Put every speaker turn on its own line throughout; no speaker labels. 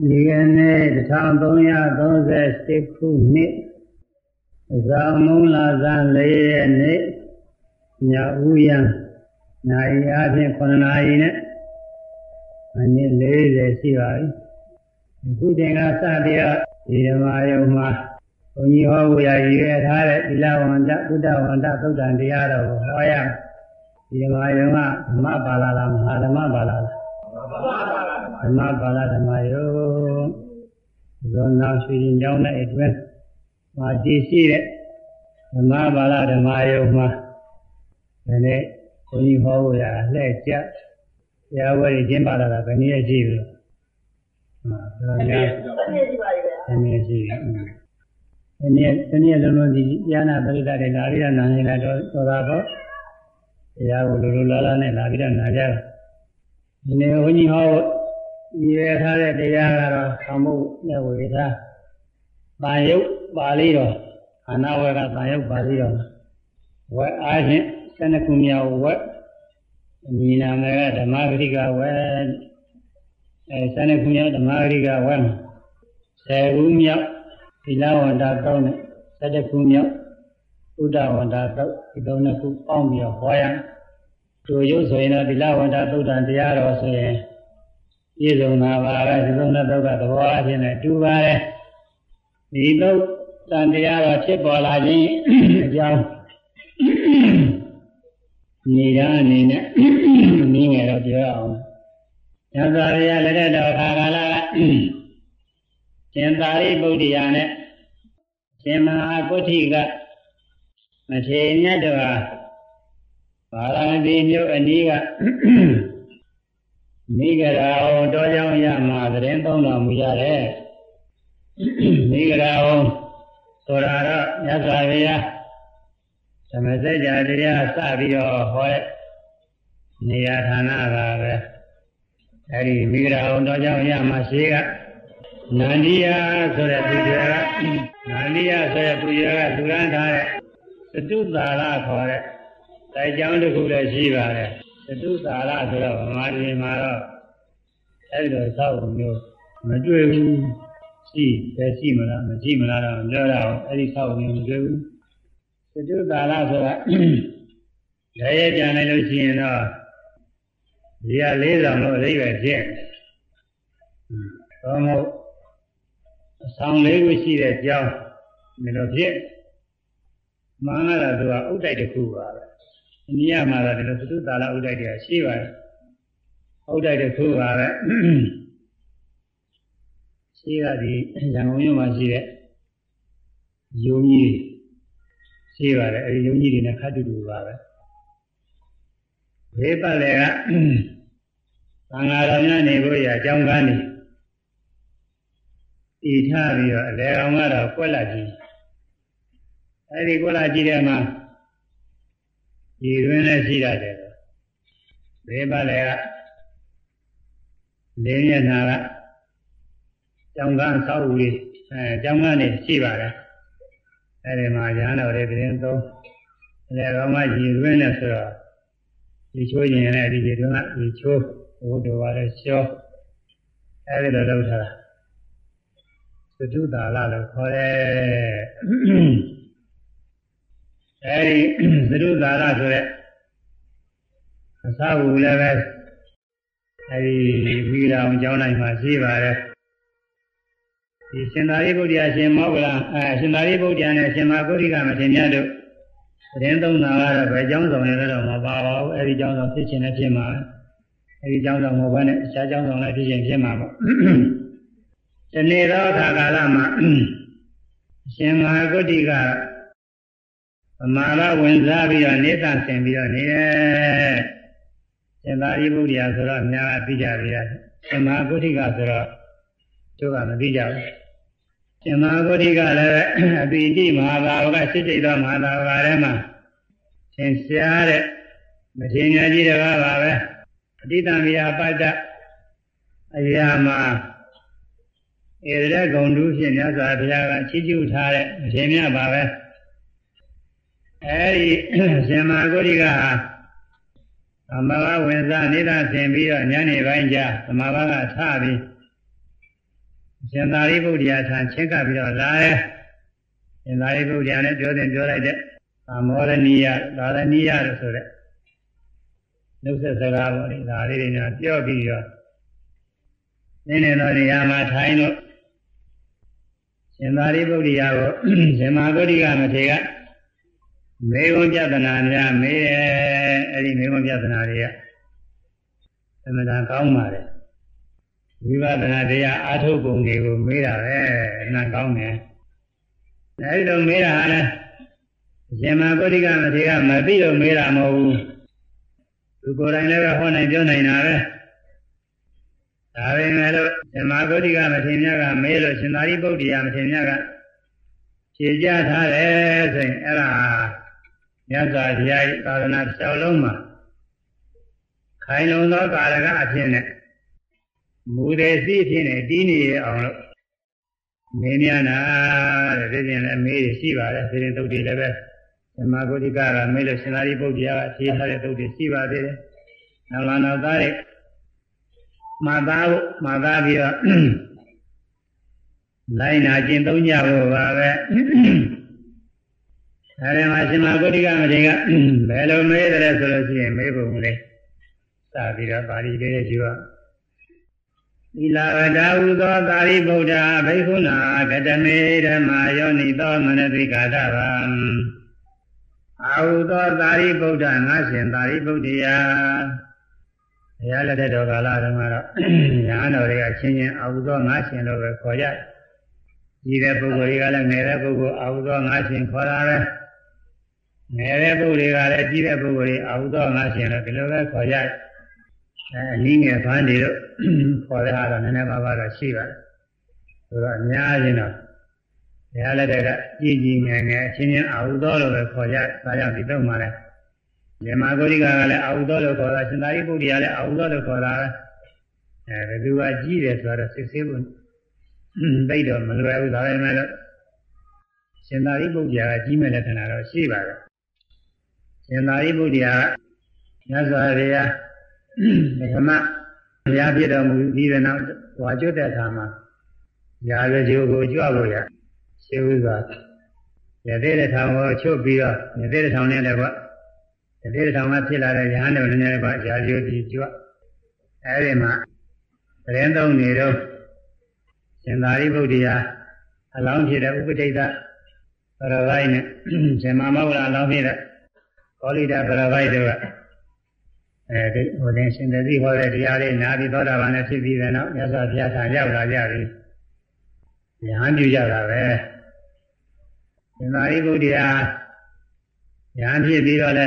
ဒီကနေ့1338ခုနှစ်ဇာမုံလာဇန်၄ရက်နေ့ညဦးရန်နိုင်အားဖြင့်9နာရီနဲ့မိနစ်40ရှိပါပြီအခုချိန်ကစတရားဒီဓမ္မယုံမှာဘုန်းကြီးဟောဖို့ရည်ရွယ်ထားတဲ့သီလဝန္တသုဒ္ဓဝန္တသုဒ္ဓံတရားတော်ကိုဟောရဒီဓမ္မယုံကဓမ္မပါဠိလားမဟာဓမ္မပါဠိလားဓမ္မပါဠိဓမ္မယုံ ဇောနာရှိရင်ကြောင်းတဲ့အတွင်းမှာတည်ရှိတဲ့ဓမ္မပါဠိဓမ္မယုံမှာဒီနေ့ဘုန်းကြီးဟောဖို့ရလှည့်ကြတရားဝဲကျင်းပါလာတာဘယ်နည်းရှိပြီလဲဟာဒါများတနည်းရှိပါပြီပဲတနည်းရှိပြီတနည်းတနည်းလုံးလုံးဒီဉာဏပရိသတ်တွေလာပြီးတော့နာနေလာတော့သောတာပေါ့တရားကိုလိုလိုလားလားနဲ့လာပြီးတော့နာကြတာဒီနေ့ဘုန်းကြီးဟော ရည်ထားတဲ့တရားကတော့သမှုနဲ့ဝေထား။တာယုတ်ပါဠိတော်ခန္ဓာဝက်ကတာယုတ်ပါဠိတော်ဝက်အားဖြင့်12ခုမြောက်ဝက်ဒီနာမည်ကဓမ္မဂရိကဝက်အဲ12ခုမြောက်ဓမ္မဂရိကဝက်10ခုမြောက်သီလဝန္တာတောင်းနဲ့17ခုမြောက်ဥဒ္ဒဝန္တာတောင်းဒီသုံးခုပေါင်းပြီးတော့ဟောရသူရုပ်ဆိုရင်တော့သီလဝန္တာသုတ်တန်တရားတော်ဆိုရင် ပြည့်စုံတာပါပဲဒီသုံးတဲ့သုတ်ကသဘောအချင်းနဲ့တူပါတယ်ဒီသုတ်တန်တရားတော်ဖြစ်ပေါ်လာခြင်းအကြောင်းနေရအနေနဲ့နင်းငယ်တော့ပြောအောင်ညဇာရရလက်တဲ့တော်ခါကာလကရှင်သာရိပုတ္တရာနဲ့ရှင်မဟာကုဋ္ဌိကမထေရမြတ်တော်ဟာပါရမတိမြို့အနီးက မိဂရာအောင်တောကြောင့်ရမှာသတင်းသုံးတော်မူရတယ်မိဂရာအောင်ဆိုတာတော့မြတ်စွာဘုရားသမစကြာတရားစပြီးတော့ဟောတဲ့နေရာဌာနပါပဲအဲဒီမိဂရာအောင်တောကြောင့်ရမှာရှိကနန္ဒီယဆိုတဲ့သူတွေကနန္ဒီယဆိုတဲ့သူတွေကလူရန်ထားတဲ့သတုသာရခေါ်တဲ့တိုင်ကြောင်းတစ်ခုလည်းရှိပါတယ်သ တုသာရဆိုတော့ဗမာပြည်မှာတော့အဲဒီလိုသောက်မျိုးမတွေ့ဘူးရှိတယ်ရှိမလားမရှိမလားတော့ပြောတာအဲဒီသောက်မျိုးမတွေ့ဘူးသတုသာရဆိုတာလည်းရကြနိုင်လို့ရှိရင်တော့ဒီဟာလေးဆောင်လို့အဓိပ္ပာယ်ဖြစ်သောမဟုတ်အဆောင်လေးခုရှိတဲ့ကြောင်းဒီလိုဖြစ်မှန်လာတာသူကဥဒ္ဒိုက်တစ်ခုပါပဲ အိန္ဒိယမှာတော့ဒီလိုသတုတာလဥဒ္ဒိုက်တွေကရှိပါတယ်ဥဒ္ဒိုက်တစ်ခုပါပဲရှိကဒီရန်ကုန်မြို့မှာရှိတဲ့ယုံကြီးရှိပါတယ်အဲဒီယုံကြီးတွေနဲ့ခတ်တူတူပါပဲဘေးပတ်လည်းကသံဃာတော်များနေဖို့ရအကြောင်းကားနေတည်ထားပြီးတော့အလေကောင်ကတော့ကွက်လာကြည့်အဲဒီကွက်လာကြည့်တဲ့မှာ ဒီတွင်လည်းရှိရတယ်ဘေးပတ်လည်းကလင်းမျက်နှာကကျောင်းကန်းဆောက်ဦးလေးအဲကျောင်းကနေရှိပါတယ်အဲဒီမှာရဟန်းတော်တွေတင်းသုံးအလေကောင်ကရည်တွင်နဲ့ဆိုတော့ဒီချိုးရင်လည်းဒီရည်တွင်ကဒီချိုးဘုဒ္ဓဝါရဲရှောအဲဒီလိုလုပ်ထားတာသတုတာလလို့ခေါ်တယ် အဲဒီသတုတာလဆိုတဲ့အစာဝူလည်းပဲအဲဒီဝိရာအောင်ကျောင်းတိုင်းမှာရှိပါတယ်ဒီရှင်သာရိပုတ္တရာရှင်မောဂလအဲရှင်သာရိပုတ္တရာနဲ့ရှင်မဂုရိကမထေရမြတ်တို့သတင်းသုံးတာကတော့ဘယ်ကျောင်းဆောင်လဲတော့မပါပါဘူးအဲဒီကျောင်းဆောင်ဖြစ်ခြင်းနဲ့ဖြစ်မှာအဲဒီကျောင်းဆောင်မဟုတ်ဘဲနဲ့အခြားကျောင်းဆောင်လည်းဖြစ်ခြင်းဖြစ်မှာပေါ့ဒီနေ့သောအခါကာလမှာရှင်မဟာဂုတိက ဗမာလဝင်စားပြီးတော့နေတဆင်ပြီးတော့နေတယ်ရှင်သာရိပုတ္တရာဆိုတော့အများကသိကြပြီရှင်မဟာဂုတိကဆိုတော့သူကမသိကြဘူးရှင်မဟာဂုတိကလည်းအပိတိမဟာဘာဝကစိတ်တိတ်သောမဟာဘာဝကထဲမှာသင်ရှားတဲ့မထေရကြီးတကားပါပဲအတိတံမြာပတ္တအရာမှာဧရဂုံတူးဖြင့်မြတ်စွာဘုရားကချီးကျူးထားတဲ့ရှင်မြတ်ပါပဲ အဲဒီရှင်မဂုရိကဟာသမဘာဝင်စားနေတာဆင်ပြီးတော့ညနေပိုင်းကျသမဘာကထပြီးရှင်သာရိပုတ္တရာထံချင်းကပ်ပြီးတော့လာတယ်ရှင်သာရိပုတ္တရာနဲ့ပြောတယ်ပြောလိုက်တဲ့သာမောရဏီယသာရဏီယလို့ဆိုတဲ့နှုတ်ဆက်စကားပေါ့လေဒါလေးတွေညာပြောပြီးတော့နင်းနေတော့နေရာမှာထိုင်လို့ရှင်သာရိပုတ္တရာကိုရှင်မာဂုတိကမထေက မေဂုံပြဒနာများမေးတယ်အဲ့ဒီမေဂုံပြဒနာတွေကအမှန်တန်ကောင်းပါတယ်ဝိပဿနာတရားအာထုတ်ပုံတွေကိုမေးတာပဲအနံကောင်းတယ်အဲဒီလိုမေးတာဟာလဲရှင်မဂုတိကမထေကမသိလို့မေးတာမဟုတ်ဘူးသူကိုယ်တိုင်လည်းပဲဟောနိုင်ပြောနိုင်တာပဲဒါပေမဲ့လို့ရှင်မဂုတိကမထေရကမေးလို့ရှင်သာရိပုတ္တရာမထေရကဖြေကြထားတယ်ဆိုရင်အဲ့ဒါ မြတ်စွာဘုရားသာသနာတစ်လျှောက်လုံးမှာခိုင်လုံသောကာလကအဖြစ်နဲ့မူတယ်စီအဖြစ်နဲ့တီးနေရအောင်လို့မင်းများနာတဲ့ဒီပြင်လည်းမေးရှိပါတယ်ဒီရင်သုတ်တွေလည်းပဲဓမ္မဂုတိကကမေးလို့ရှင်သာရိပုတ္တရာကဖြေထားတဲ့သုတ်တွေရှိပါသေးတယ်။နောက်လာနောက်သားတဲ့မာသားဖို့မာသားပြီးတော့လိုက်နာကျင့်သုံးကြဖို့ပါပဲ။ အဲဒီမှာရှင်မဂုတိကမထေရကဘယ်လိုမေးတယ်ဆိုလို့ရှိရင်မေးဖို့လေစပြီးတော့ပါဠိလေးရှိပါသီလဝတ္တဟုသောသာရိပုတ္တဘိက္ခုနာကတမေဓမ္မာယောနိသောမနတိကာတဗံအာဟုသောသာရိပုတ္တငါရှင်သာရိပုတ္တရာဘုရားလက်ထက်တော်ကာလတုန်းကတော့ညာတော်တွေကချင်းချင်းအာဟုသောငါရှင်လို့ပဲခေါ်ကြကြီးတဲ့ပုဂ္ဂိုလ်တွေကလည်းငယ်တဲ့ပုဂ္ဂိုလ်အာဟုသောငါရှင်ခေါ်တာပဲ ငယ်တဲ့ပုဂ္ဂိုလ်တွေကလည်းကြီးတဲ့ပုဂ္ဂိုလ်တွေအာဟုသောငါရှင်လို့ဒီလိုပဲခေါ်ကြတယ်အဲအနည်းငယ်ဖန်းနေတော့ခေါ်တဲ့အားတော့နည်းနည်းပါးပါးတော့ရှိပါတယ်ဆိုတော့အများကြီးတော့ဘုရားလက်ထက်ကကြီးကြီးငယ်ငယ်အချင်းချင်းအာဟုသောလို့ပဲခေါ်ကြဒါကြောင့်ဒီတော့မှလည်းမြမဂုရိကကလည်းအာဟုသောလို့ခေါ်တာရှင်သာရိပုတ္တရာလည်းအာဟုသောလို့ခေါ်တာပဲအဲဘယ်သူကကြီးတယ်ဆိုတော့စစ်ဆေးဖို့သိတော့မလွယ်ဘူးဒါပေမဲ့လို့ရှင်သာရိပုတ္တရာကကြီးမဲ့လက္ခဏာတော့ရှိပါတယ် ရှင်သာရိပုတ္တရာကမြတ်စွာဘုရားဓမ္မဘုရားပြတော်မူပြီးတဲ့နောက်ဝါကျွတ်တဲ့အခါမှာရာဇဂျိုကိုကြွဖို့ရရှင်းဥစွာရသေးတဲ့ထောင်ကိုချုပ်ပြီးတော့ရသေးတဲ့ထောင်နဲ့လည်းကွရသေးတဲ့ထောင်ကဖြစ်လာတဲ့ရဟန်းတော်လည်းလည်းကွရာဇဂျိုဒီကြွအဲဒီမှာသတင်းသုံးနေတော့ရှင်သာရိပုတ္တရာအလောင်းဖြစ်တဲ့ဥပတိတ်သပရဝိုင်းနဲ့ရှင်မမောဂလအလောင်းဖြစ်တဲ့ ကောလိတပရဝိုင်းတို့ကအဲဒီဟိုတင်ရှင်သတိဟောတဲ့တရားလေးနာပြီးသောတာပန်နဲ့ဖြစ်ပြီးတဲ့နောက်မြတ်စွာဘုရားထံရောက်လာကြပြီ။ဉာဏ်ပြုကြတာပဲ။ဒီမာရိပုတ္တရာဉာဏ်ဖြစ်ပြီးတော့လဲ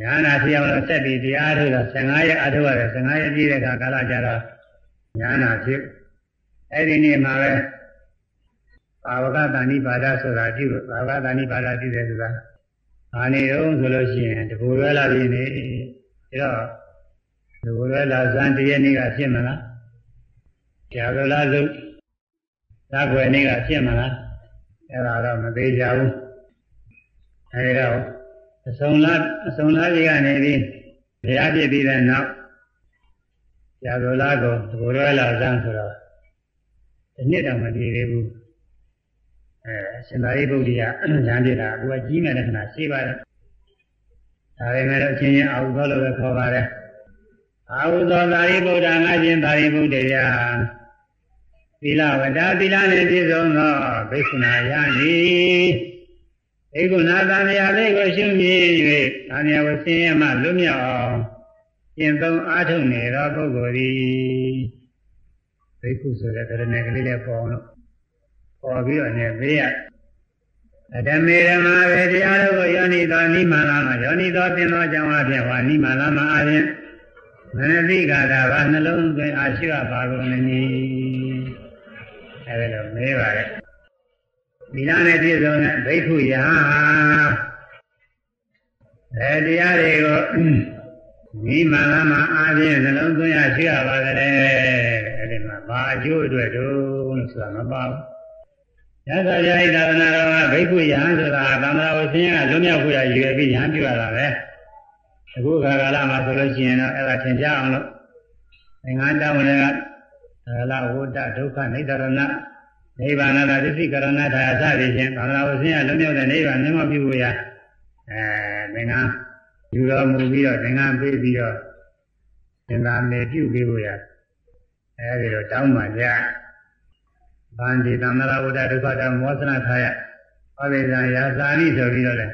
ဉာဏ်နာဖြစ်အောင်လို့ဆက်ပြီးတရားထုတ်တာ15ရက်အထုတ်ရတယ်15ရက်ပြည့်တဲ့အခါကာလကြတော့ဉာဏ်နာဖြစ်အဲ့ဒီနေ့မှာပဲဘာဝကတဏိပါဒဆိုတာပြုလို့ဘာဝကတဏိပါဒပြုတယ်ဆိုတာ အာနေတော့ဆိုလို့ရှိရင်တကူရွယ်လာပြီနေဒါတော့တကူရွယ်လာဇန်တရက်နေ့ကဖြစ်မလားကြာကလာစုသဘွယ်နေ့ကဖြစ်မလားအဲ့ဒါတော့မသေးကြဘူးအဲဒီတော့အစုံလားအစုံလားကြီးကနေပြီးဘုရားပြည့်ပြီးတဲ့နောက်ကြာကလာကိုတကူရွယ်လာဇန်ဆိုတော့ဒီနှစ်တောင်မတည်သေးဘူး အဲရှင်သာရိပုတ္တရာဉာဏ်ပြတာသူကကြီးမဲ့လက္ခဏာရှိပါတယ်ဒါပေမဲ့အချင်းချင်းအာဟုသောလို့ပဲခေါ်ပါတယ်အာဟုသောသာရိပုတ္တငါချင်းသာရိပုတ္တရာသီလဝဒသီလနှင့်ပြည့်စုံသောဘိက္ခုနာယနိဘိက္ခုနာသံဃာလေးကိုရှုမြင်၍သံဃာဝဆင်းရဲမှလွတ်မြောက်အောင်ကျင့်သုံးအားထုတ်နေသောပုဂ္ဂိုလ်သည်ဘိက္ခုဆိုတဲ့ကရဏကလေးလေးပေါ်အောင်လို့ ပေါ်ပြီးတော့နေသေးရအတမေဓမ္မာပဲတရားတို့ကိုယောနိသောနိမလာမှာယောနိသောသင်သောကြောင့်အဖြစ်ဟောနိမလာမှာအပြင်မနတိကာတာဘာနှလုံးသွင်းအာရှိရပါကုန်နေအဲဒီလိုမေးပါရဲ့ဒီနာနဲ့ပြည့်စုံတဲ့ဘိက္ခုယအဲတရားတွေကိုနိမလာမှာအပြင်နှလုံးသွင်းအာရှိရပါကြတယ်အဲဒီမှာဘာအကျိုးအတွက်တုံးလို့ဆိုတာမပါဘူး ရသော်ပြိသာသနာတော်ကဘိက္ခုယဟန်ဆိုတာသံဃာဝဆင်းရဲကလွတ်မြောက်ခွင့်ရည်ရွယ်ပြီးယဟန်ပြုရတာပဲအခုခါကာလမှာဆိုလို့ရှိရင်တော့အဲ့ဒါသင်ပြအောင်လို့သင်္ကန်းတောင်းတွေကအလဝတ္တဒုက္ခနိဒရဏနိဗ္ဗာန်သာသစ္စိကရဏထာအစသည်ဖြင့်သာသနာ့ဝဆင်းရဲလုံးမြောက်တဲ့နိဗ္ဗာန်မြတ်မပြုဖို့ရအဲသင်္ကန်းယူတော်မူပြီးတော့သင်္ကန်းပေးပြီးတော့သင်္သာမေပြုပေးဖို့ရအဲဒီတော့တောင်းပါကြ ဗန္ဒီသံဃာဝတ္တဒုက္ခတမောသနာထာယဟောဒီဇာယာသာနိဆိုပြီးတော့လေ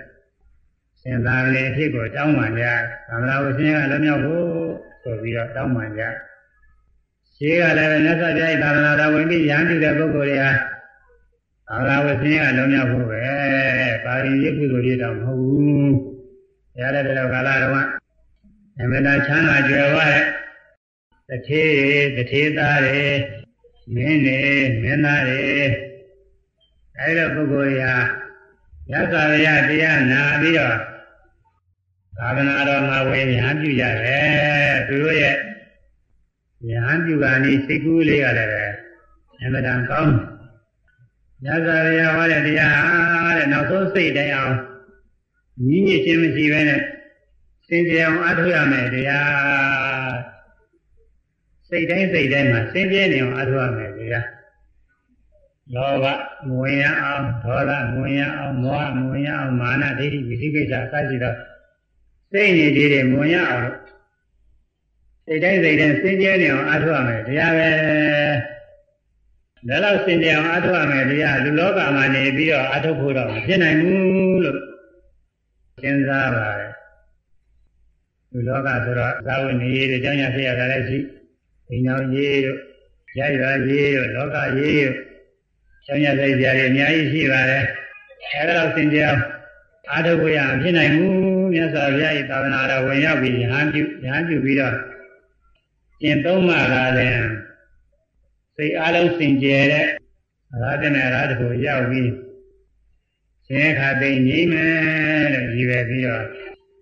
သင်္သာလေအဖြစ်ကိုတောင်းပါကြသံဃာဝဆင်းရဲလုံးမြောက်ဖို့ဆိုပြီးတော့တောင်းပါကြရှိကလည်းပဲမြတ်စွာဘုရားသာသနာတော်ဝင်ပြီးရဟန်းပြုတဲ့ပုဂ္ဂိုလ်တွေဟာသာသနာဝဆင်းရဲလုံးမြောက်ဖို့ပဲပါရီရကုသိုလ်တွေတော့မဟုတ်ဘူး။ရတဲ့တဲ့ကာလတော်ကအမနာချမ်းသာကြွယ်ဝတဲ့တထေးတထေးသားတွေ မင်းတွေမင်းသားတွေအဲဒီတော့ပုဂ္ဂိုလ်ရာရသဗျာတရားနာပြီးတော့သာသနာတော်မှာဝင်ရဟန်းပြုကြတယ်သူတို့ရဲ့ရဟန်းပြုကနေ့စိတ်ကူးလေးရတယ်ပဲအမှန်တန်ကောင်းညဇာရဟောတဲ့တရားတဲ့နောက်ဆုံးစိတ်တိုင်းအောင်ညီညွတ်ခြင်းမရှိဘဲနဲ့စင်ကြယ်အောင်အထုရမယ်တရား စိတ်တိုင်းစိတ်တိုင်းမှာစင်ကြယ်နေအောင်အထုရမယ်တရားလောဘငဝင်ရအောင်ဒေါသငဝင်ရအောင်မောဟငဝင်ရအောင်မာနဒိဋ္ဌိဝိသိကိစ္စအစရှိသောစိတ်နေသေးတယ်ငဝင်ရအောင်စိတ်တိုင်းစိတ်တိုင်းစင်ကြယ်နေအောင်အထုရမယ်တရားပဲဒါလောက်စင်ကြယ်အောင်အထုရမယ်တရားလူလောကမှာနေပြီးတော့အထုဖို့တော့မဖြစ်နိုင်ဘူးလို့စဉ်းစားပါတယ်လူလောကဆိုတော့သာဝနေရေးတို့ကြောင်းရဖြစ်ရတာလည်းရှိ အိမ်တော်ရေးတို့ရရွာရေးတို့လောကရေးတို့ကြောင်းရစိတ်ကြရအများကြီးရှိပါတယ်အဲဒါတော့စင်ကြယ်အောင်အာထုဖို့ရဖြစ်နိုင်ဘူးမြတ်စွာဘုရား၏သာသနာတော်ဝင်ရောက်ပြီးရဟန်းပြုရဟန်းပြုပြီးတော့ကျင့်သုံးမှလာတယ်စိတ်အားလုံးစင်ကြယ်တဲ့ရာဇနဲ့ရာဇကိုရောက်ပြီးရှင်ခါသိငြိမ့်မယ်လို့ရည်ပဲပြီးတော့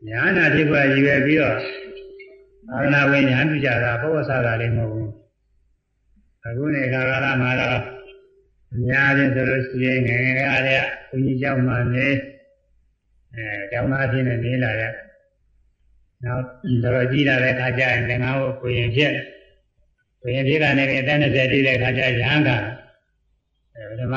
ညာနာဖြစ်ဖို့ရည်ပဲပြီးတော့ သာသနာ့ဝိညာဉ်ပြုကြတာပုဝဆတာလေးမဟုတ်ဘူးအခုနေကာလမှာတော့အများကြီးဆိုလို့ရှိရင်ငယ်ငယ်အားရဘုန်းကြီးကျောင်းမှာနေအဲကျောင်းသားချင်းနဲ့နေလာတဲ့နောက်တော်ကြီးလာတဲ့ခါကျရင်ငါ့ကိုကိုရင်ဖြစ်ဘုရင်ဖြစ်ကနေအသက်20ပြည့်တဲ့ခါကျရဟန်းကအဲဓမ္မ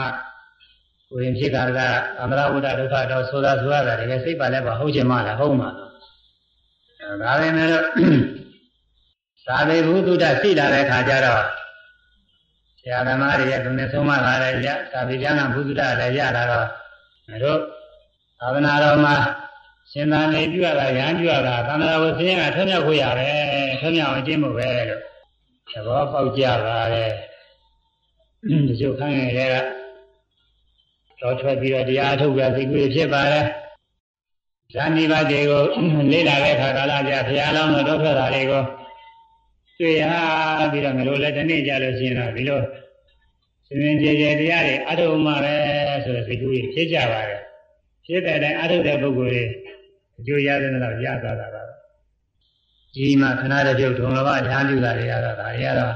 ကိုရင်ဖြစ်တာကအမရဝုဒဒုက္ခတော့ဆိုတာဆိုရတာတကယ်စိတ်ပါလဲပါဟုတ်ချင်မလားဟုတ်မှာလားဒါပဲမဲ့တော့ သာဝေဘုဒ္ဓရှိလာတဲ့ခါကျတော့ဆရာသမားတွေရဲ့သူနဲ့ဆုံးမလာတဲ့ရသာဝေကျမ်းကဘုဒ္ဓလည်းရလာတော့တို့သာသနာတော်မှာရှင်သာနေပြုရတာရဟန်းပြုရတာသံဃာဝဆင်းရဲကထွံ့မြောက်ခွင့်ရတယ်ထွံ့မြောက်အောင်ကျင့်မှုပဲလို့သဘောပေါက်ကြပါတယ်ဒီကျုပ်ခိုင်းရတဲ့ကတော့ထွက်ပြီးတော့တရားထုတ်ပြစိတ်ကူးဖြစ်ပါတယ်ဇာနိဘတ်တွေကိုလေ့လာတဲ့အခါကာလကြာဘုရားလောင်းတော်ထွက်တာတွေကို တွေ့ရပြီးတော့ငါတို့လည်းတနေ့ကြလို့ရှိရင်တော့ဒီလိုရှင်ရှင်ကြည်ကြည်တရားတွေအထုံးမှပဲဆိုတဲ့စိတ်ကူးဖြစ်ကြပါတယ်ဖြစ်တဲ့အတိုင်းအထုတဲ့ပုဂ္ဂိုလ်တွေအကျိုးရတယ်တော့ရသွားတာပါကြီးမှခဏတည်းပြုတ်ထုံလဘရဟန်းပြုတာတွေရတော့ဒါတွေကတော့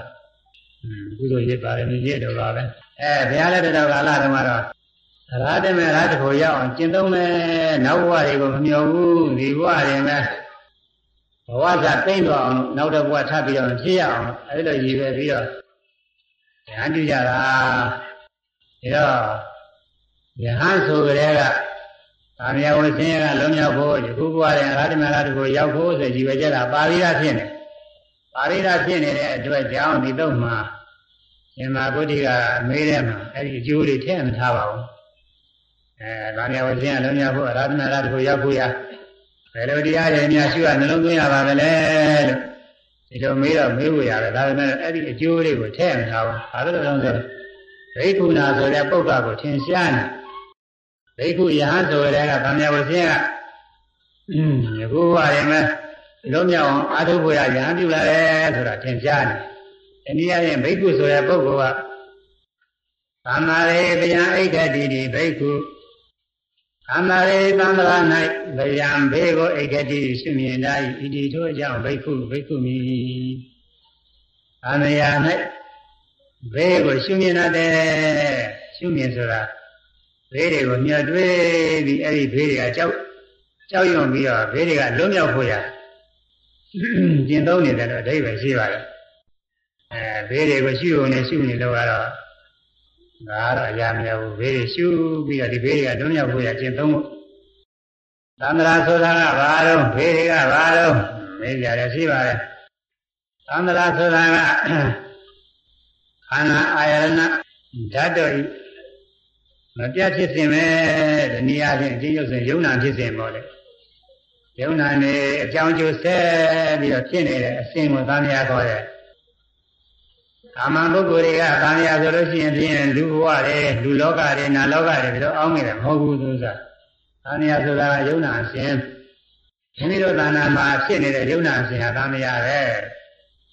ကုသိုလ်ရစ်ပါတယ်မြည်ရတော့ပါပဲအဲဘုရားလက်တော်ကာလတုန်းကတော့ရာတမေရာတကိုရောက်အောင်ကျင့်သုံးမယ်နောက်ဘဝတွေကိုမမျှော်ဘူးဒီဘဝတွေမှာ ဘဝကသိမ့်တော့အောင်နောက်တစ်ဘဝထပ်ပြီးတော့ဖြစ်ရအောင်အဲဒီလိုရည်ပဲပြီးတော့ဉာဏ်ပြုကြတာဒါတော့ယဟန်ဆိုကြတဲ့ကသာမယဝဆင်းရဲကလုံးမြောက်ဖို့ဒီခုဘဝရဲ့ရာတမေရာတကိုရောက်ဖို့ဆိုရည်ပဲကြတာပါရိဒဖြစ်နေပါရိဒဖြစ်နေတဲ့အတွက်ကြောင့်ဒီတော့မှာရှင်မာဂုတိကမေးတဲ့မှာအဲ့ဒီအကျိုးတွေထည့်မထားပါဘူးအဲဗာမယဝခြင်းအလုံးများဖို့အရာသနာရတခုရောက်ဖို့ရ ဘယ်လိုတရားတွေများရှိရနှလုံးသွင်းရပါမလဲလို့ဒီလိုမေးတော့မေးဖို့ရတယ်ဒါပေမဲ့အဲ့ဒီအကျိုးတွေကိုထည့်မထားဘူးဘာလို့လဲဆိုတော့ဘိက္ခုနာဆိုတဲ့ပုဂ္ဂိုလ်ကိုထင်ရှားနေဘိက္ခုယဟန်ဆိုတဲ့ကဗာမယဝခြင်းကအင်းယခုဘဝတွေမှာလုံးမြောက်အောင်အာထုဖို့ရယဟန်ပြုလာတယ်ဆိုတာထင်ရှားနေတနည်းအားဖြင့်ဘိက္ခုဆိုတဲ့ပုဂ္ဂိုလ်ကသမာရေဗျံအိဋ္ဌတိတိဘိက္ခု သမာရေသံဃာ၌ဗျံဘေကိုအိဋ္ဌတိရှိမြင်သားဤဒီထို့ကြောင့်ဘိက္ခုဘိက္ခုမိသံဃာ၌ဘေကိုရှိမြင်တဲ့ရှိမြင်ဆိုတာဘေးတွေကိုမြတ်တွေးပြီးအဲ့ဒီဘေးတွေကကြောက်ကြောက်ရွံ့ပြီးတော့ဘေးတွေကလွတ်မြောက်ဖို့ရကျင့်သုံးနေတယ်တော့အဓိပ္ပာယ်ရှိပါတယ်အဲဘေးတွေကိုရှုုံနေရှုနေလို့ကတော့ ငါတော့အရာမရဘူးဘေးတွေရှုပြီးတော့ဒီဘေးတွေကတွန်းရောက်ဖို့ရကျင့်သုံးဖို့သန္တရာဆိုတာကဘာတော့ဘေးတွေကဘာတော့မေးကြတယ်ရှိပါတယ်သန္တရာဆိုတာကခန္ဓာအာယရဏဓာတ်တော်ဤမပြတ်ဖြစ်စဉ်ပဲဒီနည်းအားဖြင့်အကျဉ်းချုပ်စဉ်ယုံနာဖြစ်စဉ်ပေါ့လေယုံနာနေအကြောင်းကျိုးဆက်ပြီးတော့ဖြစ်နေတဲ့အစဉ်ကိုသံဃာခေါ်တ ယ်ကာမပုဂ္ဂိုလ်တွေကသံဃာဆိုလို့ရှိရင်ဖြင့်လူဘဝတွေလူလောကတွေနာလောကတွေပြီးတော့အောင်းနေတယ်မဟုတ်ဘူးသူစားသံဃာဆိုတာယုံနာအစဉ်မိမိတို့သာနာမှာဖြစ်နေတဲ့ယုံနာအစဉ်ဟာသံဃာပဲ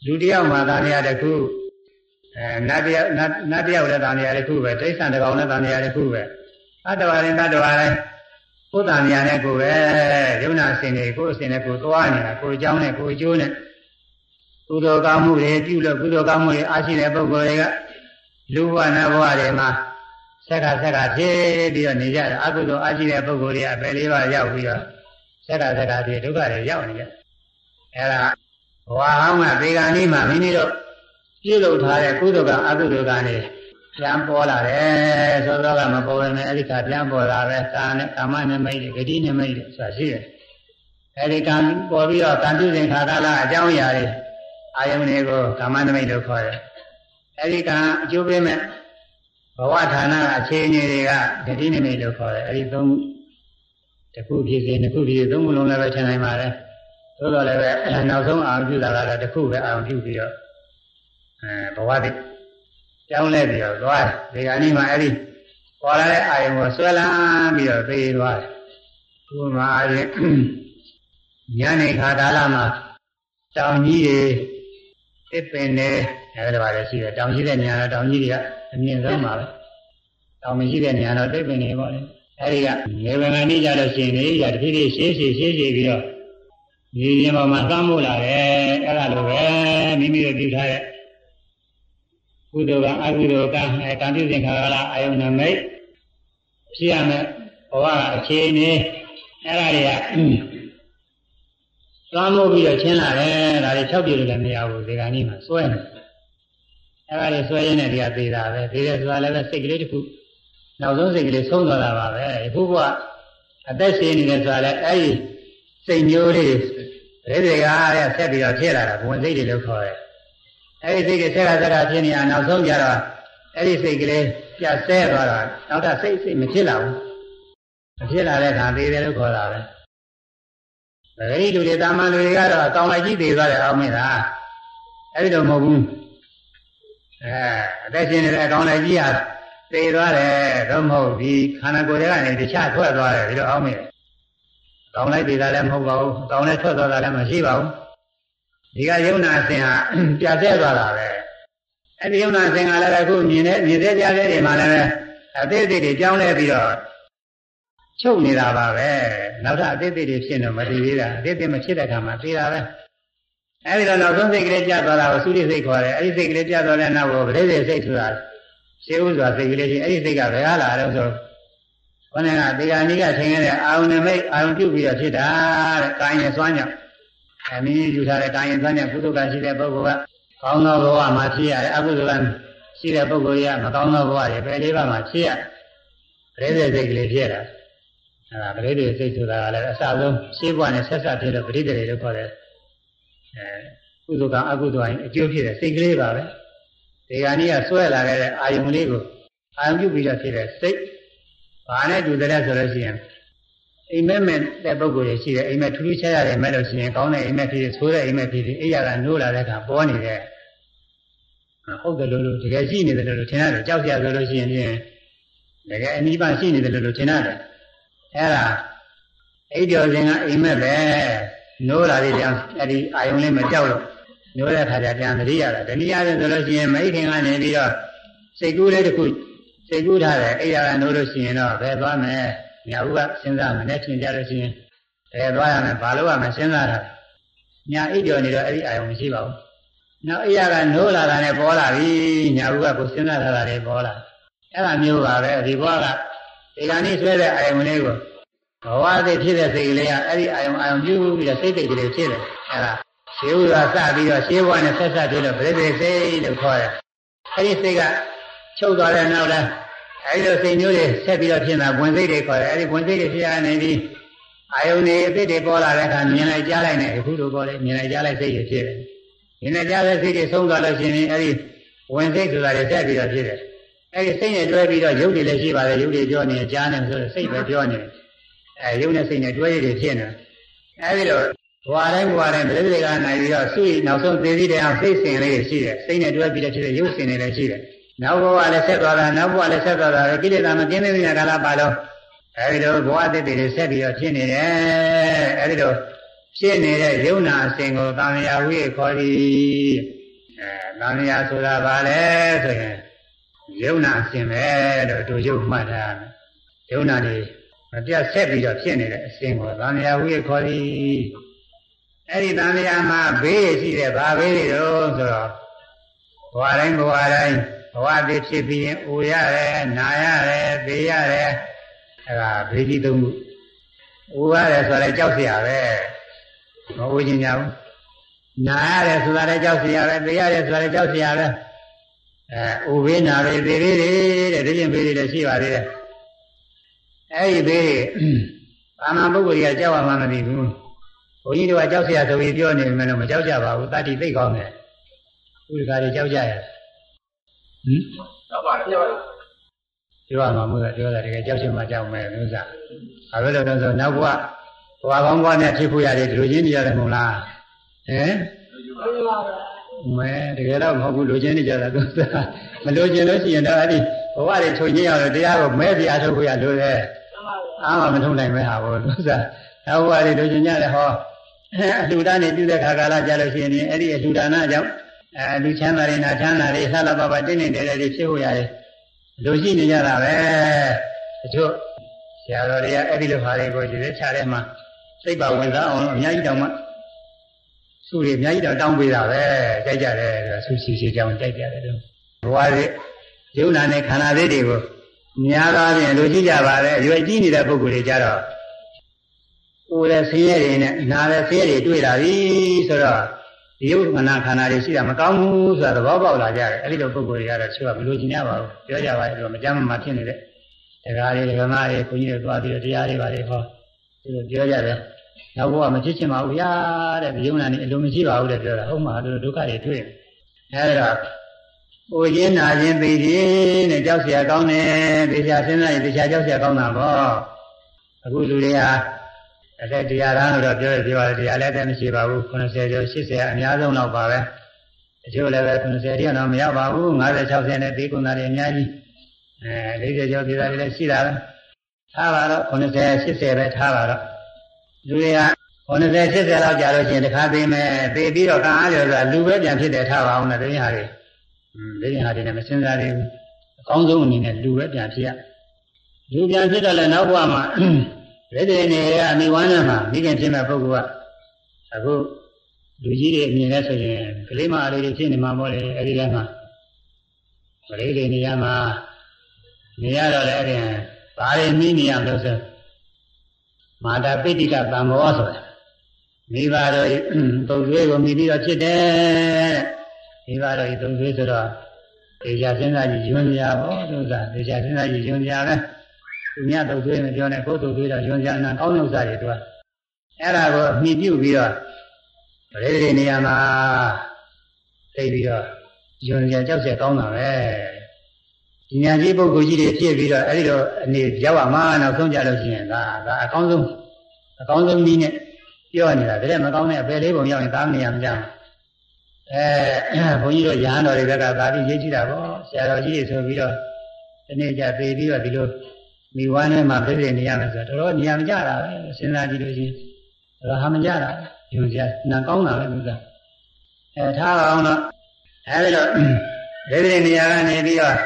လူတယောက်မှာသံဃာတစ်ခုအဲနတ်တယောက်နတ်တယောက်လည်းသံဃာတစ်ခုပဲတိဋ္ဌာန်တစ်ကောင်လည်းသံဃာတစ်ခုပဲအတ္တဝါရင်တတ္တဝါလည်းကိုယ်တန်မြာနဲ့ကိုယ်ပဲယုံနာအစဉ်တွေကိုယ်အစဉ်နဲ့ကိုယ်သွားနေတာကိုယ်အကြောင်းနဲ့ကိုယ်အကျိုးနဲ့ ကုသိုလ်ကောင်းမှုတွေပြုလို့ကုသိုလ်ကောင်းမှုတွေအားရှိတဲ့ပုဂ္ဂိုလ်တွေကလူဘဝနတ်ဘဝတွေမှာဆက်ကဆက်ကဖြစ်ပြီးတော့နေကြတယ်အကုသိုလ်အားရှိတဲ့ပုဂ္ဂိုလ်တွေအပယ်လေးပါးရောက်ပြီးတော့ဆက်ကဆက်ကဖြစ်ဒုက္ခတွေရောက်နေကြအဲဒါဘဝဟောင်းကဒီကနေ့မှမိမိတို့ပြုလုပ်ထားတဲ့ကုသိုလ်ကအကုသိုလ်ကနေပြန်ပေါ်လာတယ်ဆိုတော့ကမပေါ်ရင်အဲ့ဒီကပြန်ပေါ်လာပဲကာနဲ့ကာမနဲ့မိတ်တွေဂတိနဲ့မိတ်တွေဆိုတာရှိတယ်အဲ့ဒီကံပေါ်ပြီးတော့ကံပြုစဉ်ခါကာလအကြောင်းအရာတွေ အာယုန်တွေကိုကာမနမိတ်လို့ခေါ်တယ်အဲ့ဒီကံအကျိုးပေးမဲ့ဘဝဌာနအခြေအနေတွေကဂတိနမိတ်လို့ခေါ်တယ်အဲ့ဒီသုံးတစ်ခုဖြစ်စေတစ်ခုဖြစ်စေသုံးခုလုံးလည်းပဲထင်နိုင်ပါတယ်သို့တော်လည်းပဲနောက်ဆုံးအာရုံပြုတာကတော့တစ်ခုပဲအာရုံပြုပြီးတော့အဲဘဝတည်းကြောင်းလဲပြီးတော့သွားတယ်ဒီကနေ့မှအဲ့ဒီပေါ်လာတဲ့အာယုံကိုဆွဲလန်းပြီးတော့သိသွားတယ်ဥပမာအရင်ညနေခါကာလမှာတောင်ကြီးတွေ တစ်ပင်တွေအဲ့ဒါပါလေရှိတယ်တောင်ကြီးတဲ့နေရာတော့တောင်ကြီးတွေကအမြင့်ဆုံးပါပဲတောင်မရှိတဲ့နေရာတော့တစ်ပင်တွေပေါ့လေအဲ့ဒီကနေဗငန်ကြီးကြလို့ရှိရင်နေရတဖြည်းဖြည်းရှေးရှေးရှေးရှေးပြီးတော့ဒီရင်ပေါ်မှာသမ်းမို့လာတယ်အဲ့ဒါလိုပဲမိမိတို့ပြုထားတဲ့ကုသိုလ်ကအကုသိုလ်ကအဲကံပြုစဉ်ခါကလာအာယုန်နမိတ်ဖြစ်ရမယ်ဘဝအခြေအနေအဲ့ဒါတွေက သွားမို့ပြီးတော့ချင်းလာတယ်ဒါတွေ၆ပြည့်လို့လည်းမရဘူးဒီကနေ့မှစွဲနေအဲ့ဒါတွေစွဲရင်းနဲ့ဒီကသေးတာပဲသေးတယ်ဆိုတာလည်းပဲစိတ်ကလေးတစ်ခုနောက်ဆုံးစိတ်ကလေးဆုံးသွားတာပါပဲအခုကအသက်ရှင်နေတယ်ဆိုတာလည်းအဲ့ဒီစိတ်မျိုးလေးတွေတွေကအဲ့ဆက်ပြီးတော့ဖြစ်လာတာဘုံစိတ်တွေလို့ခေါ်တယ်အဲ့ဒီစိတ်တွေဆက်ကဆက်ကဖြစ်နေတာနောက်ဆုံးကြတော့အဲ့ဒီစိတ်ကလေးပြတ်ဆဲသွားတာနောက်ထပ်စိတ်စိတ်မဖြစ်လာဘူးမဖြစ်လာတဲ့အခါသေးတယ်လို့ခေါ်တာပဲ ပဂရိလူတွေတာမန်လူတွေကတော့အကောင်လိုက်ကြီးသေးသွားတယ်အောင်မင်းလားအဲ့ဒီတော့မဟုတ်ဘူးအဲအသက်ရှင်နေတဲ့အကောင်လိုက်ကြီးဟာသေသွားတယ်တော့မဟုတ်ဒီခန္ဓာကိုယ်ထဲကနေတခြားထွက်သွားတယ်ဒီတော့အောင်မင်းကောင်းလိုက်သေးတာလည်းမဟုတ်ပါဘူးကောင်းလည်းထွက်သွားတာလည်းမရှိပါဘူးဒီကယုံနာအစဉ်ဟာပြတ်သေးသွားတာပဲအဲ့ဒီယုံနာအစဉ်ကလည်းအခုမြင်တဲ့မြင်တဲ့ကြားတဲ့တွေမှာလည်းအသေးသေးတွေကြောင်းလဲပြီးတော့ ချုပ်နေတာပါပဲနောက်ထပ်အသေးသေးတွေဖြစ်နေမတည်သေးတာအသေးသေးမဖြစ်တဲ့အခါမှာသိတာပဲအဲ့ဒီတော့နောက်ဆုံးစိတ်ကလေးကြသွားတာကိုသုရိစိတ်ခေါ်တယ်အဲ့ဒီစိတ်ကလေးကြသွားတဲ့နောက်ကိုပရိသေစိတ်ဆိုတာရှင်းဥစွာစိတ်ကလေးချင်းအဲ့ဒီစိတ်ကဘယ်ဟာလာတော့ဆိုခொနကဒီကနေ့ကချိန်ခဲ့တဲ့အာယုန်နမိတ်အာယုန်ပြုတ်ပြီးတော့ဖြစ်တာတဲ့ကာယရဲ့စွမ်းကြောင့်အမင်းယူထားတဲ့ကာယစွမ်းကြောင့်ကုသကရှိတဲ့ပုဂ္ဂိုလ်ကကောင်းသောဘဝမှာဖြစ်ရတယ်အကုသကရှိတဲ့ပုဂ္ဂိုလ်ကမကောင်းသောဘဝတွေပဲလေးပါးမှာဖြစ်ရပရိသေစိတ်ကလေးဖြစ်တာ အဲဒါပရိသေစိတ်ဆိုတာကလည်းအစဆုံးရှင်းဘဝနဲ့ဆက်ဆက်ဖြစ်လို့ပရိသေလို့ခေါ်တယ်အဲကုသကအကုသရင်အကျိုးဖြစ်တဲ့စိတ်ကလေးပါပဲဒီကနေ့ကဆွဲလာခဲ့တဲ့အာယုန်လေးကိုအာယုန်ပြုပြီးတော့ဖြစ်တဲ့စိတ်ဘာနဲ့တူတယ်ဆိုလို့ရှိရင်အိမ်မက်မဲ့တဲ့ပုဂ္ဂိုလ်တွေရှိတယ်အိမ်မက်ထူးထူးခြားခြားတယ်မဲ့လို့ရှိရင်ကောင်းတဲ့အိမ်မက်ဖြစ်ဆိုးတဲ့အိမ်မက်ဖြစ်အိယာကနိုးလာတဲ့အခါပေါ်နေတယ်ဟုတ်တယ်လို့လို့တကယ်ရှိနေတယ်လို့ထင်ရတယ်ကြောက်ကြဆိုလို့ရှိရင်ဖြင့်တကယ်အနိဗ္ဗာန်ရှိနေတယ်လို့ထင်ရတယ် အဲ့ဒါအိပ်ကျော်စဉ်ကအိမ်မက်ပဲနိုးလာတဲ့ကြောင့်အဲ့ဒီအာယုံလေးမကြောက်လို့နိုးတဲ့ခါကျပြန်သတိရတာတနည်းအားဖြင့်ဆိုလို့ရှိရင်မိခင်ကနေပြီးတော့စိတ်ကူးလေးတစ်ခုစိတ်ကူးထားတယ်အိယာကနိုးလို့ရှိရင်တော့ဘယ်သွားမလဲညာဦးကစဉ်းစားမယ်နဲ့ထင်ကြလို့ရှိရင်ဘယ်သွားရမလဲဘာလို့ရမလဲစဉ်းစားတာညာအိပ်ကျော်နေတော့အဲ့ဒီအာယုံမရှိပါဘူးနောက်အိယာကနိုးလာတာနဲ့ပေါ်လာပြီညာဦးကကိုစဉ်းစားထားတာတွေပေါ်လာအဲ့ဒါမျိုးပါပဲဒီဘဝက ဒီကနေ့ဆွဲတဲ့အာယုံလေးကိုဘဝသည်ဖြစ်တဲ့စိတ်ကလေးကအဲ့ဒီအာယုံအာယုံပြုပြီးတော့စိတ်တိတ်ကလေးဖြစ်တယ်အဲ့ဒါရှင်းဥစွာစပြီးတော့ရှင်းဘဝနဲ့ဆက်ဆက်ပြီးတော့ပြိပိစိတ်လို့ခေါ်တယ်အဲဒီစိတ်ကချုပ်သွားတဲ့နောက်လားအဲဒီလိုစိတ်မျိုးတွေဆက်ပြီးတော့ဖြစ်တာဝင်စိတ်တွေခေါ်တယ်အဲဒီဝင်စိတ်တွေဖြစ်ရနေပြီးအာယုန်တွေအစ်တွေပေါ်လာတဲ့အခါမြင်လိုက်ကြားလိုက်နေအခုလိုပေါ်တယ်မြင်လိုက်ကြားလိုက်စိတ်တွေဖြစ်တယ်မြင်လိုက်ကြားတဲ့စိတ်တွေဆုံးသွားလို့ရှိရင်အဲဒီဝင်စိတ်ဆိုတာတွေဆက်ပြီးတော့ဖြစ်တယ် အဲဒီစိတ်နဲ့တွဲပြီးတော့ရုပ်တွေလည်းရှိပါတယ်ရုပ်တွေပြောနေကြားနေဆိုတော့စိတ်ပဲပြောနေတယ်အဲရုပ်နဲ့စိတ်နဲ့တွဲရည်ဖြစ်နေအဲဒီလိုဘဝတိုင်းဘဝတိုင်းပြိတိကနိုင်ပြီးတော့သူ့နောက်ဆုံးသေပြီးတဲ့အောင်စိတ်စဉ်လေးရှိတယ်စိတ်နဲ့တွဲပြီးတော့ဖြစ်တဲ့ရုပ်စဉ်တွေလည်းရှိတယ်နောက်ဘဝလည်းဆက်သွားတာနောက်ဘဝလည်းဆက်သွားတာကိလေသာမကင်းသေးတဲ့ကာလပါတော့အဲဒီလိုဘဝတည်တည်တွေဆက်ပြီးတော့ဖြစ်နေတယ်အဲဒီလိုဖြစ်နေတဲ့ယုံနာအစဉ်ကိုတာမယာဝိခေါ်သည်အဲတာမယာဆိုတာဘာလဲဆိုရင် ယုံနာအစဉ်ပဲလို့အတူယုံမှတ်တာယုံနာနေမပြတ်ဆက်ပြီးတော့ဖြစ်နေတဲ့အစဉ်ကိုသံဃာဝိခေါ်သည်အဲ့ဒီသံဃာမှာဘေးရရှိတဲ့ဗာဘေးတွေတော့ဆိုတော့ဘဝတိုင်းဘဝတိုင်းဘဝတည်ဖြစ်ပြီးရင်အိုရတယ်နာရတယ်ဘေးရတယ်အဲ့ဒါဘေးကြီးသုံးခုအိုရတယ်ဆိုတော့ကြောက်စရာပဲမအိုချင်ကြဘူးနာရတယ်ဆိုတာလည်းကြောက်စရာပဲဘေးရတယ်ဆိုတာလည်းကြောက်စရာပဲ အဲအိုဘေးနာဘေးသေဘေးတွေတဲ့ဒီပြင်ဘေးတွေလည်းရှိပါသေးတယ်အဲ့ဒီဘေးဘာမှပုဂ္ဂိုလ်ကြီးကကြောက်ရမှမသိဘူးဘုန်းကြီးတို့ကကြောက်เสียဆိုပြီးပြောနေမယ်လို့မကြောက်ကြပါဘူးတတိသိကောင်းတယ်ဥဒကာတွေကြောက်ကြရဟင်
ကြောက်ပါတယ်ကြောက်ပါတယ်
ပြောရမှာမဟုတ်လားပြောတာတကယ်ကြောက်ချင်မှကြောက်မယ်လို့စားဘာလို့လဲတော့ဆိုနောက်ဘဝဘဝကောင်းဘဝနဲ့ဖြစ်ဖို့ရတယ်ဒီလိုချင်းနေရတယ်မဟုတ်လားဟမ် မဲတကယ်တော့မဟုတ်ဘူးလိုချင်နေကြတာသူစားမလိုချင်လို့ရှိရင်တော့အဲ့ဒီဘဝတွေချုပ်ချင်းရတော့တရားကိုမဲပြအားထုတ်ဖို့ရလို့လေအားမမထုံနိုင်မဲ့ဟာဘောသူစားနောက်ဘဝတွေလိုချင်ကြတယ်ဟောအလှူဒါန်းနေပြုတဲ့ခါကာလကြာလို့ရှိရင်အဲ့ဒီအလှူဒါနကြောင့်အဲလူချမ်းသာတွေနာချမ်းသာတွေဆလာပပတင်းနေတယ်တွေဖြစ်ဖို့ရတယ်လူရှိနေကြတာပဲတချို့ဆရာတော်တွေကအဲ့ဒီလိုဟာတွေကိုဒီလိုခြားထဲမှာစိတ်ပါဝင်စားအောင်အများကြီးတောင်းမှ သူတွေအများကြီးတော့တောင်းပေးတာပဲကြိုက်ကြတယ်ဆူစီစီကြောင်းကြိုက်ကြတယ်လို့ဘဝတွေယုံနာနဲ့ခန္ဓာသေးတွေကိုများသောအားဖြင့်လူကြည့်ကြပါလေရွယ်ကြီးနေတဲ့ပုဂ္ဂိုလ်တွေကြတော့ကိုယ်လည်းဆင်းရဲတွေနဲ့နားလည်းဆင်းရဲတွေတွေ့လာပြီဆိုတော့ဒီယုတ်ခန္ဓာခန္ဓာတွေရှိတာမကောင်းဘူးဆိုတာသဘောပေါက်လာကြတယ်အဲ့ဒီလိုပုဂ္ဂိုလ်တွေကတော့သူကမလို့ကျင်ရပါဘူးပြောကြပါလေတော့မကြမ်းမဖြစ်နေတဲ့တရားတွေဓမ္မတွေဘုန်းကြီးတွေသွားပြီးတော့တရားတွေပါလေဟောသူတို့ပြောကြတယ် နောက်ဘဝမဖြစ်ချင်ပါဘူးဗျာတဲ့ဒီယုံနာနေအလိုမရှိပါဘူးတဲ့ပြောတာဟုတ်မှာတို့ဒုက္ခတွေတွေ့တယ်အဲ့ဒါဟိုရင်းနာခြင်းသိခြင်းနဲ့ကြောက်เสียကောင်းတယ်သိချာစဉ်းစားရင်သိချာကြောက်เสียကောင်းတာပေါ့အခုလူတွေဟာအသက်တရားရမ်းလို့တော့ပြောရပြောရတယ်တရားလည်းတည်းမရှိပါဘူး90ကျော်80အများဆုံးတော့ပါပဲတချို့လည်းပဲ90တိတော့မရောက်ပါဘူး50 60နဲ့သိကုန်တာတွေအများကြီးအဲ40ကျော်ပြည်သားတွေလည်းရှိတာပဲထားပါတော့90 80ပဲထားပါတော့ လူတွေက90 80လောက်ကြာလို့ရှိရင်တခါသိမယ်သိပြီးတော့ကံအားလျော်ဆိုတာလူပဲပြန်ဖြစ်တယ်ထားပါအောင်နဲ့တင်းဟာတွေอืมတင်းဟာတွေနဲ့မစင်စားသေးဘူးအကောင်းဆုံးအနေနဲ့လူပဲပြန်ဖြစ်ရလူပြန်ဖြစ်တော့လည်းနောက်ဘဝမှာဒိဋ္ဌိနေကအမိဝမ်းနဲ့မှာမိခင်ဖြစ်မဲ့ပုဂ္ဂိုလ်ကအခုလူကြီးတွေအမြင်နဲ့ဆိုရင်ကလေးမလေးတွေဖြစ်နေမှာပေါ့လေအဲဒီထဲမှာကလေးတွေနေရာမှာနေရတော့လည်းအဲ့ဒီဘာတွေမိနေရလို့ဆို မာတာပိဋိကသံဃောဆိုတာမိဘတို့သုံးသွေးကိုမိပြီးတော့ဖြစ်တယ်မိဘတို့သုံးသွေးဆိုတော့ဒေချာစဉ်းစားကြည့်ယွန်းကြပါဘောသူကဒေချာစဉ်းစားကြည့်ယွန်းကြပဲသူများတုတ်သွေးမပြောနဲ့ကိုယ်တုတ်သွေးတော့ယွန်ကြနာကောင်းဥစ္စာတွေသူကအဲ့ဒါကိုအမိပြုပြီးတော့ပရိသေနေရာမှာသိပြီးတော့ယွန်ကြကြောက်ချက်ကောင်းတာပဲ ဒီညာကြီးပုဂ္ဂိုလ်ကြီးတွေဖြစ်ပြီးတော့အဲ့ဒီတော့အနေရောက်ရမှာနောက်ဆုံးကြလို့ရှိရင်ဒါဒါအကောင်းဆုံးအကောင်းဆုံးနည်းနဲ့ပြောနေတာဒါလည်းမကောင်းတဲ့အပယ်လေးပုံရောက်ရင်သားမနေရမကြဘူးအဲဘုန်းကြီးတို့ရဟန်းတော်တွေဘက်ကသာပြီးရေးကြည့်တာပေါ့ဆရာတော်ကြီးတွေဆိုပြီးတော့ဒီနေ့ကျသေပြီးတော့ဒီလိုမိဝမ်းထဲမှာပြည့်ပြည့်နေရမယ်ဆိုတော့တော်တော်နေရာမကြတာပဲစဉ်းစားကြည့်လို့ရှိရင်တော်ဟာမကြတာယုံကြနာကောင်းတာပဲသူကအဲထားအောင်တော့အဲဒီတော့ပြည့်ပြည့်နေရာကနေပြီးတော့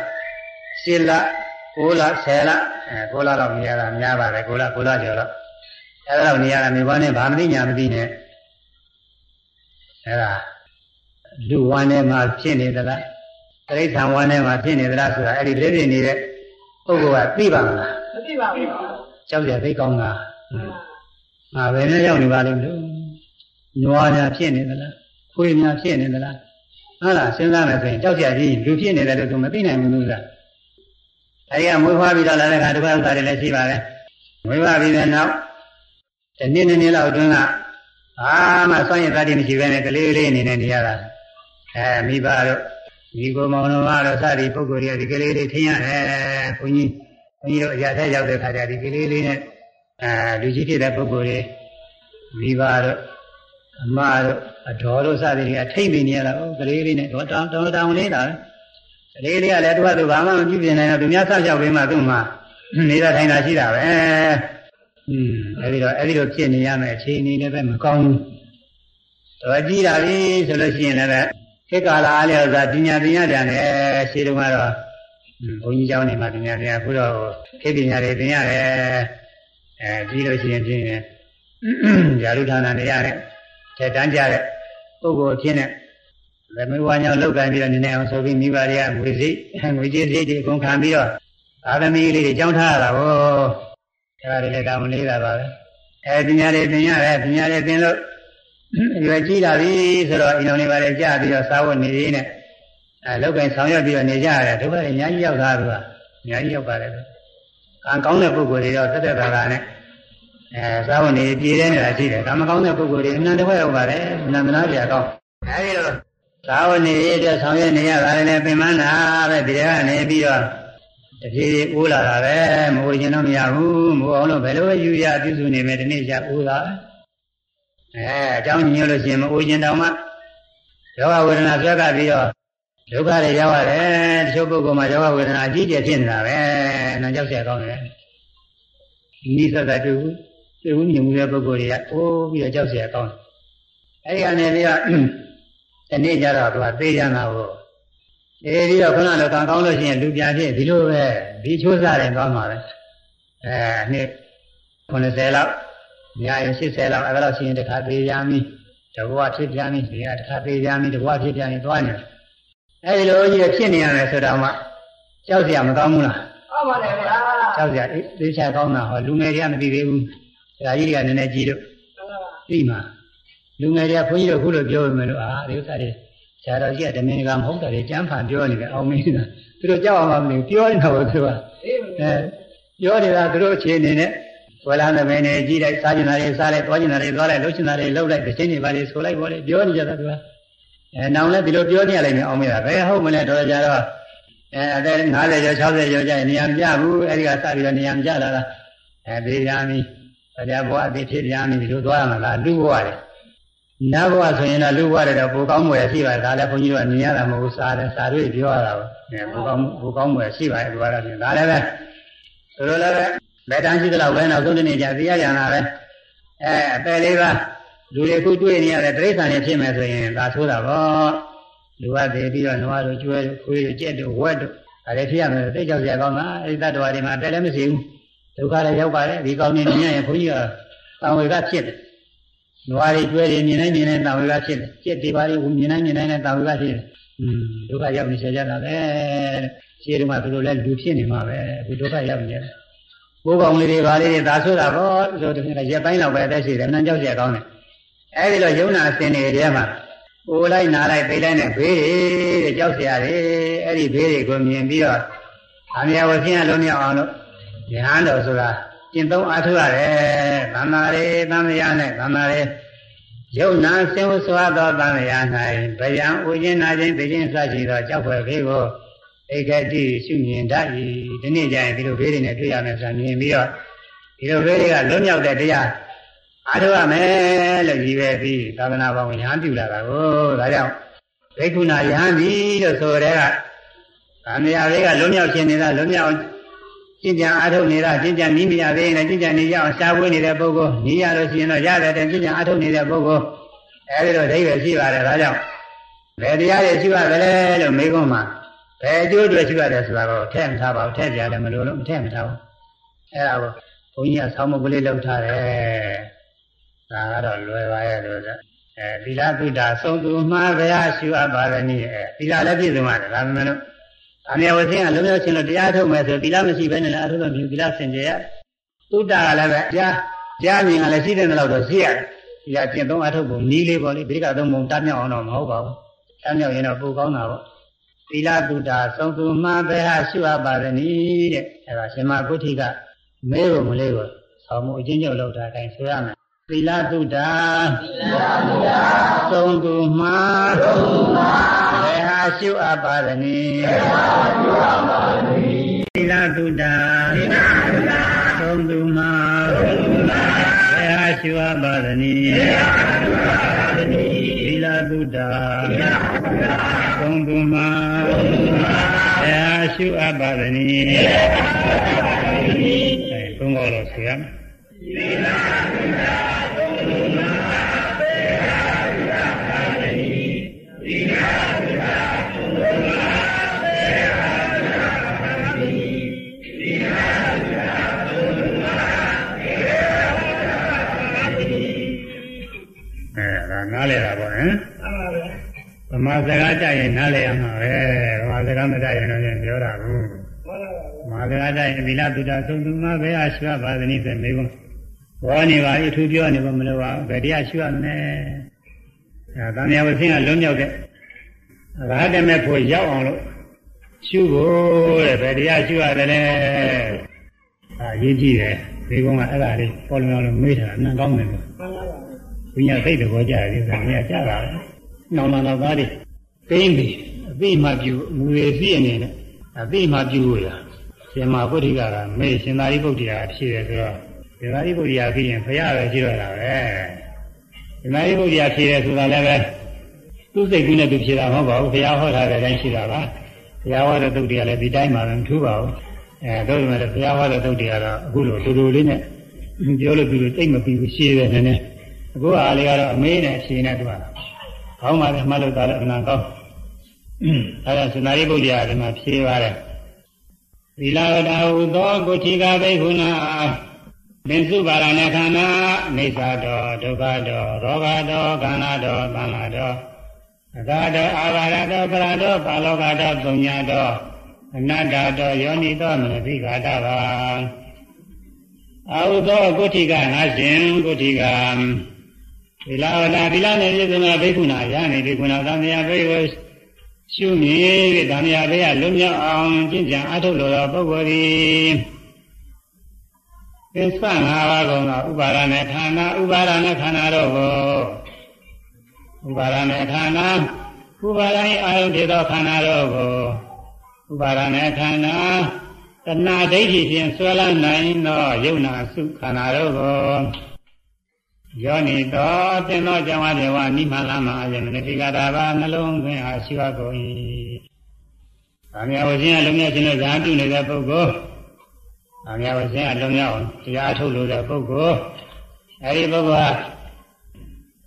ရှင်းလ9လ10လအဲ9လတော့နေရာတာများပါတယ်9လ9လကျော်တော့အဲဒါတော့နေရာတာမိဘနဲ့ဗာမသိညာမသိနဲ့အဲဒါလူဝမ်းထဲမှာဖြစ်နေသလားတိရစ္ဆာန်ဝမ်းထဲမှာဖြစ်နေသလားဆိုတာအဲ့ဒီပြည့်ပြည့်နေတဲ့ပုဂ္ဂိုလ်ကသိပါမလား
မသိပါဘူး
ကြောက်ရသိကောင်းတာငါဘယ်နဲ့ရောက်နေပါလိမ့်မလို့နွားများဖြစ်နေသလားခွေးများဖြစ်နေသလားဟုတ်လားစဉ်းစားမယ်ဆိုရင်ကြောက်ကြကြီးလူဖြစ်နေတယ်လို့သူမသိနိုင်ဘူးလို့လား အဲဒီကမွေးဖွားပြီးတော့လာတဲ့ခါဒုက္ခဥစ္စာတွေလည်းရှိပါပဲမွေးဖွားပြီးတဲ့နောက်တနည်းနည်းလောက်အတွင်းကအာမဆွမ်းရည်တတ်တယ်မရှိဘဲနဲ့ကလေးလေးအနေနဲ့နေရတာအဲမိဘတို့ဒီကိုမောင်တော်ကတော့စသည်ပုဂ္ဂိုလ်တွေကဒီကလေးလေးထင်ရတယ်ဘုန်းကြီးဘုန်းကြီးတို့အရာထက်ရောက်တဲ့ခါကျဒီကလေးလေးနဲ့အဲလူကြီးဖြစ်တဲ့ပုဂ္ဂိုလ်တွေမိဘတို့အမတို့အတော်တို့စသည်တွေအထိမ့်နေနေရတာဩကလေးလေးနဲ့တော့တောင်းတောင်းတောင်းလေးတာက လေးလေးကလည်းသူကသူဘာမှမပြုပြင်နိုင်တော့သူများဆောက်ရှောက်ပေးမှသူ့မှာနေတာထိုင်တာရှိတာပဲอืมအဲ့ဒီတော့အဲ့ဒီတော့ဖြစ်နေရမယ်အခြေအနေလည်းပဲမကောင်းဘူးတော့ကြည့်တာပြီဆိုလို့ရှိရင်လည်းခေတ်ကာလအားလျော်စွာပညာပညာကြံတယ်ရှင်းတော့ကတော့ဘုန်းကြီးကျောင်းနေမှာပညာပညာခုတော့ခေတ်ပညာတွေသင်ရတယ်အဲပြီးလို့ရှိရင်ဖြင့်ရာထူးဌာနနေရတဲ့ထက်တန်းကြတဲ့ပုဂ္ဂိုလ်အဖြစ်နဲ့ လက်မဝါညောင်းလောက်ကန်ပြီးတော့နေနေအောင်ဆိုပြီးမိဘတွေကငွေစိငွေကြေးစိတွေအကုန်ခံပြီးတော့သာသမီလေးတွေကြောင်းထားရတာဟောအဲဒါတွေလည်းကောင်းလေးတာပါပဲအဲပညာတွေသင်ရတယ်ပညာတွေသင်လို့ရွယ်ကြီးလာပြီဆိုတော့အိမ်တော်လေးပါလေကြာပြီးတော့စားဝတ်နေရင်းနဲ့အဲလောက်ကင်ဆောင်ရွက်ပြီးတော့နေကြရတယ်ဒုက္ခတွေအများကြီးရောက်တာက။အများကြီးရောက်ပါတယ်။ကံကောင်းတဲ့ပုဂ္ဂိုလ်တွေတော့သက်သက်သာသာနဲ့အဲစားဝတ်နေပြည်တဲ့နေတာရှိတယ်။ကံမကောင်းတဲ့ပုဂ္ဂိုလ်တွေအမှန်တကွရောက်ပါတယ်။နာမနာပြကောင်း။အဲဒီတော့ စားဝတ်နေရတဲ့ဆောင်ရွက်နေရတာလည်းပင်မနာပဲဒီကနေပြီးတော့တပြေးအိုးလာတာပဲမဟုတ်ရင်တော့မရဘူးမဟုတ်အောင်လို့ဘယ်လိုယူရပြုစုနေမယ်ဒီနေ့ကျအိုးတာအဲအကြောင်းညွှန်လို့ရှိရင်မအိုးခြင်းတောင်မှယောဂဝေဒနာဆွဲကပ်ပြီးတော့ဒုက္ခတွေရောက်ရတယ်တချို့ပုဂ္ဂိုလ်မှာယောဂဝေဒနာအကြီးကျယ်ဖြစ်နေတာပဲနာကြောက်เสียကောင်းတယ်ဒီသက်ကတူတူညုံတဲ့ပုဂ္ဂိုလ်တွေကအိုးပြီးတော့ကြောက်เสียကောင်းတယ်အဲဒီကနေပြီးတော့ ဒီနေ့ကျတော့သူကသေးကြတာကိုဒီပြီးတော့ခဏတော့ကံကောင်းလို့ရှိရင်လူပြဖြစ်ဒီလိုပဲဒီချိုးစားတယ်ကောင်းပါပဲအဲနှစ်90လောက်ညာရင်80လောက်အဲ့ဒါရှိရင်တခါသေးကြပြီတဘဝဖြစ်ပြန်ပြီဒီကတခါသေးကြပြီတဘဝဖြစ်ပြန်ပြီသွားနေတယ်အဲဒီလိုကြီးဖြစ်နေရတယ်ဆိုတော့မှကြောက်စရာမကောင်းဘူးလား
ဟုတ်ပါတယ်ဗျာ
ကြောက်စရာသိချာကောင်းတာဟောလူငယ်တွေကမသိသေးဘူးဒါကြီးတွေကနည်းနည်းကြည့်လို့သိမှာ လူငယ်တွေကခွန်ကြီးတို့ခုလိုပြောမယ်လို့အာဒီဥစ္စာတွေဆရာတော်ကြီးကဓမင်းကမဟုတ်တယ်ကျမ်းဖန်ပြောနေတယ်အောင်မင်းကသူတို့ကြောက်အောင်မလို့ပြောနေတာကိုသူကအဲပြောနေတာသူတို့အခြေအနေနဲ့ဝလာသမင်းနေကြည့်လိုက်စားကျင်တာတွေစားလိုက်သွားကျင်တာတွေသွားလိုက်လှုပ်ကျင်တာတွေလှုပ်လိုက်တစ်ချိန်နေပါလေဆိုလိုက်ပေါ်လေပြောနေကြတာသူကအဲနောင်လည်းဒီလိုပြောနေရလိုက်မယ်အောင်မင်းကဘယ်ဟုတ်မလဲတော်ကြတော့အဲအသက်50ကျော်60ကျော်ကျရင်နေရာမပြဘူးအဲဒီကစပြီးတော့နေရာမပြလာတာအဲပြေးရမည်ဆရာဘဝအသေးဖြစ်ရမည်ဒီလိုသွားရမှာလားလူဘဝလေ နတ်ဘဝဆိုရင်တော့လူဘဝတွေတော့ပိုကောင်းမွယ်ရှိပါတယ်ဒါလည်းဘုန်းကြီးတို့ကမြင်ရတာမဟုတ်ဘူးစားတယ်စားတွေ့ပြောရတာပဲအဲပိုကောင်းပိုကောင်းမွယ်ရှိပါတယ်ဒီဘဝတော့ဒါလည်းပဲဆိုလိုလည်းပဲလက်တန်းရှိသလောက်ပဲနောက်ဆုံးတနေ့ကျသိရကြတာပဲအဲအပယ်လေးပါလူတွေခုတွေ့နေရတဲ့တိရစ္ဆာန်တွေဖြစ်မယ်ဆိုရင်ဒါဆိုးတာပေါ့လူကသေးပြီးတော့နွားတို့ကျွဲတို့ခွေးတို့ကြက်တို့ဝက်တို့ဒါလည်းဖြစ်ရမယ်သိကြောက်ကြကောင်းတာအဲဒီတတ္တဝါတွေမှာအပယ်လည်းမရှိဘူးဒုက္ခလည်းရောက်ပါတယ်ဒီကောင်းနေနေရင်ဘုန်းကြီးကတောင်ဝေကဖြစ်တယ် နွားတွေကျွဲတွေမြင်နိုင်မြင်နိုင်တာဝေကဖြစ်တယ်ကြက်တွေပါတွေမြင်နိုင်မြင်နိုင်တာဝေကဖြစ်တယ်ဒုက္ခရောက်နေဆရာကြတာပဲရှင်းတယ်မှာသူတို့လည်းလူဖြစ်နေမှာပဲဒီဒုက္ခရောက်နေတယ်ကိုယ်ကောင်လေးတွေပါလေးတွေဒါဆိုတာတော့ဆိုတော့ရက်ပိုင်းလောက်ပဲအသက်ရှိတယ်နှမ်းကြောက်ရကောင်းတယ်အဲဒီလိုယုံနာအစင်တွေတည်းမှာဟိုလိုက်နားလိုက်ပိတ်လိုက်နဲ့ဘေးတွေကြောက်စရာတွေအဲဒီဘေးတွေကိုမြင်ပြီးတော့အမြဲဝဆင်းရလုံးရအောင်လို့ဉာဏ်တော်ဆိုတာ ကျင့်သုံးအားထုတ်ရတယ်သံဃာရေသံဃာနဲ့သံဃာရေယုံနာဆင်းဝစွာသောသံဃာ၌ဗျံဥခြင်းနာခြင်းသိခြင်းစရှိသောကြောက်ဖွယ်ဘေးကိုဧကတိရှုမြင်တတ်၏ဒီနေ့ကျရင်ဒီလိုဘေးတွေနဲ့တွေ့ရမယ်ဆိုတာမြင်ပြီးတော့ဒီလိုဘေးတွေကလွတ်မြောက်တဲ့တရားအားထုတ်ရမယ်လို့ကြီးပဲပြီးသာသနာ့ဘောင်ရဟန်းပြုလာတာကိုဒါကြောင့်ဘိက္ခုနာယဟန်ပြီလို့ဆိုတဲ့ကဗာမယာလေးကလွတ်မြောက်ခြင်းနေတာလွတ်မြောက် ကျင့်ကြံအားထုတ်နေတာကျင့်ကြံမိမရသေးရင်ကျင့်ကြံနေကြအောင်ရှားဝေးနေတဲ့ပုဂ္ဂိုလ်ညီရလို့ရှိရင်တော့ရတဲ့တည်းကျင့်ကြံအားထုတ်နေတဲ့ပုဂ္ဂိုလ်အဲဒီလိုဒိဋ္ဌိရှိပါတယ်ဒါကြောင့်ဘယ်တရားတွေရှိပါသလဲလို့မေးခွန်းမှာဘယ်အကျိုးအတွက်ရှိရတယ်ဆိုတာကိုထည့်မထားပါဘူးထည့်ကြတယ်မလို့လို့မထည့်မထားဘူးအဲဒါကိုဘုန်းကြီးကဆောင်းမကလေးလောက်ထားတယ်ဒါကတော့လွယ်ပါရဲ့လို့ဆိုအဲသီလသုဒ္ဓသုံးသူမှားဗျာရှုအပ်ပါရနည်းအဲသီလလည်းပြည့်စုံပါတယ်ဒါပေမဲ့လို့ အမြဲဝဆင်းကလုံးလုံးချင်းလို့တရားထုတ်မယ်ဆိုသီလမရှိဘဲနဲ့လည်းအထုလို့မရှိသီလဆင်ကြရသုဒ္ဓကလည်းပဲကြားကြားမြင်ကလည်းရှိတဲ့လောက်တော့ရှိရတယ်ဒီကကျင့်သုံးအထုတ်ပုံနီးလေးပေါ့လေဘေးကသုံးပုံတတ်မြောက်အောင်တော့မဟုတ်ပါဘူးတတ်မြောက်ရင်တော့ပိုကောင်းတာပေါ့သီလတုဒ္ဒါသုံးသူမှဘယ်ဟာရှုအပ်ပါသနည်းတဲ့အဲဒါရှင်မကုဋ္ဌိကမဲကိုမလေးကိုဆောင်းမှုအချင်းချင်းလောက်တာအတိုင်းဆိုရမယ်သီလတုဒ္ဒါသီလတုဒ္ဒါသုံးသူမှသုံးသူမှဘယ်ဟာ ရှုအပ်ပါသနည်းဘယ်ဟာရှုအပ်ပါသနည်းသီလတုဒ္ဒါသီလတုဒ္ဒါသုံးသူမှသုံးသူမှဘယ်ဟာရှုအပ်ပါသနည်းဘယ်ဟာရှုအပ်ပါသနည်းသီလတုဒ္ဒါသီလတုဒ္ဒါသုံးသူမှသုံးသူမှဘယ်ဟာရှုအပ်ပါသနည်းဘယ်ဟာရှုအပ်ပါသနည်းအဲဘုံတော်လို့ဆိုရမယ်သီလတုဒ္ဒါသုံးသူမှ လည်တာပေါ့ဟမ်ဗမာစကားကြရင်နားလည်ရမှာပဲဗမာစကားမကြရင်တော့ပြောတာဘူးဗမာစကားကြရင်သီလတုဒ္ဒါသုံးသူမှဘယ်ဟာရှုအပ်ပါသနည်းဆိုမေးခွန်းဘောနေပါအထူးပြောနေပါမလို့ပါဗတရားရှုရမယ်အဲဒါမြတ်ဝဆင်းကလွံ့မြောက်တဲ့ရာဂမဲ့ဖို့ရောက်အောင်လို့ရှုဖို့တဲ့ဗတရားရှုရတယ်လေအာရေးကြည့်တယ်ဒီကောင်ကအဲ့ဒါလေးပေါ်လွင်အောင်လို့မေးတာအနံကောင်းတယ်လို့ ဘုရားသိတဲ့ဘောကြတယ်ဆိုတော့ကြားတာပဲနောင်နောင်သားတွေသိမ့်ပြီအသိမှပြုမူရည်သိအနေနဲ့အသိမှပြုရရှင်မပုရိကကမေရှင်သာရိပုတ္တရာဖြစ်တယ်ဆိုတော့ရှင်သာရိပုတ္တရာဖြစ်ရင်ဖရာပဲရှိတော့တာပဲရှင်သာရိပုတ္တရာဖြစ်တယ်ဆိုတာလည်းပဲသူ့စိတ်ကူးနဲ့သူဖြစ်တာမဟုတ်ပါဘူးဖရာဟောတာတဲ့အတိုင်းရှိတာပါဖရာဟောတဲ့သုတ်တရားလည်းဒီတိုင်းမှမထူးပါဘူးအဲတို့မှလည်းဖရာဟောတဲ့သုတ်တရားတော့အခုလိုတူတူလေးနဲ့ပြောလို့သူတို့တိတ်မပြီးဘူးရှင်းတယ်နည်းနည်း အခုအားလေးကတော့အမေးနဲ့အရှင်နဲ့တွေ့တာကောင်းပါလေမှတ်လို့တာလည်းအမှန်ကောင်းအဲဒါရှင်သာရိပုတ္တရာဒီမှာဖြေပါတယ်သီလဝတ္တဟုသောကုဋ္ဌိကဘိက္ခုနာမင်းစုပါရဏခန္ဓာအိဋ္ဌာတောဒုက္ခတောရောဂတောခန္ဓာတောသံဃာတောအဂါတောအာဘာရတောပရတောပါလောကတောသုံညာတောအနတ္တတောယောနိတောမနတိကာတပါအာဟုသောကုဋ္ဌိကငါရှင်ကုဋ္ဌိက သီလဝတ္တသီလနဲ့ပြည့်စုံသောဘိက္ခုနာယနေ့ဒီခုနာသံဃာဘိက္ခုရှုမြည်တဲ့ဓမ္မရာဘေးကလွတ်မြောက်အောင်ကျင့်ကြံအထုတ်လိုသောပုဂ္ဂိုလ်သည်သစ္စာ၅ပါးကုန်သောဥပါဒနဲ့ခန္ဓာဥပါဒနဲ့ခန္ဓာတို့ကိုဥပါဒနဲ့ခန္ဓာဥပါဒ၏အာယုထေသောခန္ဓာတို့ကိုဥပါဒနဲ့ခန္ဓာတဏှာဒိဋ္ဌိဖြင့်ဆွဲလန်းနိုင်သောယုံနာစုခန္ဓာတို့ကို ယောနိတောတင်သောကြောင့်အဒေဝနိမလာမအယမနတိကတာဘာနှလုံးသွင်းအားရှိပါကုန်၏။ဗာမြဝရှင်ကလုံမြောက်ခြင်းနဲ့ဇာတုနေတဲ့ပုဂ္ဂိုလ်ဗာမြဝရှင်ကလုံမြောက်တရားထုတ်လို့တဲ့ပုဂ္ဂိုလ်အဲဒီပုဂ္ဂိုလ်ဟာ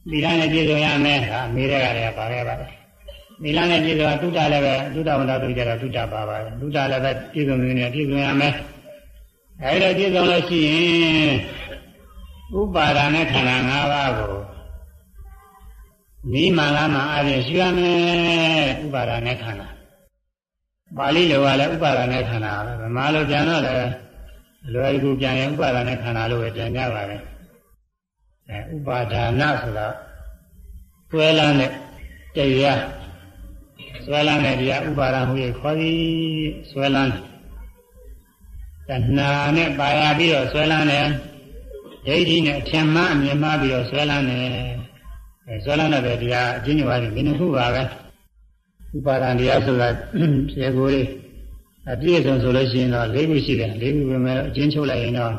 သီလနဲ့ပြည့်စုံရမယ်။ဒါမေးတဲ့ကလည်းပါခဲ့ပါတယ်။သီလနဲ့ပြည့်စုံတုဒ္ဒလည်းပဲတုဒ္ဒဝန္တတို့ကြတော့တုဒ္ဒပါပါတယ်။တုဒ္ဒလည်းပဲပြည့်စုံနေပြည့်စုံရမယ်။အဲဒီတော့ပြည့်စုံလို့ရှိရင် ဥပါဒာနဲ့ခန္ဓာ၅ပါးကိုမိမာလာမှာအပြင်ရှိရမယ်ဥပါဒာနဲ့ခန္ဓာပါဠိလိုကလည်းဥပါဒာနဲ့ခန္ဓာပဲဗမာလိုပြန်တော့လည်းလွယ်ကူပြန်ရင်ဥပါဒာနဲ့ခန္ဓာလို့ပဲပြန်ကြပါပဲအဲဥပါဒါနဆိုတာဆွဲလန်းတဲ့တရားဆွဲလန်းတဲ့တရားဥပါဒာဟူ၍ခေါ်သည်ဆွဲလန်းတဏှာနဲ့ပါရပြီးတော့ဆွဲလန်းတယ် ဒိဋ္ဌိနဲ့အထင်မှအမြင်မှပြီးတော့ဆွဲလန်းတယ်အဲဆွဲလန်းတဲ့တရားအချင်းချင်းပါရင်ဒီနှစ်ခုပါပဲဥပါဒံတရားဆိုတာပြေကိုလေးအပြည့်စုံဆိုလို့ရှိရင်တော့၄ခုရှိတယ်၄ခုပဲမဲ့အချင်းချုပ်လိုက်ရင်တော့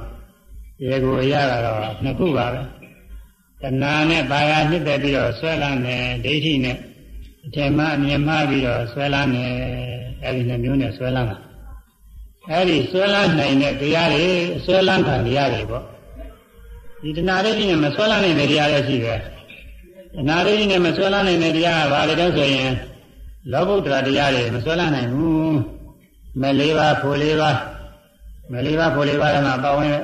ပြေကိုအရတာတော့နှစ်ခုပါပဲတဏှာနဲ့ပါရနှစ်သက်ပြီးတော့ဆွဲလန်းတယ်ဒိဋ္ဌိနဲ့အထင်မှအမြင်မှပြီးတော့ဆွဲလန်းတယ်အဲဒီနှမျိုးနဲ့ဆွဲလန်းတာအဲဒီဆွဲလန်းနိုင်တဲ့တရားတွေဆွဲလန်းခံတရားတွေပေါ့ ဒီတဏှာရိဋ္ဌိနဲ့မဆွဲလန်းနိုင်တဲ့တရားလည်းရှိတယ်တဏှာရိဋ္ဌိနဲ့မဆွဲလန်းနိုင်တဲ့တရားကဘာလဲတော့ဆိုရင်လောဘုဒ္ဓရာတရားတွေမဆွဲလန်းနိုင်ဘူးမလေးပါဖို့လေးပါမလေးပါဖို့လေးပါကမှပါဝင်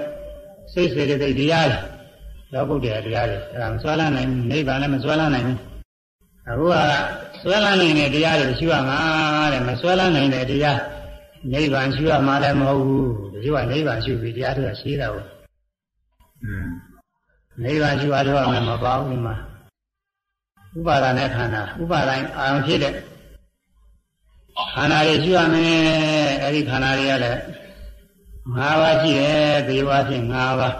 စိတ်စေတသိက်တရားတွေလောဘုဒ္ဓရာတရားတွေအဲဒါမဆွဲလန်းနိုင်ဘူးနိဗ္ဗာန်လည်းမဆွဲလန်းနိုင်ဘူးအခုကဆွဲလန်းနိုင်တဲ့တရားတွေရှိရမှာတဲ့မဆွဲလန်းနိုင်တဲ့တရားနိဗ္ဗာန်ရှိရမှာလည်းမဟုတ်ဘူးဒီကနိဗ္ဗာန်ရှိပြီတရားတွေကရှိတာဘူး ၄ပါးရှိပါတော့မယ်မပါဘူးဒီမှာဥပါဒာနဲ့ခန္ဓာဥပါဒိုင်အာရုံဖြစ်တဲ့ခန္ဓာတွေရှိရမယ်အဲ့ဒီခန္ဓာတွေကလည်း၅ပါးရှိတယ်ဒီဝါဖြင့်၅ပါး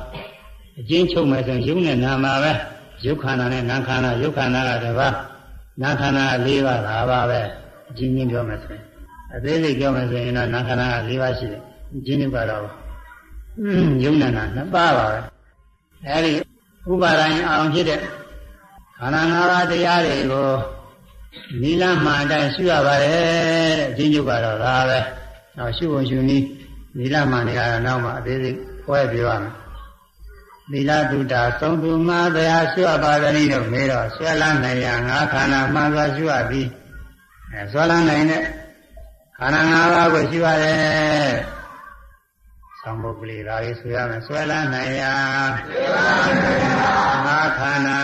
အကျဉ်းချုပ်မယ်ဆိုရင်ယုံနဲ့နာမှာပဲယုတ်ခန္ဓာနဲ့နာခန္ဓာယုတ်ခန္ဓာကတစ်ပါးနာခန္ဓာ၄ပါး၅ပါးပဲအကျဉ်းချင်းပြောမယ်ဆိုရင်အသေးစိတ်ပြောမယ်ဆိုရင်တော့နာခန္ဓာက၄ပါးရှိတယ်အကျဉ်းချင်းကတော့ယုံနဲ့နာနှစ်ပါးပါပဲအဲဒီ ဥပါဒိုင်အောင်ဖြစ်တဲ့ခန္ဓာ၅ပါးတရားတွေကိုနိလမှန်တိုင်းရှုရပါတယ်အချင်းချုပ်ကတော့ဒါပဲ။နောက်ရှုဖို့ရှုနည်းနိလမှန်တွေကတော့နောက်မှအသေးစိတ်ဟောပြရမယ်။နိလတုတာသုံးသူမှာတရားရှုရပါသည်လို့မေးတော့ဆွဲလန်းနိုင်ရငါခန္ဓာမှန်စွာရှုရသည်။အဲဆွဲလန်းနိုင်တဲ့ခန္ဓာ၅ပါးကိုရှုရတယ်။ သံဃုပလီဒါလေးဆိုရမယ်ဆွဲလန်းနိုင်ရာငါခန္ဓာ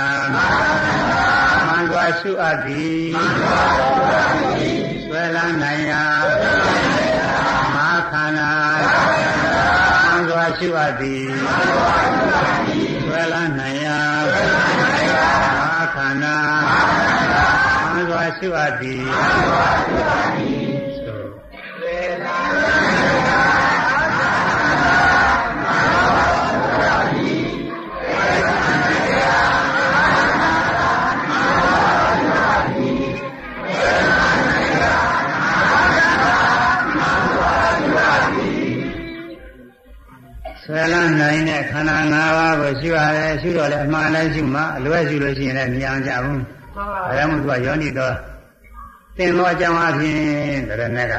မှန်စွာရှုအပ်သည်ဆွဲလန်းနိုင်ရာငါခန္ဓာမှန်စွာရှုအပ်သည်ဆွဲလန်းနိုင်ရာငါခန္ဓာမှန်စွာရှုအပ်သည် အမှန်တိုင်းရှုမှအလွဲရှုလို့ရှိရင်လည်းမရအောင်ကြဘူး။ဒါကြောင့်မို့သူကယောနိတော်သင်သောအကြောင်းအဖြစ်တရနဲ့က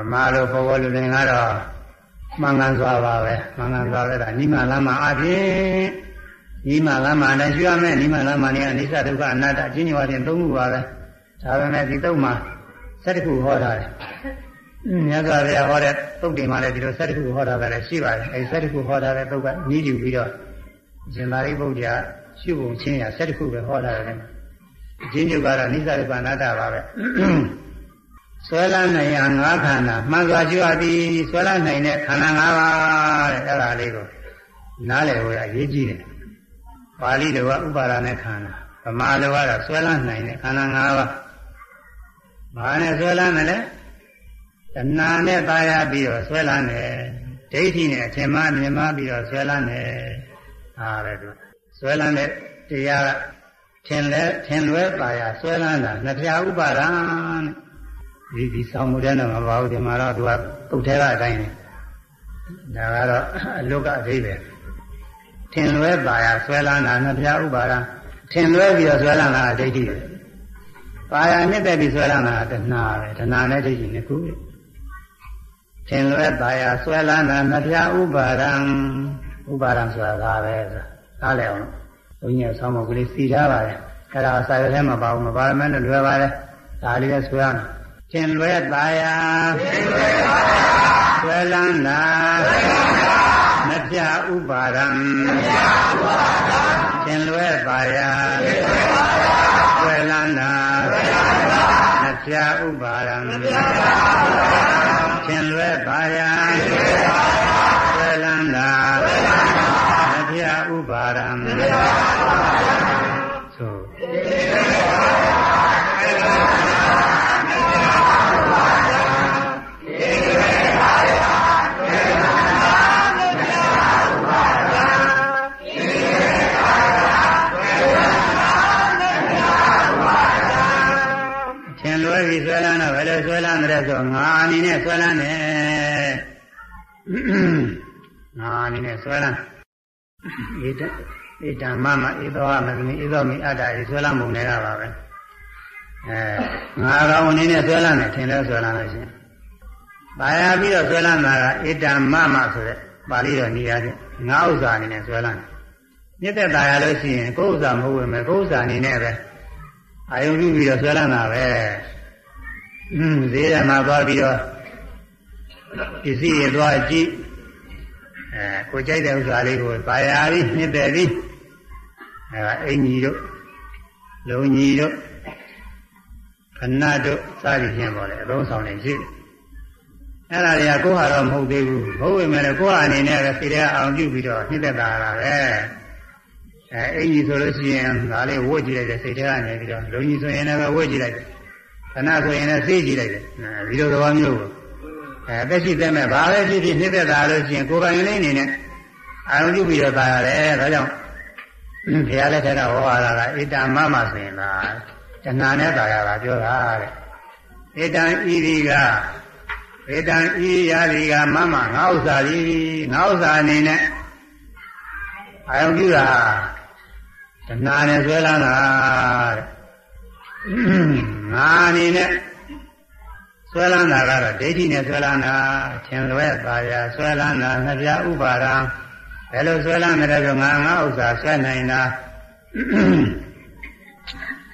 အမှားလို့ပေါ်ပေါ်လူတွေကတော့မှန်ကန်စွာပါပဲမှန်ကန်စွာပဲဒါနိမလမ်းမှာအဖြစ်နိမလမ်းမှာလည်းရှုရမယ်နိမလမ်းမှာနေအနိစ္စဒုက္ခအနတ္တအချင်းချင်းဝါဖြင့်သုံးခုပါပဲဒါပေမဲ့ဒီတော့မှာစက်တခုဟောထားတယ်မြတ်စွာဘုရားဟောတဲ့သုတ်တင်မှာလည်းဒီလို၁၁ခုဟောတာလည်းရှိပါတယ်အဲဒီ၁၁ခုဟောတာတဲ့သုတ်ကညီးယူပြီးတော့ ရှင်သာရိပုတ္တရာရှုပုံချင်းရ၁၁ခုပဲဟောတာလည်းအချင်းချုပ်ကတော့နိစ္စရပနာတပါပဲဆွဲလန်းနိုင်ရငါးခန္ဓာမှန်စွာကြွရသည်ဆွဲလန်းနိုင်တဲ့ခန္ဓာ၅ပါးတဲ့အဲ့ဒါလေးကိုနားလည်ဖို့အရေးကြီးတယ်ပါဠိတော်ကဥပါဒာနဲ့ခန္ဓာဗမာလိုကတော့ဆွဲလန်းနိုင်တဲ့ခန္ဓာ၅ပါးဘာနဲ့ဆွဲလန်းတယ်လဲတဏှာနဲ့ပါရပြီးတော့ဆွဲလန်းတယ်ဒိဋ္ဌိနဲ့အထင်မှားမြင်မှားပြီးတော့ဆွဲလန်းတယ် ဟာပဲသူဆွဲလန်းတဲ့တရားကထင်လဲထင်လွဲပါရဆွဲလန်းတာနှစ်ဖြာဥပါဒံဒီဒီဆောင်မှုတဲ့တော့မပါဘူးဒီမှာတော့သူကပုတ်ထဲကအတိုင်းဒါကတော့အလုကအသေးပဲထင်လွဲပါရဆွဲလန်းတာနှစ်ဖြာဥပါဒံထင်လွဲပြီးတော့ဆွဲလန်းတာဒိဋ္ဌိပဲပါရနှစ်သက်ပြီးဆွဲလန်းတာတဏှာပဲတဏှာနဲ့ဒိဋ္ဌိနှစ်ခုပဲထင်လွဲပါရဆွဲလန်းတာမပြဥပါဒံ ဥပါဒံဆိုတာဒါပဲဆိုတာနားလည်အောင်ဘုန်းကြီးဆောင်းမကလေးစီထားပါတယ်အဲ့ဒါစာရွက်ထဲမှာပါဘူးမပါမယ်လို့လွယ်ပါတယ်ဒါလေးလည်းဆွဲအောင်ထင်လွဲပါရဆွဲလန်းတာမပြဥပါဒံထင်လွဲပါရဆွဲလန်းတာမပြဥပါဒံထင်လွဲပါရာဆွဲ ဥပါရံဆွဲလန်းတဲ့ဆိုငါအနေနဲ့ဆွဲလန်းတယ်ငါအနေနဲ့ဆွဲလန်း ဧတဧတမမဧသောမသမီဧသောမိအတ္တဧဆွဲလန်းပုံတွေကပါပဲအဲငါကောင်အနေနဲ့ဆွဲလန်းတယ်ထင်တယ်ဆွဲလန်းလို့ရှိရင်ပါရပြီးတော့ဆွဲလန်းတာကဧတမမဆိုတဲ့ပါဠိတော်နေရာချင်းငါဥစ္စာအနေနဲ့ဆွဲလန်းတယ်မြစ်သက်တာရလို့ရှိရင်ကိုယ်ဥစ္စာမဟုတ်ဝင်မယ်ကိုယ်ဥစ္စာအနေနဲ့ပဲအာယုံပြုပြီးတော့ဆွဲလန်းတာပဲอืมဈေးရမှာသွားပြီးတော့ပစ္စည်းရသွားကြည့် အဲကိုကြိုက်တဲ့ဥစ္စာလေးကိုပါရပြီးနှစ်တယ်ပြီးအဲအင်ကြီးတို့လုံကြီးတို့ခဏတို့စသည်ဖြင့်ပေါ်တယ်အလုံးဆောင်နေရှိအဲ့ဒါတွေကကိုယ်ဟာတော့မဟုတ်သေးဘူးဘုဝေမဲ့ကိုယ်ဟာအနေနဲ့ပဲစိတ်ထဲအောင်ပြုပြီးတော့နှစ်သက်တာလားပဲအဲအင်ကြီးဆိုလို့ရှိရင်ဒါလေးဝတ်ကြည့်လိုက်တယ်စိတ်ထဲကနေပြီးတော့လုံကြီးဆိုရင်လည်းဝတ်ကြည့်လိုက်တယ်ခဏဆိုရင်လည်းသိကြည့်လိုက်တယ်ဒီလိုသဘောမျိုးကို အဲသက်ရှိသက်မဲ့ဘာပဲဖြစ်ဖြစ်နှိမ့်သက်တာလို့ရှိရင်ကိုယ်ပိုင်လေးအနေနဲ့အာရုံပြုပြီးတော့သာရတယ်ဒါကြောင့်ဘုရားလက်ထက်ကဟောရတာကဣတမမဆိုရင်လားတဏှာနဲ့သာရတာပြောတာတဲ့ဣတံဤဒီကဣတံဤရာဒီကမမငါဥစ္စာဒီငါဥစ္စာအနေနဲ့အာယုပြုတာတဏှာနဲ့ဆွဲလန်းတာတဲ့ငါအနေနဲ့ ဆွဲလန်းတာကတော့ဒိဋ္ဌိနဲ့ဆွဲလန်းတာသင်လွဲပါရဆွဲလန်းတာငပြဥပါဒံဘယ်လိုဆွဲလန်းတယ်ဆိုငါငါဥစ္စာဆွဲနိုင်တာ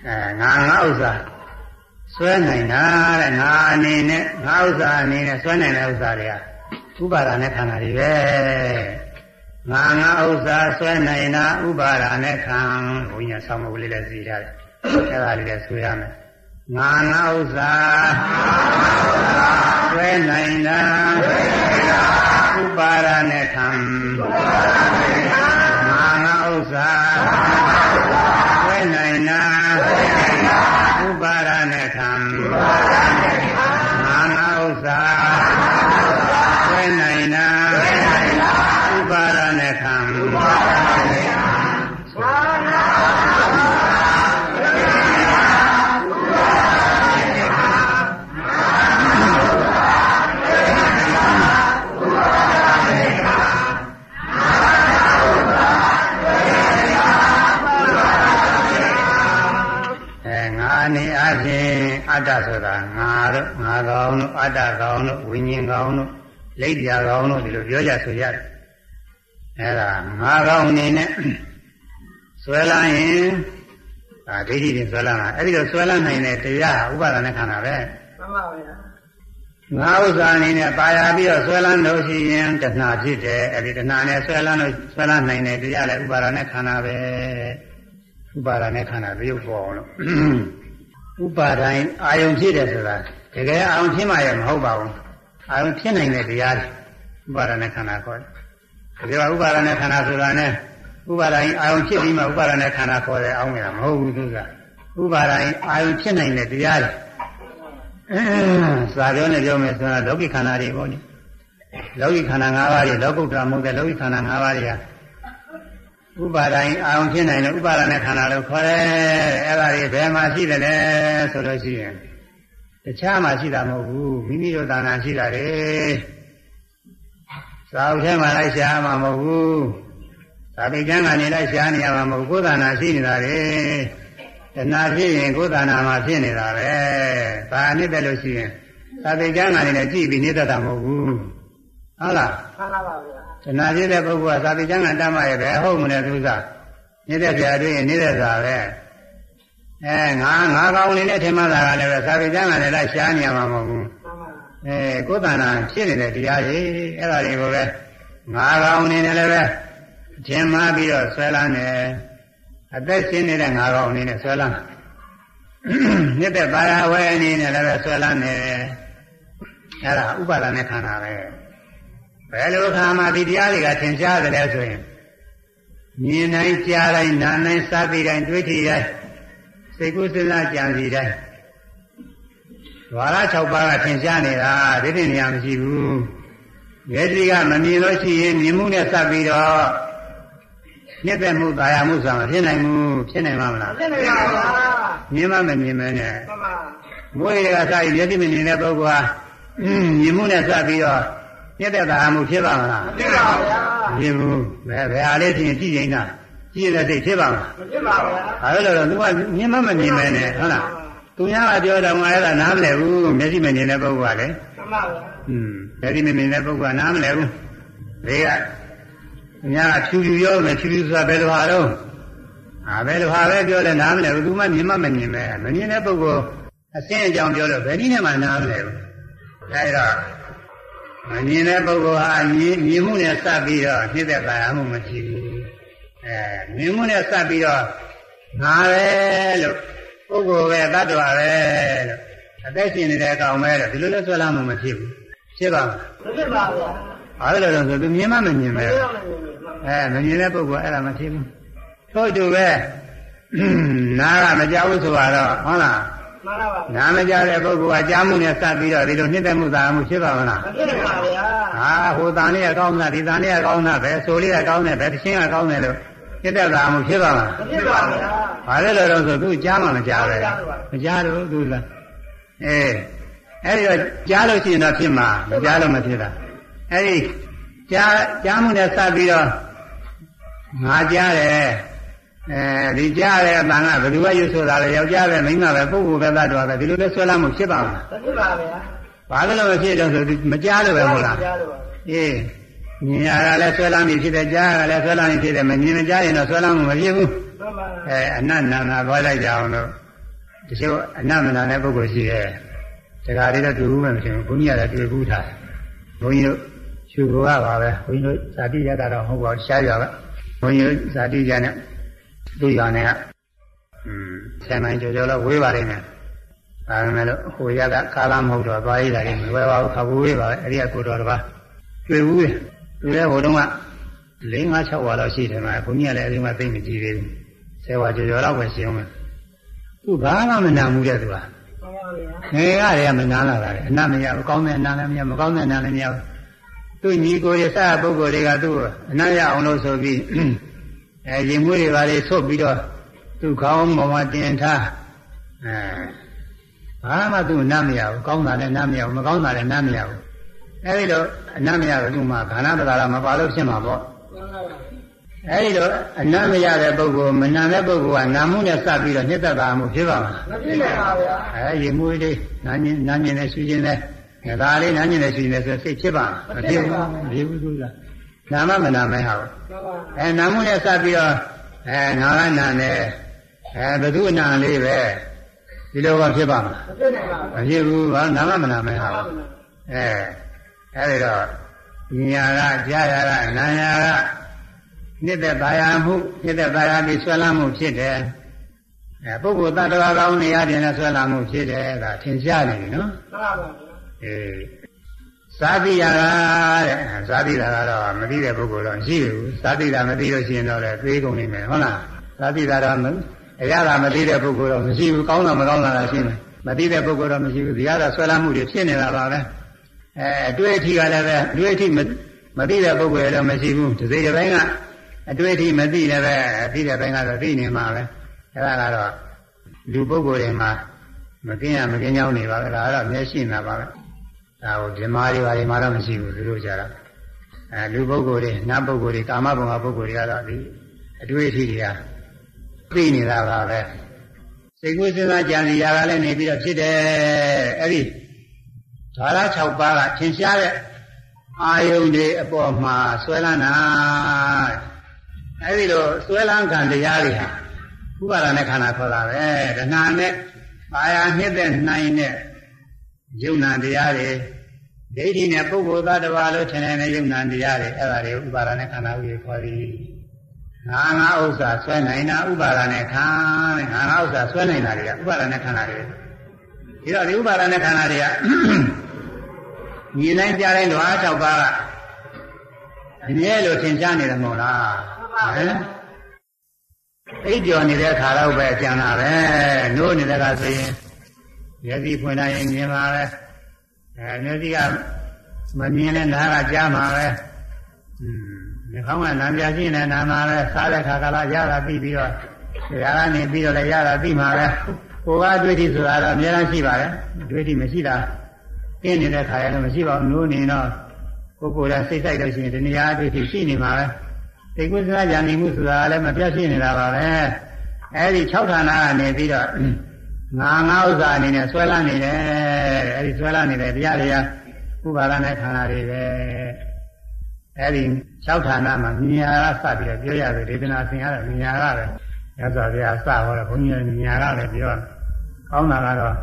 အဲငါငါဥစ္စာဆွဲနိုင်တာတဲ့ငါအနေနဲ့ငါဥစ္စာအနေနဲ့ဆွဲနိုင်တဲ့ဥစ္စာတွေကဥပါဒနဲ့ခန္ဓာတွေပဲငါငါဥစ္စာဆွဲနိုင်တာဥပါဒနဲ့ခံဘုညာဆောင်းမလေးလည်းစီထားတယ်အဲ့ဒါလေးလည်းဆွဲရမယ် ငါငါဥစ္စာဆွဲနိုင်တာဥပါဒနဲ့ခံငါငါဥစ္စာဆွဲနိုင်တာဥပါဒနဲ့ခံ ချင်းအတ္တဆိုတာငါတို့ငါကောင်တို့အတ္တကောင်တို့ဝိညာဉ်ကောင်တို့လိပ်ပြာကောင်တို့ဒီလိုပြောကြဆိုရတယ်အဲဒါငါကောင်အနေနဲ့ဆွဲလာရင်ဒါဒိဋ္ဌိနဲ့ဆွဲလာတာအဲ့ဒီတော့ဆွဲလာနိုင်တဲ့တရားဥပါဒနဲ့ခန္ဓာပဲ
မှန်ပါဗျာ
ငါဥစ္စာအနေနဲ့ပါရပြီးတော့ဆွဲလန်းလို့ရှိရင်တဏှာဖြစ်တယ်အဲ့ဒီတဏှာနဲ့ဆွဲလန်းလို့ဆွဲလန်းနိုင်တဲ့တရားလည်းဥပါဒနဲ့ခန္ဓာပဲဥပါဒနဲ့ခန္ဓာပြုတ်ပေါ်အောင်လို့ ဥပါဒိုင်အာယုံဖြစ်တယ်ဆိုတာတကယ်အာယုံဖြစ်မှရမဟုတ်ပါဘူးအာယုံဖြစ်နိုင်တဲ့တရားတွေဥပါဒနဲ့ခန္ဓာခေါ်တယ်ဒါကဥပါဒနဲ့ခန္ဓာဆိုတာနဲ့ဥပါဒိုင်အာယုံဖြစ်ပြီးမှဥပါဒနဲ့ခန္ဓာခေါ်တယ်အောင်းနေတာမဟုတ်ဘူးသူကဥပါဒိုင်အာယုံဖြစ်နိုင်တဲ့တရားတွေအဲစာပြောနဲ့ပြောမယ်ဆိုတာလောကိခန္ဓာတွေပေါ့နိလောကိခန္ဓာ၅ပါးတွေလောကုတ္တရာမဟုတ်တဲ့လောကိခန္ဓာ၅ပါးတွေက ဥပါဒိုင်အာရုံဖြစ်နိုင်တဲ့ဥပါဒနဲ့ခန္ဓာလို့ခေါ်တယ်အဲ့ဒါတွေဘယ်မှာရှိတယ်လဲဆိုလို့ရှိရင်တခြားမှာရှိတာမဟုတ်ဘူးမိမိတို့သာနာရှိတာလေသာဝထဲမှာလိုက်ရှားမှာမဟုတ်ဘူးသာပိကျမ်းကနေလိုက်ရှားနေရမှာမဟုတ်ကိုယ်သာနာရှိနေတာလေတဏှာဖြစ်ရင်ကိုယ်သာနာမှာဖြစ်နေတာပဲဒါအနည်းတယ်လို့ရှိရင်သာပိကျမ်းကနေလည်းကြည့်ပြီးနေတတ်တာမဟုတ်ဘူးဟုတ်လား
မှန်ပါပါဗျာ
တဏှာဖြစ်တဲ့ပုဂ္ဂိုလ်ကသာပိကျမ်းကတတ်မှရဲ့ပဲဟုတ်မလဲသူစားနေတဲ့ပြာတွေ့ရင်နေတဲ့စာပဲအဲငါငါကောင်းနေတဲ့ထင်မှသာကလည်းပဲသာပိကျမ်းကလည်းလိုက်ရှားနေရမှာမဟုတ်ဘူး
မှန်ပါ
အဲကိုယ်တဏ္ဍာဖြစ်နေတဲ့တရားကြီးအဲ့ဒါတွေကိုပဲငါကောင်းနေတယ်လည်းပဲထင်မှပြီးတော့ဆွဲလန်းတယ်အသက်ရှင်နေတဲ့ငါကောင်းအနေနဲ့ဆွဲလန်းနေတဲ့ပါရဝဲအနေနဲ့လည်းပဲဆွဲလန်းနေတယ်အဲ့ဒါဥပါဒနဲ့ခန္ဓာပဲ ဘယ်လိုခါမှဒီတရားတွေကသင်ရှားတယ်လဲဆိုရင်မြင်တိုင်းကြားတိုင်းနားတိုင်းစားပြီးတိုင်းတွေးထီတိုင်းစိတ်ကူးစဉ်းစားကြံစီတိုင်းဝါရ6ပါးကသင်ရှားနေတာဒီနေ့နေရာမရှိဘူးမျက်စိကမမြင်လို့ရှိရင်မြင်မှုနဲ့စပ်ပြီးတော့နှစ်သက်မှုတာယာမှုဆိုတာမဖြစ်နိုင်ဘူးဖြစ်နိုင်မှာမလား
ဖြစ်နေပါဗျာ
မြင်မှမမြင်မဲနဲ့
မှန်ပါ
မွေးတွေကစပြီးမျက်စိမမြင်တဲ့ပုဂ္ဂိုလ်ဟာအင်းမြင်မှုနဲ့စပ်ပြီးတော့ နှစ်သက်တာယာမှုဖြစ်ပါမလား
ဖြစ်ပါဗျာ
မြင်ဘူးဘယ်ဘယ်ဟာလေးဖြစ်ရင်ကြည့်နေတာကြည့်တဲ့စိတ်ဖြစ်ပါမလား
မဖြစ်ပါဗျာ
အဲလိုတော့ तू ကမြင်မှမမြင်မဲနဲ့ဟုတ်လားသူများကပြောတော့ငါအဲ့ဒါနားမလဲဘူးမျက်စိမမြင်တဲ့ပုဂ္ဂိုလ်ကလည်း
မှန်ပါဗျာ
อืมမျက်စိမမြင်တဲ့ပုဂ္ဂိုလ်ကနားမလဲဘူးဒီကသူများကဖြူဖြူပြောမယ်ဖြူဖြူဆိုတာဘယ်လိုဟာတော့အာဘယ်လိုဟာပဲပြောတယ်နားမလဲဘူး तू မှမြင်မှမမြင်မဲမမြင်တဲ့ပုဂ္ဂိုလ်အစင်းအကြောင်းပြောလို့ဘယ်နည်းနဲ့မှနားမလဲဘူးအဲဒါ မမြင်တဲ့ပုဂ္ဂိုလ်ဟာမြင်မြင်မှုနဲ့စပ်ပြီးတော့နှိမ့်သက်ပါရမှုမရှိဘူးအဲမြင်မှုနဲ့စပ်ပြီးတော့ငါပဲလို့ပုဂ္ဂိုလ်ပဲတ attva ပဲလို့အသက်ရှင်နေတဲ့အကောင်ပဲလို့ဒီလိုလဲဆွဲလာမှမဖြစ်ဘူးဖြစ်ပါမလား
မဖြစ်ပါဗျာ
ဘာလို့လဲဆိုသူမြင်မှမမြင်ပဲ
ဖြစ်ရမယ်မှန်ပါ
အဲမမြင်တဲ့ပုဂ္ဂိုလ်အဲ့ဒါမဖြစ်ဘူးထို့တူပဲနာကမကြောက်ဘူးဆိုတော့ဟုတ်လား
မှန်ပါပါ
နာမကြတဲ့ပုဂ္ဂိုလ်ကကြားမှုနဲ့စပ်ပြီးတော့ဒီလိုနှစ်သက်မှုသာမှုဖြစ်ပါမလား
မဖြစ်ပါဗျာ
ဟာဟိုတန်လေးကကောင်းတာဒီတန်လေးကကောင်းတာပဲဆိုလေးကကောင်းတယ်ပဲတခြင်းကကောင်းတယ်လို့နှစ်သက်သာမှုဖြစ်ပါမလား
မဖြစ်ပါဗျာ
ဘာလဲလို့တော့ဆိုသူကြားမှမကြားပဲမကြားတော့သူလားအေးအဲ့ဒီတော့ကြားလို့ရှိရင်တော့ဖြစ်မှာမကြားလို့မဖြစ်တာအဲ့ဒီကြားကြားမှုနဲ့စပ်ပြီးတော့ငါကြားတယ် အဲဒီကြားတဲ့အတန်ကဘယ်သူကရွတ်ဆိုတာလဲယောက်ျားပဲမိန်းမပဲပုဂ္ဂိုလ်ပဲသတ္တဝါပဲဒီလိုလဲဆွဲလာမှုဖြစ်ပါမလား
မဖြစ်ပါဗျာ
ဘာလို့လဲမဖြစ်တော့ဆိုသူမကြားလို့ပဲမဟုတ်လား
ကြားလို့ပါ
အေးမြင်ရတာလည်းဆွဲလာမှုဖြစ်တယ်ကြားရတာလည်းဆွဲလာမှုဖြစ်တယ်မမြင်မကြားရင်တော့ဆွဲလာမှုမဖြစ်ဘူး
မှန်ပါ
အဲအနတ်နာနာသွားလိုက်ကြအောင်လို့တချို့အနတ်မနာတဲ့ပုဂ္ဂိုလ်ရှိတယ်။ဒါကြလေးတော့တွေ့ဘူးမှမဖြစ်ဘူး။ဘုန်းကြီးကလည်းတွေ့ဘူးထားတယ်။ဘုန်းကြီးတို့ရှုဘောကပါပဲ။ဘုန်းကြီးတို့ဇာတိရတာတော့ဟုတ်ပါဘူးရှားကြပါ။ဘုန်းကြီးတို့ဇာတိကြနဲ့ သူ့ရနဲ့ကอืมဆယ်မိုင်ကျော်ကျော်တော့ဝေးပါလိမ့်မယ်။ဒါပေမဲ့လို့ဟိုရကကာလမဟုတ်တော့သွားရတာလည်းမဝဲပါဘူး။ခဘူးဝေးပါပဲ။အဲ့ဒီကကိုတော်တစ်ပါးတွေ့ဘူးလေ။တွေ့တဲ့ဟိုတုန်းက၄၅6ဝါလောက်ရှိတယ်မှာဘုန်းကြီးကလည်းအဲဒီမှာသိမကြည့်သေးဘူး။ဆယ်ဝါကျော်ကျော်တော့ပဲရှင်းအောင်။သူဘာမှမနာမှုတဲ့သူက
မှန်ပါဗျာ
ငယ်ကတည်းကမနာလာတာလေအနမရဘူးကောင်းတဲ့အနာလည်းမရမကောင်းတဲ့အနာလည်းမရဘူးသူညီကိုရစတဲ့ပုဂ္ဂိုလ်တွေကသူ့ကိုအနာရအောင်လို့ဆိုပြီး အဲရင်မွေးတွေပါလေဆုတ်ပြီးတော့သူ့ခေါင်းပေါ်မှာတင်ထားအဲဘာမှသူ့နားမရဘူးကောင်းတာလည်းနားမရဘူးမကောင်းတာလည်းနားမရဘူးအဲဒီလိုအနာမရဘူးသူ့မှာခန္ဓာပဒါရမပါလို့ဖြစ်မှာပေါ့
မှန်ပါပါ
အဲဒီတော့အနတ်မရတဲ့ပုဂ္ဂိုလ်မနာတဲ့ပုဂ္ဂိုလ်ကနာမှုနဲ့စပ်ပြီးတော့နှစ်သက်တာမှုဖြစ်ပါမှာ
မဖြစ်ပါဗျာ
အဲရေမွေးလေးနာညင်နာညင်နဲ့ရှူခြင်းနဲ့ဒါလေးနာညင်နဲ့ရှူခြင်းနဲ့ဆိုစိတ်ဖြစ်ပါမဖြစ်ဘူးမဖြစ်ဘူးသူက နာမမနာမဲဟာ
မှန်ပါ
အဲနာမှုနဲ့စပ်ပြီးတော့အဲငါကနာနဲ့အဲဘသူအနာလေးပဲဒီလိုကဖြစ်ပါမလား
မဖြစ်နိုင်ပါ
မဖြစ်ဘူးဘာနာမမနာမဲဟာအဲအဲဒီတော့ညာကကြားရကနာညာကနှစ်သက်သာယာမှုနှစ်သက်သာယာပြီးဆွဲလမ်းမှုဖြစ်တယ်အဲပုဂ္ဂိုလ်တ attva ကောင်းနေရတယ်နဲ့ဆွဲလမ်းမှုဖြစ်တယ်ဒါထင်ရှားနေပြီနော်
မှန်ပါဗျာ
အေး သာတိယာကတဲ့သာတိတာကတော့မသိတဲ့ပုဂ္ဂိုလ်တော့ရှိဘူးသာတိတာမသိလို့ရှိရင်တော့လေသေးကုန်နေမယ်ဟုတ်လားသာတိတာတော့အရာကမသိတဲ့ပုဂ္ဂိုလ်တော့မရှိဘူးကောင်းတာမကောင်းတာလည်းရှိမယ်မသိတဲ့ပုဂ္ဂိုလ်တော့မရှိဘူးဒီကတော့ဆွဲလမ်းမှုတွေဖြစ်နေတာပါပဲအဲအတွေ့အထိကလည်းပဲအတွေ့အထိမသိတဲ့ပုဂ္ဂိုလ်တော့မရှိဘူးဒီစိတ်တစ်ပိုင်းကအတွေ့အထိမသိလည်းပဲသိတဲ့ပိုင်းကတော့သိနေမှာပဲအဲဒါကတော့လူပုဂ္ဂိုလ်တွေမှာမကင်းရမကင်းကြောင်းနေပါပဲဒါကတော့မျက်ရှိနေတာပါပဲ ဒါကိုဓမ္မတွေဘာတွေမှတော့မရှိဘူးသူတို့ကြတာအဲလူပုဂ္ဂိုလ်တွေနတ်ပုဂ္ဂိုလ်တွေကာမဘုံကပုဂ္ဂိုလ်တွေကတော့ဒီအတွေ့အထိတွေကသိနေတာပါပဲစိတ်ကူးစဉ်းစားကြံစီရတာလည်းနေပြီးတော့ဖြစ်တယ်အဲ့ဒီဓာရ6ပါးကသင်ရှားတဲ့အာယုန်တွေအပေါ်မှာဆွဲလန်းတာအဲ့ဒီလိုဆွဲလန်းခံတရားတွေဟာဥပါဒနဲ့ခန္ဓာခေါ်တာပဲတဏှာနဲ့ပါရနှစ်တဲ့နိုင်တဲ့ ယုံနာတရားတွေဒိဋ္ဌိနဲ့ပုဂ္ဂိုလ်သတ္တဝါလို့ထင်နေတဲ့ယုံနာတရားတွေအဲ့ဒါတွေဥပါဒနဲ့ခန္ဓာဥကိုခေါ်သည်ငါငါဥစ္စာဆွဲနိုင်တာဥပါဒနဲ့ခန္ဓာငါငါဥစ္စာဆွဲနိုင်တာတွေကဥပါဒနဲ့ခန္ဓာတွေဒီတော့ဒီဥပါဒနဲ့ခန္ဓာတွေကညီနိုင်ကြတိုင်းတော့အား၆ပါးကအမြဲလို့သင်ကြားနေတယ်မဟုတ်လားဟမ်အိပ်ကျော်နေတဲ့ခါတော့ပဲကြံတာပဲနိုးနေတဲ့ကဆိုရင် မျက်စိဖွင့်လိုက်ရင်မြင်ပါပဲအဲမျက်စိကမမြင်တဲ့နားကကြားမှာပဲอืมဒီခေါင်းကနားပြရှိနေနားမှာပဲစားတဲ့ခါကလာရတာပြီးပြီးတော့ရာကနေပြီးတော့လည်းရတာပြီးမှာပဲကိုယ်ကတွေ့ထိဆိုတာတော့အများကြီးရှိပါတယ်တွေ့ထိမရှိတာပြင်းနေတဲ့ခါရလည်းမရှိပါဘူးနိုးနေတော့ကိုယ်ကိုယ်လည်းစိတ်ဆိုင်လို့ရှိရင်ဒီနေရာတွေ့ထိရှိနေမှာပဲသိကုသနာဉာဏ်နေမှုဆိုတာလည်းမပြတ်ရှိနေတာပါပဲအဲဒီ6ဌာနကနေပြီးတော့ ငါငါဥစ္စာအနေနဲ့ဆွဲလန်းနေတယ်အဲဒီဆွဲလန်းနေတဲ့တရားတွေကဥပါဒနဲ့ခန္ဓာတွေပဲအဲဒီ6ဌာနမှာမြညာကစပြီးတော့ပြောရတယ်ဒေသနာသင်ရတာမြညာကပဲရသော်ဗျာစဟောတယ်ဘုန်းကြီးကမြညာကလည်းပြောကောင်းတာကတော့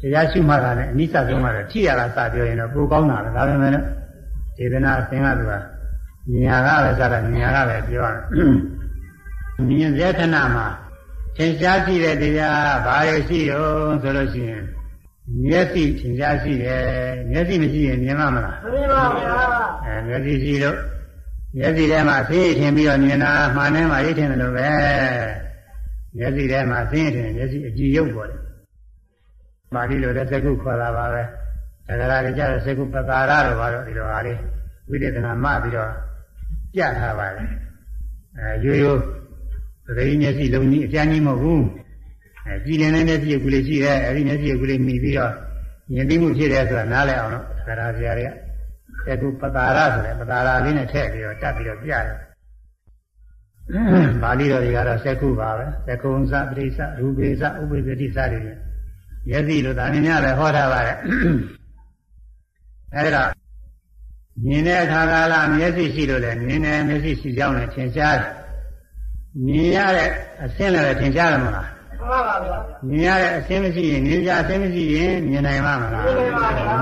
တရားရှိမှတာနဲ့အနိစ္စဆုံးမှတော့ထိရတာစပြောရင်တော့ပိုကောင်းတာပဲဒါပေမဲ့လည်းဒေသနာသင်ရသူကညာကလည်းစတာညာကလည်းပြောတယ်မြင်စေခဏမှာ သင်ရှားကြည့်တဲ့တရားဘာလို့ရှိရောဆိုလို့ရှိရင်မျက်စိသင်ရှားရှိတယ်မျက်စိမရှိရင်မြင်မှာမလား
မဖြစ်ပါဗျာ
အဲမျက်စိရှိလို့မျက်စိထဲမှာသိထင်ပြီးတော့မြင်တာမှန်တယ်မှရိထင်တယ်လို့ပဲမျက်စိထဲမှာသိထင်မျက်စိအကြည့်ရုပ်ပေါ်တယ်ပါဠိလိုတဲ့သကုခေါ်တာပါပဲသက္ကရာတွေကြတဲ့သကုပတာရတော့ဘာလို့ဒီလိုဟာလေးဝိသေသနာမှပြီးတော့ပြထားပါတယ်အဲရိုးရိုး သတိမျက်စိလုံးကြီးအပြားကြီးမဟုတ်ဘူးအဲကြည်လင်တဲ့မျက်စိကူလေးရှိတယ်အဲဒီမျက်စိကူလေးမိပြီးတော့ယဉ်သိမှုဖြစ်တယ်ဆိုတာနားလည်အောင်လို့သက္ကရာဆရာတွေကသကုပတာရဆိုတဲ့ပတာရလေးနဲ့ထည့်ပြီးတော့တတ်ပြီးတော့ပြတယ်ပါဠိတော်တွေကတော့သက္ကုပါပဲသက္ကုံစပရိစ္ဆရူပေစဥပိပတိစတွေမျက်စိလို့ဒါနည်းများပဲဟောထားပါတယ်အဲဒါမြင်တဲ့အခါကလာမျက်စိရှိလို့လည်းမြင်တယ်မျက်စိရှိကြောင်းလည်းထင်ရှားတယ် မြင်ရတဲ့အဆင်းလည်းထင်ရှားတယ်မလား
မှန်ပါဗျာ
မြင်ရတဲ့အဆင်းမရှိရင်မြင်ကြအဆင်းမရှိရင်မြင်နိုင်မှာမလား
မြင်နိုင်ပါဗျာ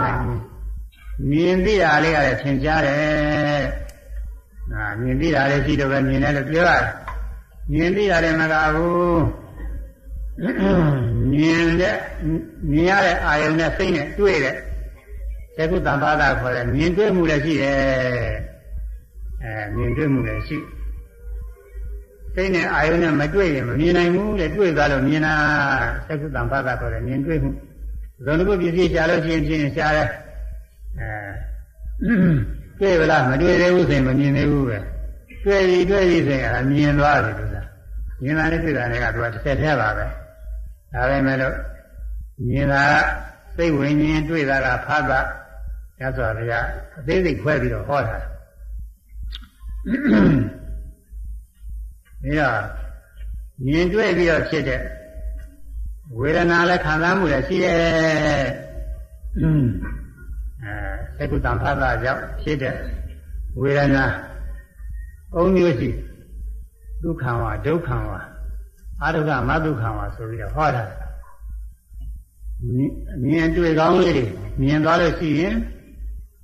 မြင်သိတာလေးကလည်းထင်ရှားတယ်အာမြင်သိတာလေးရှိတော့ပဲမြင်တယ်လို့ပြောရတယ်မြင်သိတာလည်းမကဘူးမြင်တဲ့မြင်ရတဲ့အာယုံနဲ့စိတ်နဲ့တွေ့တဲ့သကုတ္တပါဒခေါ်တဲ့မြင်တွေ့မှုလည်းရှိတယ်အဲမြင်တွေ့မှုလည်းရှိ စိတ်နဲ့အာယုံနဲ့မတွေ့ရင်မမြင်နိုင်ဘူးတဲ့တွေ့သွားလို့မြင်တာသကုတ္တပါဒခေါ်တဲ့မြင်တွေ့မှုဇုံတစ်ခုပစ္စည်းရှားလို့ရှိရင်ဖြင့်ရှားတယ်အဲတွေ့ဗလားမတွေ့သေးဘူးဆိုရင်မမြင်သေးဘူးပဲတွေ့ပြီတွေ့ပြီဆိုရင်အမြင်သွားပြီလို့ဆိုတာမြင်တာနဲ့တွေ့တာနဲ့ကသူကတစ်ဆက်တည်းပါပဲဒါပဲမဲ့လို့မြင်တာစိတ်ဝိညာဉ်တွေ့တာကဖတ်တာရသော်ဗျာအသေးစိတ်ခွဲပြီးတော့ဟောတာ ဒါမြင်တွေ့ပြီးတော့ဖြစ်တဲ့ဝေဒနာလည်းခံစားမှုလည်းရှိရဲ့အဲသကုတံဖတ်တာကြောင့်ဖြစ်တဲ့ဝေဒနာအုံမျိုးရှိဒုက္ခဝဒုက္ခဝအာဒုက္ခမဒုက္ခဝဆိုပြီးတော့ဟောတာမြင်တွေ့ကောင်းလေးတွေမြင်သွားလို့ရှိရင်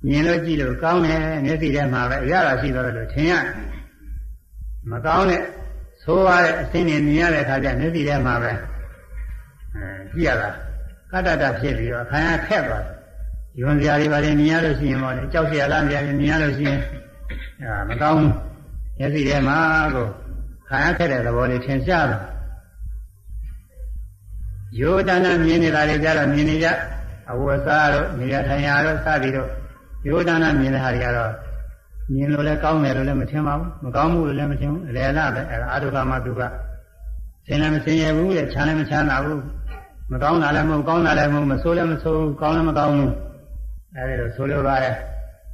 မြင်လို့ကြည့်လို့ကောင်းတယ်မျက်စိထဲမှာပဲအရသာရှိတော့လို့ထင်ရမကောင်းတဲ့ သိုးရတဲ့အစင်းတွေမြင်ရတဲ့အခါကျမျက်စိထဲမှာပဲအဲကြည့်ရတာကတ္တတဖြစ်ပြီးတော့ခံရခက်သွားတယ်ယွန်စရာတွေပါလေမြင်ရလို့ရှိရင်ပေါ့လေကြောက်စရာလားမြင်မြင်ရလို့ရှိရင်အဲမကောင်းမျက်စိထဲမှာကိုခံရခက်တဲ့သဘောလေးထင်ရှားတယ်ယောတနာမြင်နေတာတွေကြတော့မြင်နေကြအဝတ်စားတို့နေရာထိုင်ရာတို့စသည်တို့ယောတနာမြင်တဲ့ဟာတွေကတော့ မြင်လို့လည်းကောင်းတယ်လို့လည်းမထင်ပါဘူးမကောင်းဘူးလို့လည်းမထင်ဘူးအလယ်လားပဲအဲအာရုကမတုကဆင်းလည်းမဆင်းရဘူးတဲ့ချမ်းလည်းမချမ်းသာဘူးမကောင်းတာလည်းမဟုတ်ကောင်းတာလည်းမဟုတ်မဆိုးလည်းမဆိုးကောင်းလည်းမကောင်းဘူးအဲဒီလိုဆိုလိုပါတယ်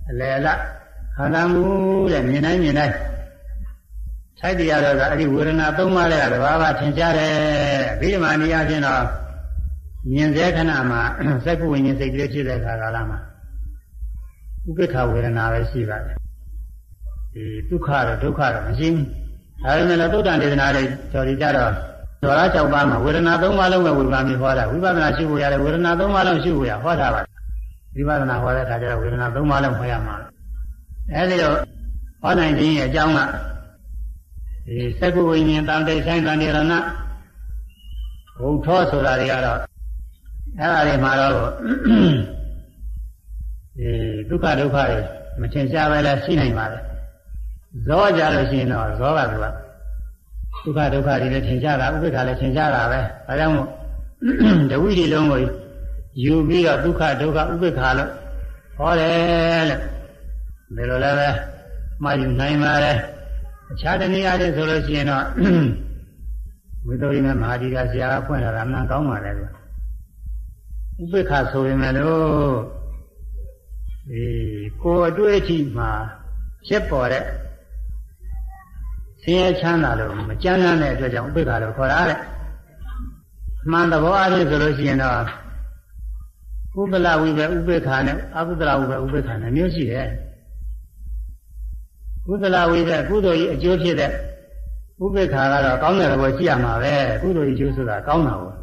အလယ်လားခန္ဓာမူတဲ့မြင်တိုင်းမြင်တိုင်းထိုက်တရားတော့ကအဲ့ဒီဝေဒနာသုံးပါးတဲ့ကတဘာဘာထင်ရှားတယ်ဗိဓမာနိယချင်းတော့မြင်စေခဏမှာစက္ကုဝိညာဉ်စိတ်ကလေးဖြစ်တဲ့ခါကာလမှာဥပိ္ပခဝေဒနာပဲရှိပါတယ် ဒီဒုက္ခတော့ဒုက္ခတော့မရှိဘူးဒါပေမဲ့လည်းသုတ္တန်ဒေသနာတွေကျော်ဒီကြတော့ဒေါ်ရ၆ပါးမှာဝေဒနာ၃ပါးလုံးပဲဝေဘာမီဟောတာဝိပဿနာရှိဖို့ရတယ်ဝေဒနာ၃ပါးလုံးရှိဖို့ရဟောတာပါဝိပဿနာဟောတဲ့အခါကျတော့ဝေဒနာ၃ပါးလုံးဟောရမှာအဲဒီတော့ဟောနိုင်ခြင်းရဲ့အကြောင်းကဒီသက္ကဝိညာဉ်တန်တိဆိုင်တန်ရဏဘုံထောဆိုတာတွေကတော့အဲ့ဒါတွေမှာတော့ဒီဒုက္ခဒုက္ခတွေမထင်ရှားပဲလားရှိနိုင်ပါလေ ဇောကြလို့ရှိရင်တော့ဇောကသူကဒုက္ခဒုက္ခတွေလည်းထင်ရှားတာဥပ္ပခါလည်းထင်ရှားတာပဲဒါကြောင့်မို့တဝိဒီလုံးကိုယူပြီးတော့ဒုက္ခဒုက္ခဥပ္ပခါလို့ဟောတယ်လို့ဒီလိုလည်းပဲမှားယူနိုင်ပါတယ်အခြားတနည်းအားဖြင့်ဆိုလို့ရှိရင်တော့ဝိသုရိနဲ့မဟာဒီကဆရာကဖွင့်လာတာမှန်ကောင်းပါလေကွာဥပိ္ပခဆိုရင်လည်းဒီကိုယ်အတွေ့အထိမှာဖြစ်ပေါ်တဲ့ ဆင်းရဲချမ်းသာလို့မကြမ်းတမ်းတဲ့အတွက်ကြောင့်ဥပိ္ပခလို့ခေါ်တာတဲ့မှန်သဘောအားဖြင့်ဆိုလို့ရှိရင်တော့ဥပ္ပလဝိပဲဥပိ္ပခနဲ့အကုသလဝိပဲဥပိ္ပခနဲ့မျိုးရှိတယ်ကုသလဝိပဲကုသိုလ်ကြီးအကျိုးဖြစ်တဲ့ဥပိ္ပခါကတော့ကောင်းတဲ့သဘောရှိရမှာပဲကုသိုလ်ကြီးအကျိုးဆိုတာကောင်းတာပေါ့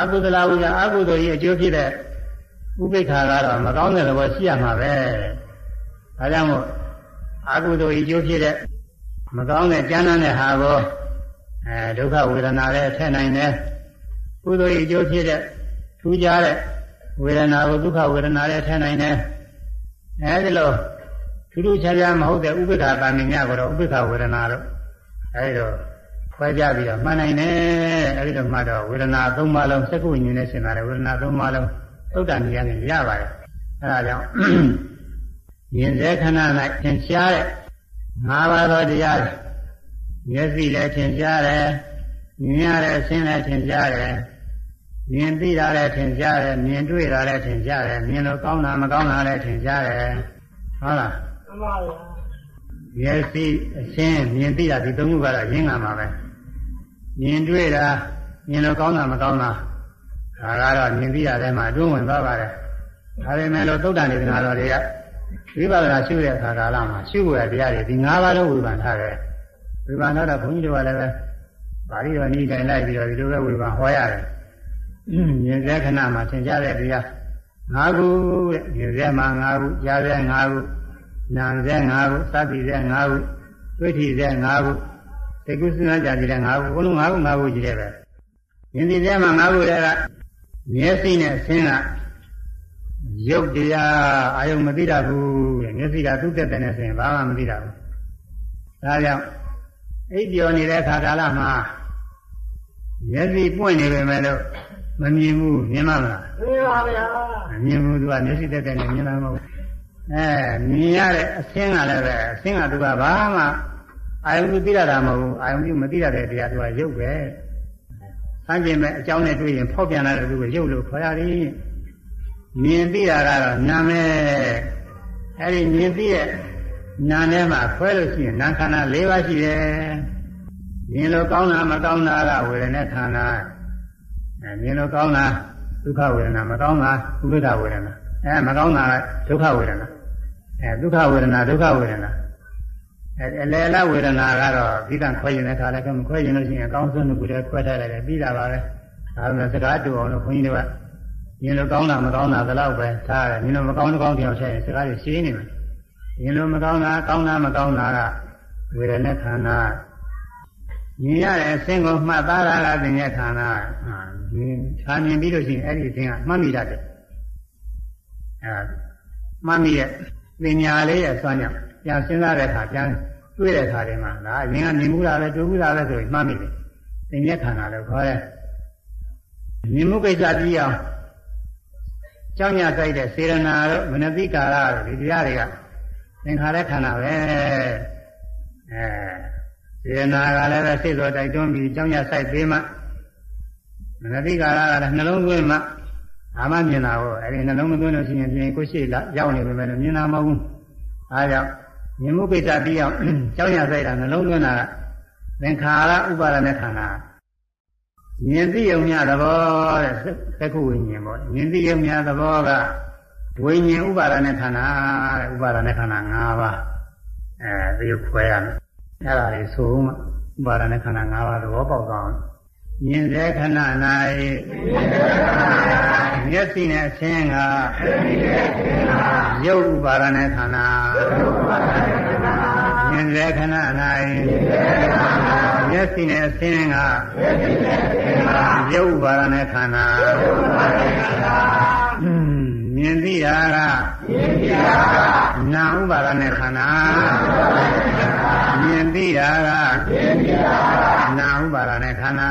အကုသလဝိကအကုသိုလ်ကြီးအကျိုးဖြစ်တဲ့ဥပိ္ပခါကတော့မကောင်းတဲ့သဘောရှိရမှာပဲဒါကြောင့်မို့အကုသိုလ်ကြီးအကျိုးဖြစ်တဲ့ မကောင်းတဲ့ကြမ်းတမ်းတဲ့ဟာကိုအဲဒုက္ခဝေဒနာလည်းထည့်နိုင်တယ်ကုသိုလ်ကြီးအကျိုးဖြစ်တဲ့ထူးခြားတဲ့ဝေဒနာကိုဒုက္ခဝေဒနာလည်းထည့်နိုင်တယ်အဲဒီလိုထထူးထူးခြားခြားမဟုတ်တဲ့ဥပ္ပခာတာမင်ညကိုတော့ဥပ္ပခာဝေဒနာလို့အဲဒီတော့ခွဲကြပြီးတော့မှန်နိုင်တယ်အဲဒီတော့မှတော့ဝေဒနာသုံးပါးလုံးစက္ကုဉ္ဉနဲ့ရှင်းပါတယ်ဝေဒနာသုံးပါးလုံးသုတ်တန်ဉာဏ်နဲ့ရပါတယ်အဲဒါကြောင့်ယင်စေခဏ၌သင်ရှားတဲ့ ငါးပါးသောတရားမျက်စိလည်းသင်ရှားတယ်မြင်ရတဲ့အဆင်းလည်းသင်ရှားတယ်မြင်သိတာလည်းသင်ရှားတယ်မြင်တွေ့တာလည်းသင်ရှားတယ်မြင်လို့ကောင်းတာမကောင်းတာလည်းသင်ရှားတယ်ဟုတ်လား
မှန်ပါဗျာ
မျက်စိအရှင်းမြင်သိတာဒီသုံးခုကတော့ရင်းလာမှာပဲမြင်တွေ့တာမြင်လို့ကောင်းတာမကောင်းတာဒါကတော့မြင်သိတာထဲမှာအတွင်းဝင်သွားပါတယ်ဒါပေမဲ့လို့သုတ်တန်ဒေသနာတော်တွေက ဝိပဿနာရှုတဲ့အခါကာလမှာရှုရတဲ့တရားတွေဒီ၅ပါးလုံးဝေဖန်ထားတယ်ဝေဖန်တော့ဘုန်းကြီးတို့ကလည်းပဲပါဠိတော်နည်းတိုင်းလိုက်ပြီးတော့ဒီလိုပဲဝေဖန်ဟောရတယ်မြင်တဲ့ခဏမှာသင်ကြားတဲ့တရား၅ခုတဲ့မြင်တဲ့မှာ၅ခုကြားတဲ့၅ခုနာမ်တဲ့၅ခုသတိတဲ့၅ခုတွေ့ထီတဲ့၅ခုသိကုသနာကြတဲ့၅ခုဘုလုံး၅ခု၅ခုကြီးတယ်ပဲမြင်တဲ့မှာ၅ခုတည်းကမျက်စိနဲ့ဆင်းကရုပ်တရားအာယုံမသိတတ်ဘူးတဲ့ မျက်စိကသူ့တက်တဲ့နဲ့ဆိုရင်ဘာမှမသိတတ်ဘူးဒါကြောင့်အိပ်ပျော်နေတဲ့ခါကာလမှာမျက်စိပွင့်နေပေမဲ့လို့မမြင်ဘူးမြင်မလား
မှန်ပါဗျာ
မမြင်ဘူးသူကမျက်စိတက်တဲ့နဲ့မြင်တာမဟုတ်ဘူးအဲမြင်ရတဲ့အဆင်းကလည်းပဲအဆင်းကသူကဘာမှအာယုံပြုသိရတာမဟုတ်ဘူးအာယုံပြုမသိရတဲ့တရားသူကရုပ်ပဲဆန်းကျင်မဲ့အကြောင်းနဲ့တွေ့ရင်ဖောက်ပြန်လာတဲ့သူကိုရုပ်လို့ခေါ်ရတယ်မြင်သိတာကတော့နာမဲ အဲဒီမြင်သိတဲ့နာထဲမှာခွဲလို့ရှိရင်နာခန္ဓာ၄ပါးရှိတယ်မြင်လို့ကောင်းတာမကောင်းတာကဝေဒနာခန္ဓာအဲမြင်လို့ကောင်းတာဒုက္ခဝေဒနာမကောင်းတာဥပ္ပဒဝေဒနာအဲမကောင်းတာကဒုက္ခဝေဒနာအဲဒုက္ခဝေဒနာဒုက္ခဝေဒနာအဲအလယ်လဝေဒနာကတော့ပြီးကံခွဲရင်လည်းခါလည်းကမခွဲရင်လို့ရှိရင်အကောင်းဆုံးတစ်ခုတည်းခွဲထားလိုက်တယ်ပြီးတာပါပဲဒါပေမဲ့စကားတူအောင်လို့ခွန်ကြီးတွေက မြင်လို့ကောင်းတာမကောင်းတာဒီလောက်ပဲထားတယ်မြင်လို့မကောင်းတဲ့ကောင်းတရားဆက်ရင်စကားတွေရှင်းနေမယ်မြင်လို့မကောင်းတာကောင်းတာမကောင်းတာကဝေဒနာခန္ဓာမြင်ရတဲ့အဆင်းကိုမှတ်သားတာကသင်္ညခန္ဓာဟာမြင်ခြားမြင်ပြီးလို့ရှိရင်အဲ့ဒီအဆင်းကမှတ်မိတတ်တယ်အဲမှတ်မိရဲ့ပညာလေးရဲ့ဆွမ်းကြောင့်ပြန်စဉ်းစားတဲ့အခါပြန်တွေ့တဲ့အခါတွေမှာဒါအရင်ကမြင်မှုတာပဲတွေ့မှုတာပဲဆိုရင်မှတ်မိတယ်သင်္ညခန္ဓာလို့ခေါ်တယ်မြင်မှုကိစ္စပြီးအောင် ကြောင်းရဆိုင်တဲ့စေရနာတို့မနတိကာရတို့ဒီတရားတွေကသင်္ခါရခန္ဓာပဲအဲစေရနာကလည်းပဲစိတ်တော်တိုက်တွန်းပြီးကြောင်းရဆိုင်ပေးမှမနတိကာရကလည်းနှလုံးသွင်းမှအာမမြင်တာကိုအဲဒီနှလုံးမသွင်းလို့ရှိရင်ပြင်ကိုရှိလာရောက်နေပေမဲ့မြင်တာမဟုတ်ဘူးအဲဒါကြောင့်မြင်မှုကိစ္စပြီးအောင်ကြောင်းရဆိုင်တာနှလုံးသွင်းတာကသင်္ခါရဥပါဒနဲ့ခန္ဓာ မြင်သိုံမြသဘောတဲ့သက္ခုဝိညာဉ်ပေါ့မြင်သိုံမြသဘောကဝိညာဉ်ဥပါဒနဲ့ခန္ဓာတဲ့ဥပါဒနဲ့ခန္ဓာ၅ပါးအဲဒီခွဲရမယ်အဲ့ဒါလေးဆိုမှဥပါဒနဲ့ခန္ဓာ၅ပါးသဘောပေါက်သွားအောင်မြင်တဲ့ခဏ၌မျက်စိနဲ့ဆင်းကရုပ်ဥပါဒနဲ့ခန္ဓာမြင်တဲ့ခဏ၌ မျက်စိနဲ့ဆင်းကရုပ်ဥပါဒနဲ့ခန္ဓာမြင်သိတာကနာဥပါဒနဲ့ခန္ဓာမြင်သိတာကနာဥပါဒနဲ့ခန္ဓာ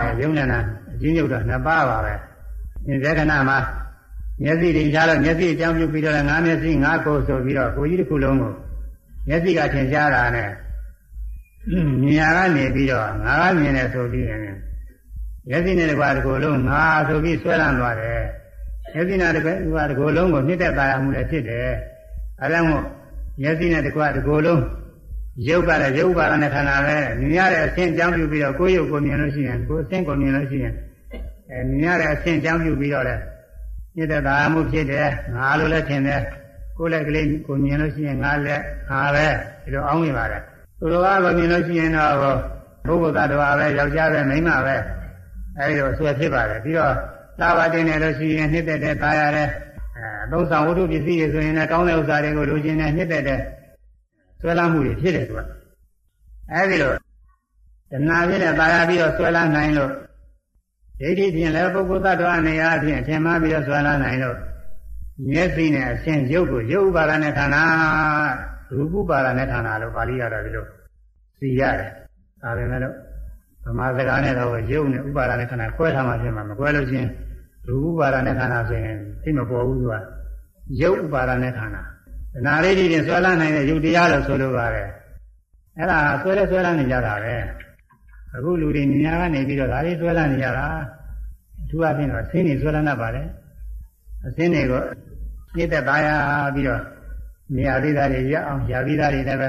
အဲယုံနဲ့နာအချင်းချုပ်တော့နှစ်ပါးပါပဲမြင်တဲ့ခဏမှာမျက်စိတွေရှားတော့မျက်စိအကြောင်းပြုပြီးတော့ငါးမျက်စိငါးကိုယ်ဆိုပြီးတော့ကိုကြီးတစ်ခုလုံးကိုမျက်စိကထင်ရှားတာနဲ့ မြင်ရကနေပြီးတော့ငါကမြင်တယ်ဆိုပြီးရင်မျက်စိနဲ့တကွာတကူလုံးငါဆိုပြီးဆွဲလန်းသွားတယ်မျက်စိနဲ့တကွာတကူလုံးကိုနှစ်သက်သာရမှုလည်းဖြစ်တယ်အဲဒါမို့မျက်စိနဲ့တကွာတကူလုံးရုပ်ကလည်းရုပ်ပါဒနဲ့ခန္ဓာပဲမြင်ရတဲ့အဆင့်ကြောင်းပြုပြီးတော့ကိုယ်ရုပ်ကိုမြင်လို့ရှိရင်ကိုယ်အဆင့်ကိုမြင်လို့ရှိရင်အဲမြင်ရတဲ့အဆင့်ကြောင်းပြုပြီးတော့လည်းနှစ်သက်သာရမှုဖြစ်တယ်ငါလိုလည်းထင်တယ်ကိုယ်လည်းကလေးကိုမြင်လို့ရှိရင်ငါလည်းငါပဲဒီလိုအောင်းနေပါတယ် သူတော်ကမြင်လို့ရှိရင်တော့ဘုဂ္ဂတ attva ပဲယောက်ျားပဲမိန်းမပဲအဲဒီလိုဆွဲဖြစ်ပါတယ်ပြီးတော့သာဝတင်နေလို့ရှိရင်နှစ်သက်တဲ့ตายရတယ်အဲသုံးဆောင်ဝတ္ထုပစ္စည်းတွေဆိုရင်လည်းကောင်းတဲ့ဥစ္စာတွေကိုလိုချင်တဲ့နှစ်သက်တဲ့ဆွဲလမ်းမှုတွေဖြစ်တယ်သူကအဲဒီလိုတဏှာဖြစ်တဲ့ตายရပြီးတော့ဆွဲလမ်းနိုင်လို့ဒိဋ္ဌိဖြင့်လည်းပုဂ္ဂိုလ်သတ္တဝါနေရာဖြင့်ထင်မှားပြီးတော့ဆွဲလန်းနိုင်လို့ မျက်စိနဲ့အရှင်ရုပ်ကိုရုပ်ဥပါဒနဲ့ခန္ဓာ ရူပဥပါဒနဲ့ခန္ဓာလို့ပါဠိရတော့ဒီလိုသိရတယ်ဒါပေမဲ့လို့ဗမာစကားနဲ့တော့ရုပ်နဲ့ဥပါဒနဲ့ခန္ဓာခွဲထားမှဖြစ်မှာမခွဲလို့ချင်းရူပဥပါဒနဲ့ခန္ဓာဆိုရင်သိမပေါ်ဘူးသူကရုပ်ဥပါဒနဲ့ခန္ဓာဒနာလေးကြီးတင်ဆွဲလန်းနိုင်တဲ့ရုပ်တရားလို့ဆိုလိုပါတယ်အဲ့ဒါဆွဲလဲဆွဲလန်းနေကြတာပဲအခုလူတွေမြညာကနေပြီးတော့ဒါလေးဆွဲလန်းနေကြတာအထူးအဖြင့်တော့ဆင်းနေဆွဲလန်းတတ်ပါလေအဆင်းတွေကိုနှိမ့်သက်သားရပြီးတော့ နေရာသေးတာတွေရအောင်ရာပြီးသားတွေလည်းပဲ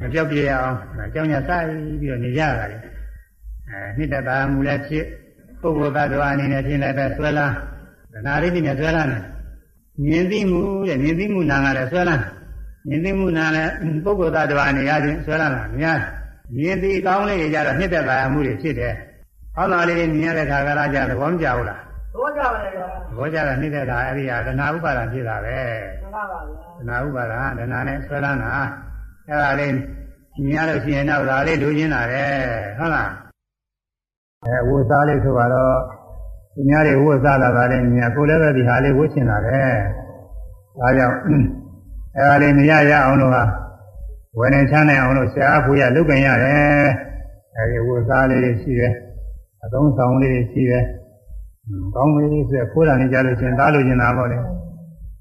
မပြောက်ပြရအောင်အကြောင်းညာစိုက်ပြီးတော့နေကြတာလေအဲနှိမ့်သက်သားမူလည်းဖြစ်ပုဂ္ဂိုလ်သတ္တဝါအနေနဲ့ဖြစ်လည်းပဲဆွဲလန်းဒနာလေးတွေနဲ့ဆွဲလန်းတယ်မြင်သိမှုတဲ့မြင်သိမှုနာကလည်းဆွဲလန်းမြင်သိမှုနာလည်းပုဂ္ဂိုလ်သတ္တဝါအနေအချင်းဆွဲလန်းတာများမြင်သိကောင်းလေးတွေကြတော့နှိမ့်သက်သားမှုတွေဖြစ်တယ်ဟောသားလေးတွေမြင်ရတဲ့ခါကလာကြသဘောမကျဘူးလား
ဘောကြပါလေဗျာ
သဘောကျတာနှိမ့်သက်တာအဲ့ဒီဟာဒနာဥပါဒံဖြစ်တာပဲ
မှန်ပါပါဗျာ
ဒနာဥပါဒံဒနာနဲ့ဆွဲလန်းတာအဲ့ဒါလေးမြင်ရလို့ရှိရင်တော့ဒါလေးလူချင်းတာပဲဟုတ်လားအဲဝတ်စားလေးဆိုတော့သူများတွေဝတ်စားလာတာလည်းမြင်ကိုလည်းပဲဒီဟာလေးဝတ်ချင်တာပဲဒါကြောင့်အဲ့ဒါလေးမရရအောင်လို့ဟာဝယ်နေချမ်းနိုင်အောင်လို့ဆရာအဖိုးရလုပ်ကြရတယ်အဲဒီဝတ်စားလေးတွေရှိတယ်အသုံးဆောင်လေးတွေရှိတယ် ကောင်းလေးဆိုခိုးတာနေကြလို့ရှင်သားလို့ရှင်တာပေါ့လေ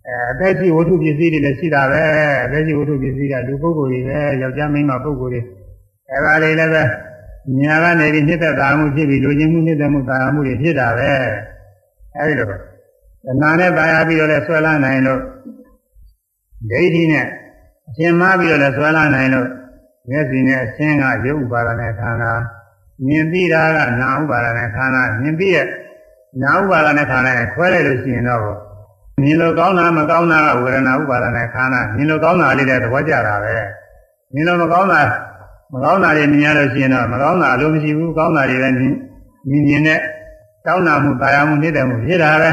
အဲအသက်ကြီးဝတ္ထုပစ္စည်းတွေလည်းရှိတာပဲအသက်ကြီးဝတ္ထုပစ္စည်းကလူပုဂ္ဂိုလ်တွေပဲယောက်ျားမိန်းမပုဂ္ဂိုလ်တွေအဲဒါလေးလည်းပဲညာကနေပြီးနှစ်သက်သာမှုဖြစ်ပြီးလူချင်းမှုနှစ်သက်မှုသာယာမှုတွေဖြစ်တာပဲအဲဒီလိုတဏှာနဲ့သာယာပြီးတော့လည်းဆွဲလာနိုင်လို့ဒိဋ္ဌိနဲ့အရှင်မပြီးတော့လည်းဆွဲလာနိုင်လို့မျက်စိနဲ့အရှင်းကရုပ်ဥပါဒနဲ့ခန္ဓာမြင်ပြီးတာကနာဥပါဒနဲ့ခန္ဓာမြင်ပြီးရဲ့ နာဥပါဒနဲ့ခန္ဓာနဲ့ခွဲလိုက်လို့ရှိရင်တော့မြင်လို့ကောင်းတာမကောင်းတာကဝေဒနာဥပါဒနဲ့ခန္ဓာမြင်လို့ကောင်းတာလေးတဲ့သဘောကျတာပဲမြင်လို့မကောင်းတာမကောင်းတာတွေမြင်ရလို့ရှိရင်တော့မကောင်းတာအလိုမရှိဘူးကောင်းတာတွေလည်းမြင်မြင်နဲ့တောင်းတာမှုတာယာမှုနေတဲ့မှုဖြစ်တာပဲ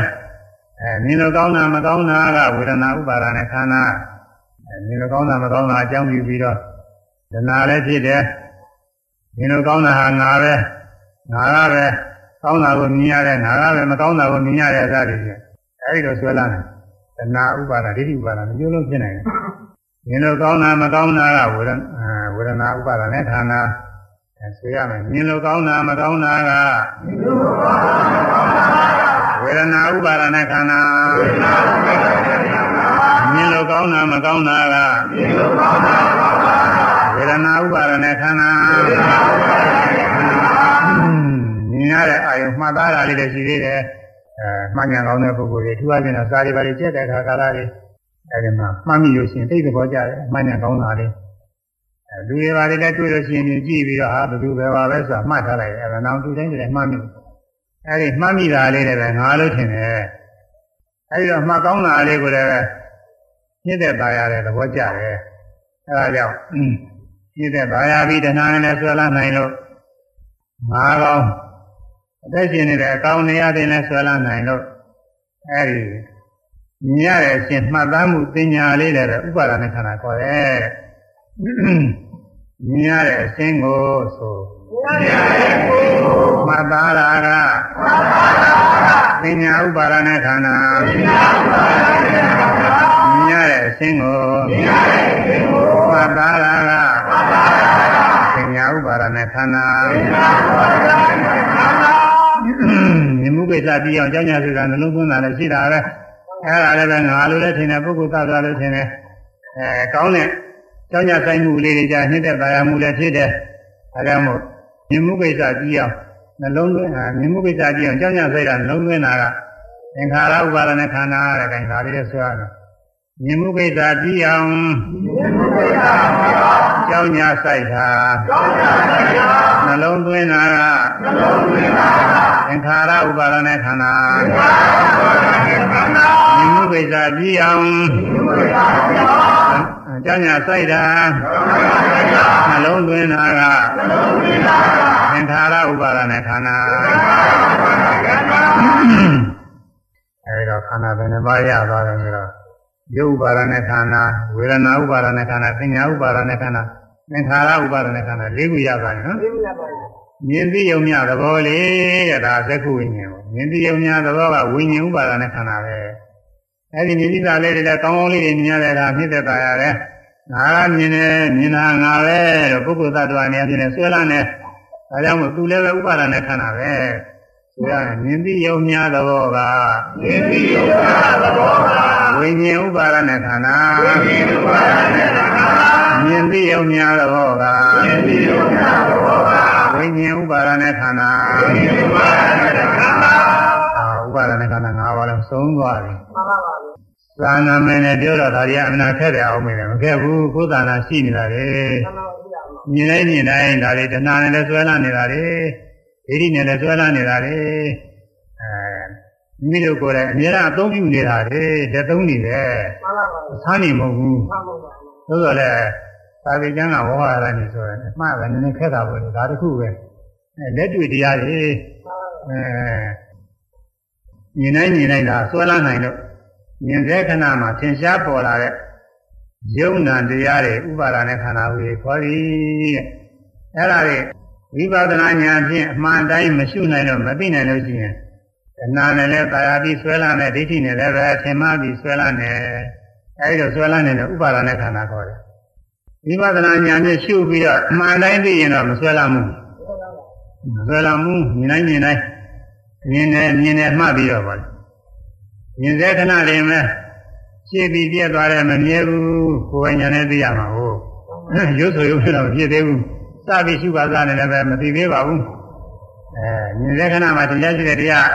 အဲမြင်လို့ကောင်းတာမကောင်းတာကဝေဒနာဥပါဒနဲ့ခန္ဓာအဲမြင်လို့ကောင်းတာမကောင်းတာအကြောင်းပြုပြီးတော့ဒနာလည်းဖြစ်တယ်မြင်လို့ကောင်းတာဟာငါပဲငါကပဲ ကောင်းတာကိုမြင်ရတယ်ငါကပဲမကောင်းတာကိုမြင်ရတဲ့အစားတွေဖြစ်အဲဒီလိုဆွဲလာတယ်တဏှာဥပါဒဒိဋ္ဌိဥပါဒမျိုးလုံးဖြစ်နိုင်တယ်မြင်လို့ကောင်းတာမကောင်းတာကဝေဒနာဝေဒနာဥပါဒနဲ့ဌာနအဲဆွေရမယ်မြင်လို့ကောင်းတာမကောင်းတာကဝေဒနာဥပါဒနဲ့ခန္ဓာမြင်လို့ကောင်းတာမကောင်းတာကဝေဒနာဥပါဒနဲ့ခန္ဓာ မြင်ရတဲ့အာယုမှတ်သားတာလေးလည်းရှိသေးတယ်အဲမှန်ညာကောင်းတဲ့ပုဂ္ဂိုလ်တွေသူအပြင်တော့စာရီပါတွေကျက်တဲ့အခါကာလလေးအဲဒီမှာမှတ်မိလို့ရှိရင်သိတဲ့ဘောကြတယ်မှန်ညာကောင်းတာလေးအဲလူတွေပါတွေလည်းတွေ့လို့ရှိရင်ကြည့်ပြီးတော့ဟာဘယ်သူပဲပါပဲဆိုတာမှတ်ထားလိုက်တယ်အဲဒါနောက်သူတိုင်းတွေမှတ်မိအဲဒီမှတ်မိတာလေးလည်းပဲငါလို့ထင်တယ်အဲဒီတော့မှတ်ကောင်းတာလေးကိုလည်းညစ်တဲ့ตายရတဲ့သဘောကြတယ်အဲဒါကြောင့်ညစ်တဲ့ตายရပြီးတဏှာနဲ့ဆွဲလာနိုင်လို့ငါကောင်း အသက်ရှင်နေတဲ့အကောင်နေရတဲ့နဲ့ဆွဲလာနိုင်လို့အဲဒီမြင်ရတဲ့အရှင်မှတ်သားမှုပညာလေးလည်းပဲဥပါဒနဲ့ခန္ဓာခေါ်တယ်မြင်ရတဲ့အရှင်ကိုဆိုမှတ်သားတာကပညာဥပါဒနဲ့ခန္ဓာမြင်ရတဲ့အရှင်ကိုမှတ်သားတာကပညာဥပါဒနဲ့ခန္ဓာမြင် မှုကိစ္စပြီးအောင်ကြောင်းညာဆိုတာနှလုံးသွင်းတာလည်းရှိတာပဲအဲ့ဒါလည်းပဲငါလိုလည်းထင်တယ်ပုဂ္ဂိုလ်သတ္တဝါလိုထင်တယ်အဲကောင်းတဲ့ကြောင်းညာဆိုင်မှုလေးတွေကြာနှိမ့်တဲ့ပါရမှုလည်းဖြစ်တယ်အဲဒါမို့မြင်မှုကိစ္စပြီးအောင်နှလုံးသွင်းတာမြင်မှုကိစ္စပြီးအောင်ကြောင်းညာဆိုင်တာနှလုံးသွင်းတာကသင်္ခါရဥပါဒနဲ့ခန္ဓာတဲ့ခိုင်ဒါလေးလည်းဆိုရတော့မြင်မှုကိစ္စပြီးအောင်ကြောင်းညာဆိုင်တာနှလုံးသွင်းတာကသင်္ခါရဥပါဒနဲ့ခန္ဓာမြင်မှုကိစ္စပြီးအောင်ကြောင်းညာဆိုင်တာနှလုံးသွင်းတာကသင်္ခါရဥပါဒနဲ့ခန္ဓာအဲဒီတော့ခန္ဓာဘယ်နှပါးရသွားတယ်ဆိုတော့ရုပ်ဥပါဒနဲ့ခန္ဓာဝေဒနာဥပါဒနဲ့ခန္ဓာသင်ညာဥပါဒနဲ့ခန္ဓာသင်္ခါရဥပါဒနဲ့ခန္ဓာ၄ခုရပါတယ်နော်
သိမြတ်ပါလေ
မြင်သိယုံမြသဘောလေးတဲ့ဒါသက္ခုဝိညာဉ်ကိုမြင်သိယုံမြသဘောကဝိညာဉ်ဥပါဒနဲ့ခန္ဓာပဲအဲ့ဒီမြင်သီးတာလေးတွေလည်းကောင်းကောင်းလေးတွေမြင်ရတဲ့အခါဖြစ်သက်သာရတယ်ငါကမြင်တယ်မြင်တာငါပဲလို့ပုဂ္ဂိုလ်သတ္တဝါနေရာဖြစ်နေဆွဲလာနေဒါကြောင့်မို့သူလည်းပဲဥပါဒနဲ့ခန္ဓာပဲဆိုရရင်မြင်သိယုံများသဘောကမြင်သိယုံများသဘောကဝိညာဉ်ဥပါဒနဲ့ခန္ဓာဝိညာဉ်ဥပါဒနဲ့ခန္ဓာမြင်သိယုံများသဘောကမြင်သိယုံများ သဘောကဝိညာဉ်ဥပါဒနဲ့ခန္ဓာဝိညာဉ်ဥပါဒနဲ့ခန္ဓာအာဥပါဒနဲ့ခန္ဓာ၅ပါးလုံးသုံးသွားပြီ
မှန်ပါပါဗျာ
သာနာမင်းနဲ့ပြောတော့ဒါကြီးအမှန်ခက်တယ်အောင်မင်းမခက်ဘူးကိုယ်သာနာရှိနေတာလေ
မှန်ပါဗျာ
မြင်လိုက်မြင်တိုင်းဒါလေးတဏှာနဲ့လည်းဆွဲလာနေတာလေဒိဋ္ဌိနဲ့လည်းဆွဲလာနေတာလေအဲမိမိတို့ကိုယ်တိုင်အများအားအသုံးပြုနေတာလေလက်သုံးနေတယ်
မှန်ပါပါ
ဆန်းနေမဟုတ်ဘူး
မှန်ပါပါ
သို့တော်လည်း သာဝေကျမ်းကဝဟရနေဆိုရင်အမှားပဲနည်းနည်းခက်တာပေါ့လေဒါတခုပဲအဲလက်တွေ့တရားတွေအဲမြင်တိုင်းမြင်တိုင်းဒါဆွဲလာနိုင်လို့မြင်တဲ့ခဏမှာသင်ရှားပေါ်လာတဲ့ယုံနာတရားတွေဥပါဒာနဲ့ခန္ဓာကိုယ်ခေါ်သည်တဲ့အဲ့ဒါတွေဝိပဿနာဉာဏ်ဖြင့်အမှန်တိုင်းမရှုနိုင်လို့မသိနိုင်လို့ရှိရင်အနာနဲ့လည်းတာယာပြီးဆွဲလာတဲ့ဒိဋ္ဌိနဲ့လည်းပဲသင်မှပြီးဆွဲလာနေအဲဒီလိုဆွဲလာနေတဲ့ဥပါဒာနဲ့ခန္ဓာခေါ်တယ် ဝိပဿနာဉာဏ်ဖြင့်ရှုပြီးတော့အမှန်တိုင်းသိရင်တော့မဆွဲလာဘူးမဆွဲလာဘူးမြင်တိုင်းမြင်တိုင်းမြင်တယ်မြင်တယ်မှတ်ပြီးတော့ပါလေမြင်တဲ့ခဏလေးမဲ့ရှင်းပြီးပြည့်သွားတယ်မမြဲဘူးကိုယ်ဉာဏ်နဲ့သိရမှာဟုတ်ရုပ်ဆိုရုပ်ဆိုတော့ဖြစ်သေးဘူးစပြီးရှုပါစားနေလည်းပဲမသိသေးပါဘူးအဲမြင်တဲ့ခဏမှာတရားရှိတဲ့တရား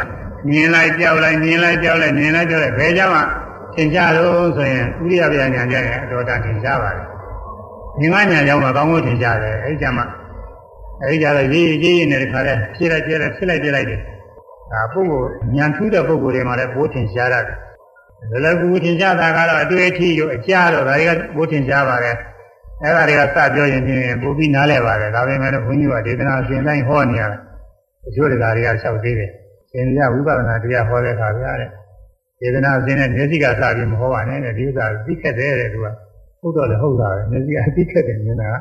မြင်လိုက်ကြောက်လိုက်မြင်လိုက်ကြောက်လိုက်မြင်လိုက်ကြောက်လိုက်ဘယ်ကြောင့်မှသင်ကြတော့ဆိုရင်ဥရိယဗျာညာကြရင်အတော်တန်သင်ကြပါတယ် မြင်ကညာကြောင့်မှကောင်းဖို့သင်ကြတယ်အဲဒီကြမှာအဲဒီကြတော့ရေးရေးရေးနေတဲ့ခါလဲဖြစ်လိုက်ပြလိုက်ဖြစ်လိုက်ပြလိုက်တယ်ဒါပုဂ္ဂိုလ်ဉာဏ်ထူးတဲ့ပုဂ္ဂိုလ်တွေမှာလည်းဘိုးထင်ရှားရတယ်ဒါလည်းကူထင်ရှားတာကတော့အတွေ့အထိရောအကြတော့ဒါတွေကဘိုးထင်ရှားပါတယ်အဲ့ဒါတွေကစပြောရင်ဖြင့်ပိုပြီးနားလဲပါတယ်ဒါပေမဲ့လို့ဘုန်းကြီးကဒေသနာရှင်တိုင်းဟောနေရတယ်အကျိုးတရားတွေကလျှောက်သေးတယ်ရှင်ပြဝိပဿနာတရားဟောတဲ့အခါပြတဲ့ဒေသနာရှင်နဲ့မျက်စိကစပြီးမဟောပါနဲ့တဲ့ဒီဥစ္စာသိခက်တယ်တဲ့သူက ဟုတ်တော့လည်းဟုတ်တာပဲမျက်စိကသိခက်တယ်မြင်တာက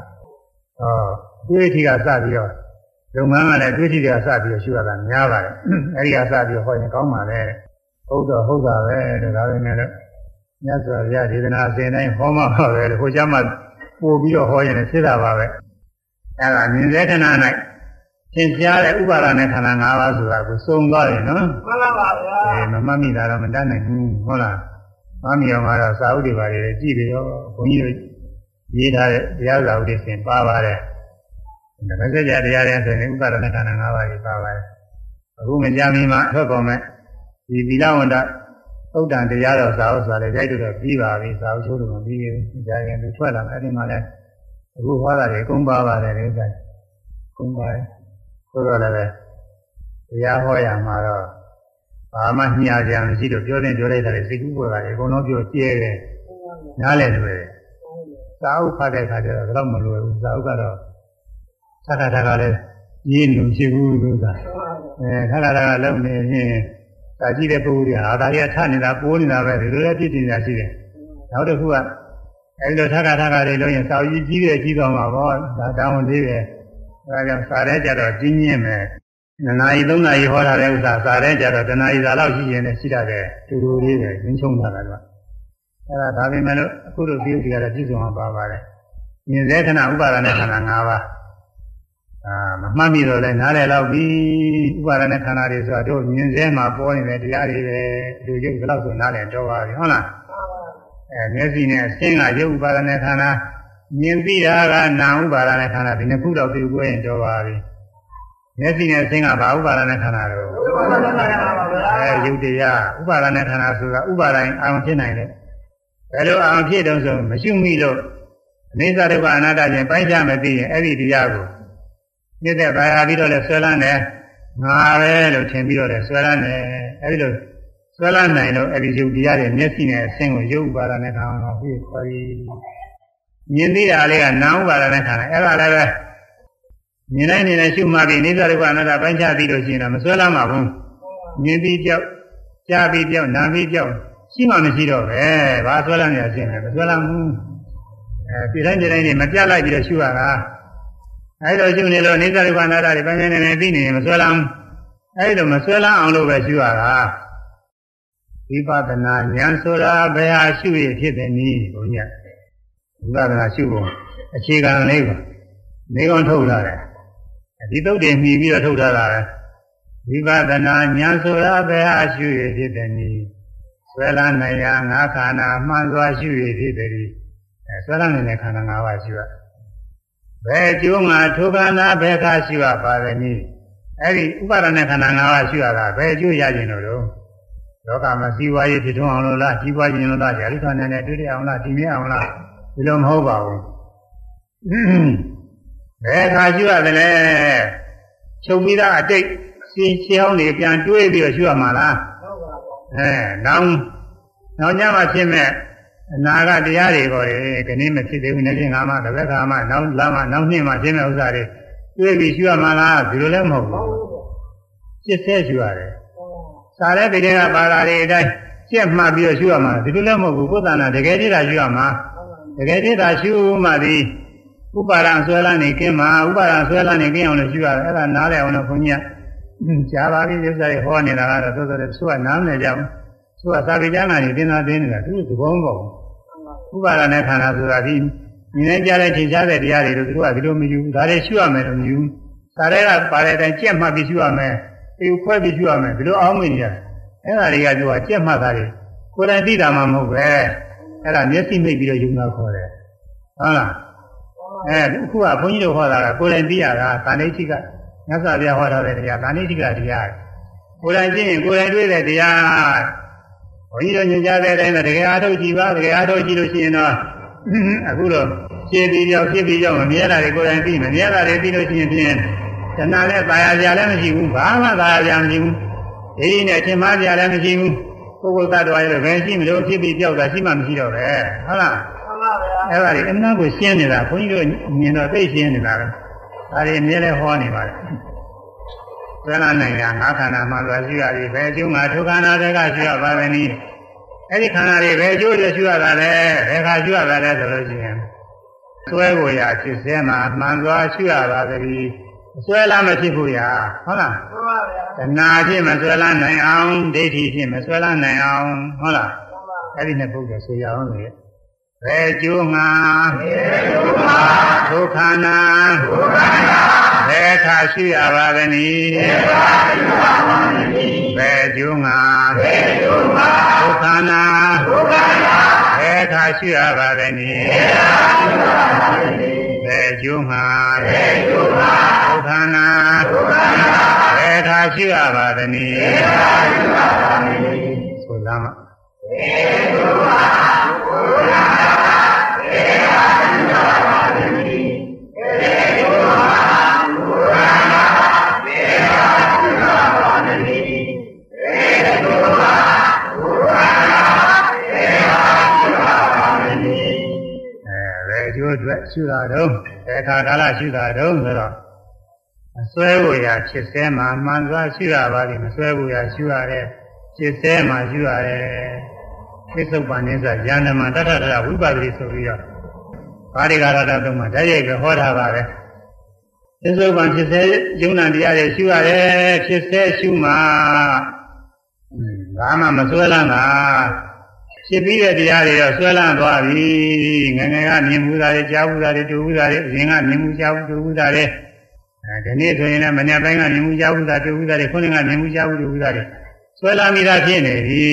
ဟောတွေ့အထိကစပြီးတော့လုပ်ငန်းကလည်းတွေ့အထိကစပြီးတော့ရှုရတာများပါတယ်အဲဒီကစပြီးတော့ဟောရင်ကောင်းပါလေဟုတ်တော့ဟုတ်တာပဲတဲ့ဒါပဲနဲ့လို့မြတ်စွာဘုရားဒေသနာရှင်တိုင်းဟောမှာပါပဲဟိုကျမှပို့ပြီးတော့ဟောရင်ဖြစ်တာပါပဲအဲဒါမြင်တဲ့ခဏ၌သင်ကြားတဲ့ဥပါဒနဲ့ခန္ဓာ၅ပါးဆိုတာကိုစုံသွားတယ်နော်
မှန်ပါပါဗျာ
အဲမမှတ်မိတာတော့မတတ်နိုင်ဘူးဟုတ်လား မမှတ်မိအောင်ကတော့စာအုပ်တွေပါလေကြည့်ပြီးတော့ဘုန်းကြီးတို့ရေးထားတဲ့တရားစာအုပ်တွေရှင်ပါပါတယ်ဒါပဲကြတရားတွေဆိုရင်ဥပါဒနဲ့ခန္ဓာ၅ပါးကြီးပါပါတယ်အခုမကြမီမှာထွက်ပေါ်မဲ့ဒီသီလဝန္တသုတ်တန်တရားတော်စာအုပ်ဆိုတာလည်းရိုက်တော့ပြီးပါပြီစာအုပ်ချိုးတော့မပြီးဘူးကြာရင်သူထွက်လာတယ်အဲ့ဒီမှာလည်းအခုဟောတာတွေအကုန်ပါပါတယ်ဒီဥစ္စာကုန်ပါတယ်ဆိုတော့လည်းတရားဟောရမှာတော့ ဘာမှညှာကြံမရှိတော့ပြောတဲ့ပြောလိုက်တာလေစိတ်ကူးပေါ်တာလေအကုန်လုံးပြောကျဲတယ်နားလည်းလွယ်တယ်စာအုပ်ဖတ်တဲ့အခါကျတော့ဘယ်တော့မလွယ်ဘူးစာအုပ်ကတော့သက္ကတာကလည်းရင်းလို့ရှိဘူးလို့သာအဲသက္ကတာကလုံးနေရင်ဒါကြည့်တဲ့ပုဂ္ဂိုလ်ကအာဒါရီကထနေတာပိုးနေတာပဲဒီလိုလည်းပြည့်နေတာရှိတယ်နောက်တစ်ခုကအဲဒီလိုသက္ကတာကလေးလုံးရင်စာအုပ်ကြီးကြီးတယ်ကြီးသွားမှာပေါ့ဒါတောင်းသေးတယ်အဲဒါကြောင့်စာရဲကြတော့ကြီးညင်းမယ် နှစ်နာရီသုံးနာရီဟောတာတဲ့ဥစ္စာစာရဲကြတော့တနာရီသာလောက်ရှိရင်လည်းရှိတတ်တယ်တူတူလေးပဲရင်းချုံတာကအဲဒါဒါပေမဲ့လို့အခုတို့ပြုတ်ကြရတဲ့ပြည့်စုံအောင်ပါပါတယ်မြင်စေခဏဥပါဒနဲ့ခန္ဓာ၅ပါးအာမမှတ်မိတော့လဲနားလည်တော့ပြီဥပါဒနဲ့ခန္ဓာတွေဆိုတာတို့မြင်စေမှာပေါ်နေတဲ့တရားတွေပဲဒီရုပ်ဘယ်လောက်ဆိုနားလည်တော့ပါပြီဟုတ်လားအဲမျက်စိနဲ့အဆင်းကရုပ်ဥပါဒနဲ့ခန္ဓာမြင်သိတာကနာဥပါဒနဲ့ခန္ဓာဒီနှစ်ခုတော့သိကိုရင်တော့ပါပြီ မျက်စိနဲ့အဆင်းကဘာဥပါဒနဲ့ခန္ဓာတော့
မှန်ပါပါဗျာ
အဲယုတ်တရားဥပါဒနဲ့ခန္ဓာဆိုတာဥပါဒိုင်အာရုံဖြစ်နိုင်တယ်ဘယ်လိုအာရုံဖြစ်တုံးဆိုမရှိမိလို့အနိစ္စဒုက္ခအနတ္တချင်းပိုင်းခြားမသိရင်အဲ့ဒီတရားကိုမြစ်တဲ့ဘာဟာပြီးတော့လဲဆွဲလန်းတယ်ငါပဲလို့ထင်ပြီးတော့လဲဆွဲလန်းတယ်အဲ့ဒီလိုဆွဲလန်းနိုင်လို့အဲ့ဒီယုတ်တရားတွေမျက်စိနဲ့အဆင်းကိုယုတ်ဥပါဒနဲ့ခန္ဓာကိုပြီးခေါ်ပြီးမြင်သိတာလေးကနာဥပါဒနဲ့ခန္ဓာအဲ့ဒါလည်းပဲ မြင်နိုင်နေနေရှုမှပြီးအနိစ္စဒုက္ခအနတ္တပိုင်းခြားသိလို့ရှိရင်တော့မဆွဲလန်းပါဘူးမြင်ပြီးပြောက်ကြားပြီးပြောက်နားပြီးပြောက်ရှိမှမရှိတော့ပဲဘာဆွဲလန်းနေရခြင်းလဲမဆွဲလန်းဘူးအဲဒီတိုင်းဒီတိုင်းနေမပြတ်လိုက်ပြီးတော့ရှုရတာအဲဒါရှုနေလို့နေသရုပ်ခန္ဓာတွေပိုင်းပိုင်းနေနေသိနေရင်မဆွဲလန်းအဲဒီလိုမဆွဲလန်းအောင်လို့ပဲရှုရတာဝိပဿနာဉာဏ်ဆိုတာဘယ်ဟာရှုရဖြစ်တယ်နည်းဘုရားဝိပဿနာရှုဖို့အခြေခံလေးပါနေကောင်ထုတ်လာတယ် ဒီသုတ်တွေမှီပြီးတော့ထုတ်ထားတာပဲဝိပဿနာဉာဏ်ဆိုတာဘယ်ဟာရှုရဖြစ်တယ်နည်းဆွဲလာနိုင်ရာငါးခန္ဓာမှန်စွာရှုရဖြစ်တယ်ဒီအဲဆွဲလာနိုင်တဲ့ခန္ဓာ၅ပါးရှုရဘယ်ကျိုးငါထိုခန္ဓာဘယ်ခါရှုရပါလဲနည်းအဲ့ဒီဥပါဒณะခန္ဓာ၅ပါးရှုရတာဘယ်ကျိုးရခြင်းလို့တော့လောကမှာစီးပွားရေးဖြစ်ထွန်းအောင်လို့လားကြီးပွားခြင်းလို့လားဓာတုခန္ဓာနဲ့တွေ့ရအောင်လားဒီမြဲအောင်လားဒီလိုမဟုတ်ပါဘူး ဘယ်ခါရှုရတယ်လဲချုပ်ပြီးသားအတိတ်စင်ချောင်းတွေပြန်တွေးပြီးတော့ရှုရမှာလား
ဟုတ်ပါဘူး
အဲနောက်နောက်ညမှာဖြစ်မဲ့အနာဂတ်တရားတွေပေါ်တယ်ခဏမဖြစ်သေးဘူးနေ့ချင်းငါမှတစ်ဘက်ခါမှနောက်လာမှနောက်နှစ်မှဖြစ်မဲ့ဥစ္စာတွေတွေးပြီးရှုရမှာလားဒီလိုလည်းမဟုတ်
ဟုတ်
ဘူး
ပါဘူး
စစ်ဆဲရှုရတယ်စားတဲ့ပြည်ကပါလာတွေအတိုင်းရှက်မှတ်ပြီးတော့ရှုရမှာဒီလိုလည်းမဟုတ်ဘူးကိုယ်တဏ္ဍာတကယ်တည်းကရှုရမှာတကယ်တည်းကရှုမှဒီ ဥပါဒံဆွဲလာနေကင်းမှာဥပါဒံဆွဲလာနေကင်းအောင်လို့ရှုရတယ်အဲ့ဒါနားလည်အောင်လို့ခွန်ကြီးကကြားပါပြီဥစ္စာတွေဟောနေတာကတော့သို့သော်လည်းသူကနားမလည်ကြဘူးသူကသာဝေကျမ်းဂန်တွေသင်တာသင်နေတာသူသဘောမပေါက်ဘူးဥပါဒံနဲ့ခန္ဓာဆိုတာဒီမြင်နေကြတဲ့ထင်ရှားတဲ့တရားတွေလို့သူကဒီလိုမယူဘူးဒါတွေရှုရမယ်လို့မယူဘူးဒါတွေကပါတဲ့အတိုင်းကြက်မှတ်ပြီးရှုရမယ်ဒီခွဲပြီးရှုရမယ်ဒီလိုအောင်းမိနေရတယ်အဲ့ဒါတွေကသူကကြက်မှတ်တာတွေကိုယ်တိုင်သိတာမှမဟုတ်ပဲအဲ့ဒါမျက်စိမိတ်ပြီးတော့ယူတာခေါ်တယ်ဟုတ်လား အဲဒီအခုကဘုန်းကြီးတို့ဟောတာကကိုယ်တိုင်သိရတာသာဏိတိကမြတ်စွာဘုရားဟောထားတဲ့တရားသာဏိတိကတရားကိုယ်တိုင်သိရင်ကိုယ်တိုင်တွေ့တဲ့တရားဘုန်းကြီးတို့ညွှန်ကြားတဲ့အတိုင်းတကယ်အားထုတ်ကြည့်ပါတကယ်အားထုတ်ကြည့်လို့ရှိရင်တော့အခုတော့ဖြည့်ပြီးကြောက်ဖြည့်ပြီးကြောက်မမြဲတာတွေကိုယ်တိုင်သိမမြဲတာတွေသိလို့ရှိရင်ဖြင့်တဏှာနဲ့ตายရကြလည်းမရှိဘူးဘာမှตายရကြမရှိဘူးဒီဒီနဲ့အချင်းမကြလည်းမရှိဘူးပုဂ္ဂိုလ်သတ္တဝါရဲ့ဘယ်ရှိမလို့ဖြစ်ပြီးပြောက်တာရှိမှမရှိတော့ပဲဟုတ်လား
မှန်ပါဗျာ
အဲ့ဒါတွေအမှန်ကိုရှင်းနေတာဘုန်းကြီးတို့မြင်တော့သိရှင်းနေတာပဲဒါတွေအမြဲလဲဟောနေပါတယ်သရဏနိုင်ငံငါးခန္ဓာမှသွားရှိရပြီဘယ်အကျိုးငါဒုက္ခနာတွေကရှိရပါသနည်းအဲ့ဒီခန္ဓာတွေဘယ်အကျိုးတွေရှိရတာလဲဘယ်ခါရှိရတာလဲဆိုလို့ရှိရင်ဆွဲကိုရဖြစ်စဲမှာမှန်သွားရှိရပါသတည်းဆွဲလာမဖြစ်ဘူးရာဟုတ်လား
မှန်ပါဗျာ
တဏှာဖြစ်မဆွဲလာနိုင်အောင်ဒိဋ္ဌိဖြစ်မဆွဲလာနိုင်အောင်ဟုတ်လား
မှန်ပါ
အဲ့ဒီနဲ့ပုဂ္ဂိုလ်ဆိုရအောင်လေ ဘယ်ကျိုးငါဒုက္ခနာဘယ်ခါရှိရပါသနည်းဘယ်ကျိုးငါဒုက္ခနာဘယ်ခါရှိရပါသနည်းဘယ်ကျိုးငါဒုက္ခနာဘယ်ခါရှိရပါသနည်းဆိုလာမှာအဲဘယ်ကျိုးအတွက် ရှုတာတော့ဘယ်ခါကာလရှုတာတော့ဆိုတော့အစွဲကိုရာဖြစ်စဲမှာမှန်စွာရှုရပါလိမ့်မစွဲကိုရာရှုရတဲ့ဖြစ်စဲမှာရှုရတယ် သစ္စုပ္ပန်နိစ္စဉာဏ်မတထထဝိပဿနာဆိုပြီးတော့ဘာဒီကာရတသုံးမှာတည်းရိုက်ပဲဟောထားပါပဲသစ္စုပ္ပန်ဖြစ်စဲယုံနာတရားတွေရှုရတယ်ဖြစ်စဲရှုမှာဘာမှမစွဲလန်းတာဖြစ်ပြီးတဲ့တရားတွေတော့ဆွဲလန်းသွားပြီငယ်ငယ်ကမြင်မှုသားတွေကြားမှုသားတွေတွေ့မှုသားတွေအရင်ကမြင်မှုကြားမှုတွေ့မှုသားတွေအဲဒီနေ့ဆိုရင်လည်းမနေ့ပိုင်းကမြင်မှုကြားမှုသားတွေ့မှုသားတွေခုနကမြင်မှုကြားမှုတွေ့မှုသားတွေဆွဲလန်းမိတာဖြစ်နေပြီ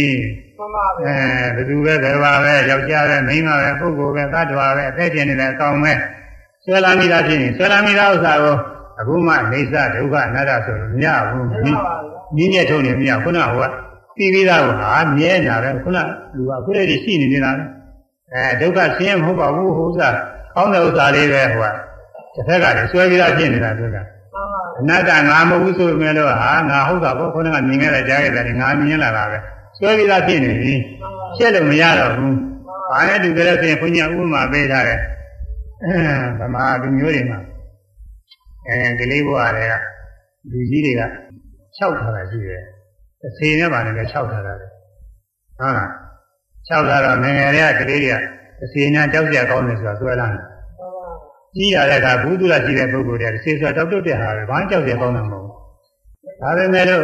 မှန်ပါဗျာ
အဲဘယ်သူပဲဘယ်ပါပဲယောက်ျားပဲမိန်းမပဲပုဂ္ဂိုလ်ပဲသတ္တဝါပဲအသက်ရှင်နေတဲ့အကောင်ပဲဆွဲလန်းမိတာဖြစ်ရင်ဆွဲလန်းမိတာဥစ္စာကိုအခုမှနေသဒုက္ခအနတ္တဆိုလို့မရဘူး
မှန်ပါဗျာ
မြင်းမြတ်ထုံနေမရခုနကဟိုကပြီးပြီးသားကဟာမြဲနေတာပဲခုနလူကခုတည်းတည်းရှိနေနေတာပဲအဲဒုက္ခဆင်းရဲမဟုတ်ပါဘူးဟိုဥစ္စာကောင်းတဲ့ဥစ္စာလေးပဲဟိုကတစ်ဖက်ကလည်းဆွဲပြီးသားဖြစ်နေတာသူက
မှန်ပါ
အနတ္တငါမဟုတ်ဘူးဆိုပေမဲ့လို့ဟာငါဟုတ်တာပေါ့ခုနကမြင်ခဲ့တဲ့ကြားခဲ့တဲ့ငါမြင်လာတာပဲ ဆွဲပြီးသားဖြစ်နေပြီရှက်လို့မရတော့ဘူးဘာနဲ့တူကြလဲဆိုရင်ဘုညာဥပမာပေးထားတယ်ဗမာလူမျိုးတွေမှာအဲဒီလေးဘဝတွေကလူကြီးတွေက၆ထားတာရှိတယ်အစီနဲ့ပါနေလည်း၆ထားတာလေဟုတ်လား၆ထားတော့ငယ်ငယ်တွေကကလေးတွေကအစီနဲ့ကြောက်ကြကောင်းတယ်ဆိုတာဆွဲလာတယ်ကြီးရတဲ့အခါဘုသူရရှိတဲ့ပုဂ္ဂိုလ်တွေကစေဆိုတောက်တုတ်တဲ့ဟာပဲဘာကြောက်ကြကောင်းတာမဟုတ်ဘူးဒါပေမဲ့လို့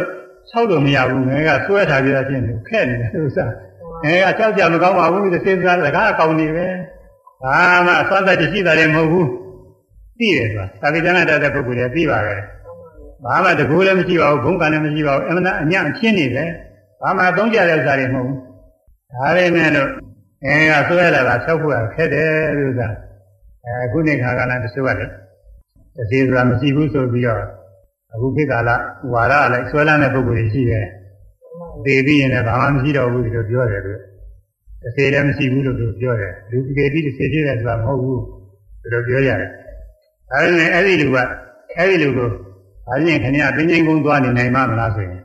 ဆောက်လို့မရဘူးငယ်ကဆွဲထားကြရချင်းခက်နေတယ်ဥစ္စာငယ်ကကြောက်ကြမကောင်းပါဘူးဒီစဉ်းစားစကားအကောင်းနေပဲဘာမှအသွားသက်ရှိတာလည်းမဟုတ်ဘူးသိတယ်ဆိုတာသာဝိတ္တနာတတ်တဲ့ပုဂ္ဂိုလ်တွေသိပါပဲဘာမှတကူလည်းမရှိပါဘူးဘုံကလည်းမရှိပါဘူးအမှန်အညံ့ချင်းနေတယ်ဘာမှသုံးကြတဲ့ဥစ္စာတွေမဟုတ်ဘူးဒါပေမဲ့လို့ငယ်ကဆွဲလာတာဆောက်ဖို့ခက်တယ်ဥစ္စာအဲခုနေခါကလည်းတချို့ကလည်းအစီအစဉ်မရှိဘူးဆိုပြီးတော့ အခုခေတ်ကာလဝါရလည်းဆွဲလန်းတဲ့ပုဂ္ဂိုလ်တွေရှိတယ်။သိပြီးရင်လည်းဘာမှမရှိတော့ဘူးလို့ပြောတယ်သူ။တစ်စေလည်းမရှိဘူးလို့သူပြောတယ်။လူကြီးကြီးတစ်စေဖြစ်တယ်ဆိုတာမဟုတ်ဘူးလို့ပြောရတယ်။ဒါပေမဲ့အဲ့ဒီလူကအဲ့ဒီလူကိုဘာရင်ခင်ဗျာတင်းချင်းကုန်းသွားနေနိုင်မှာမလားဆိုရင်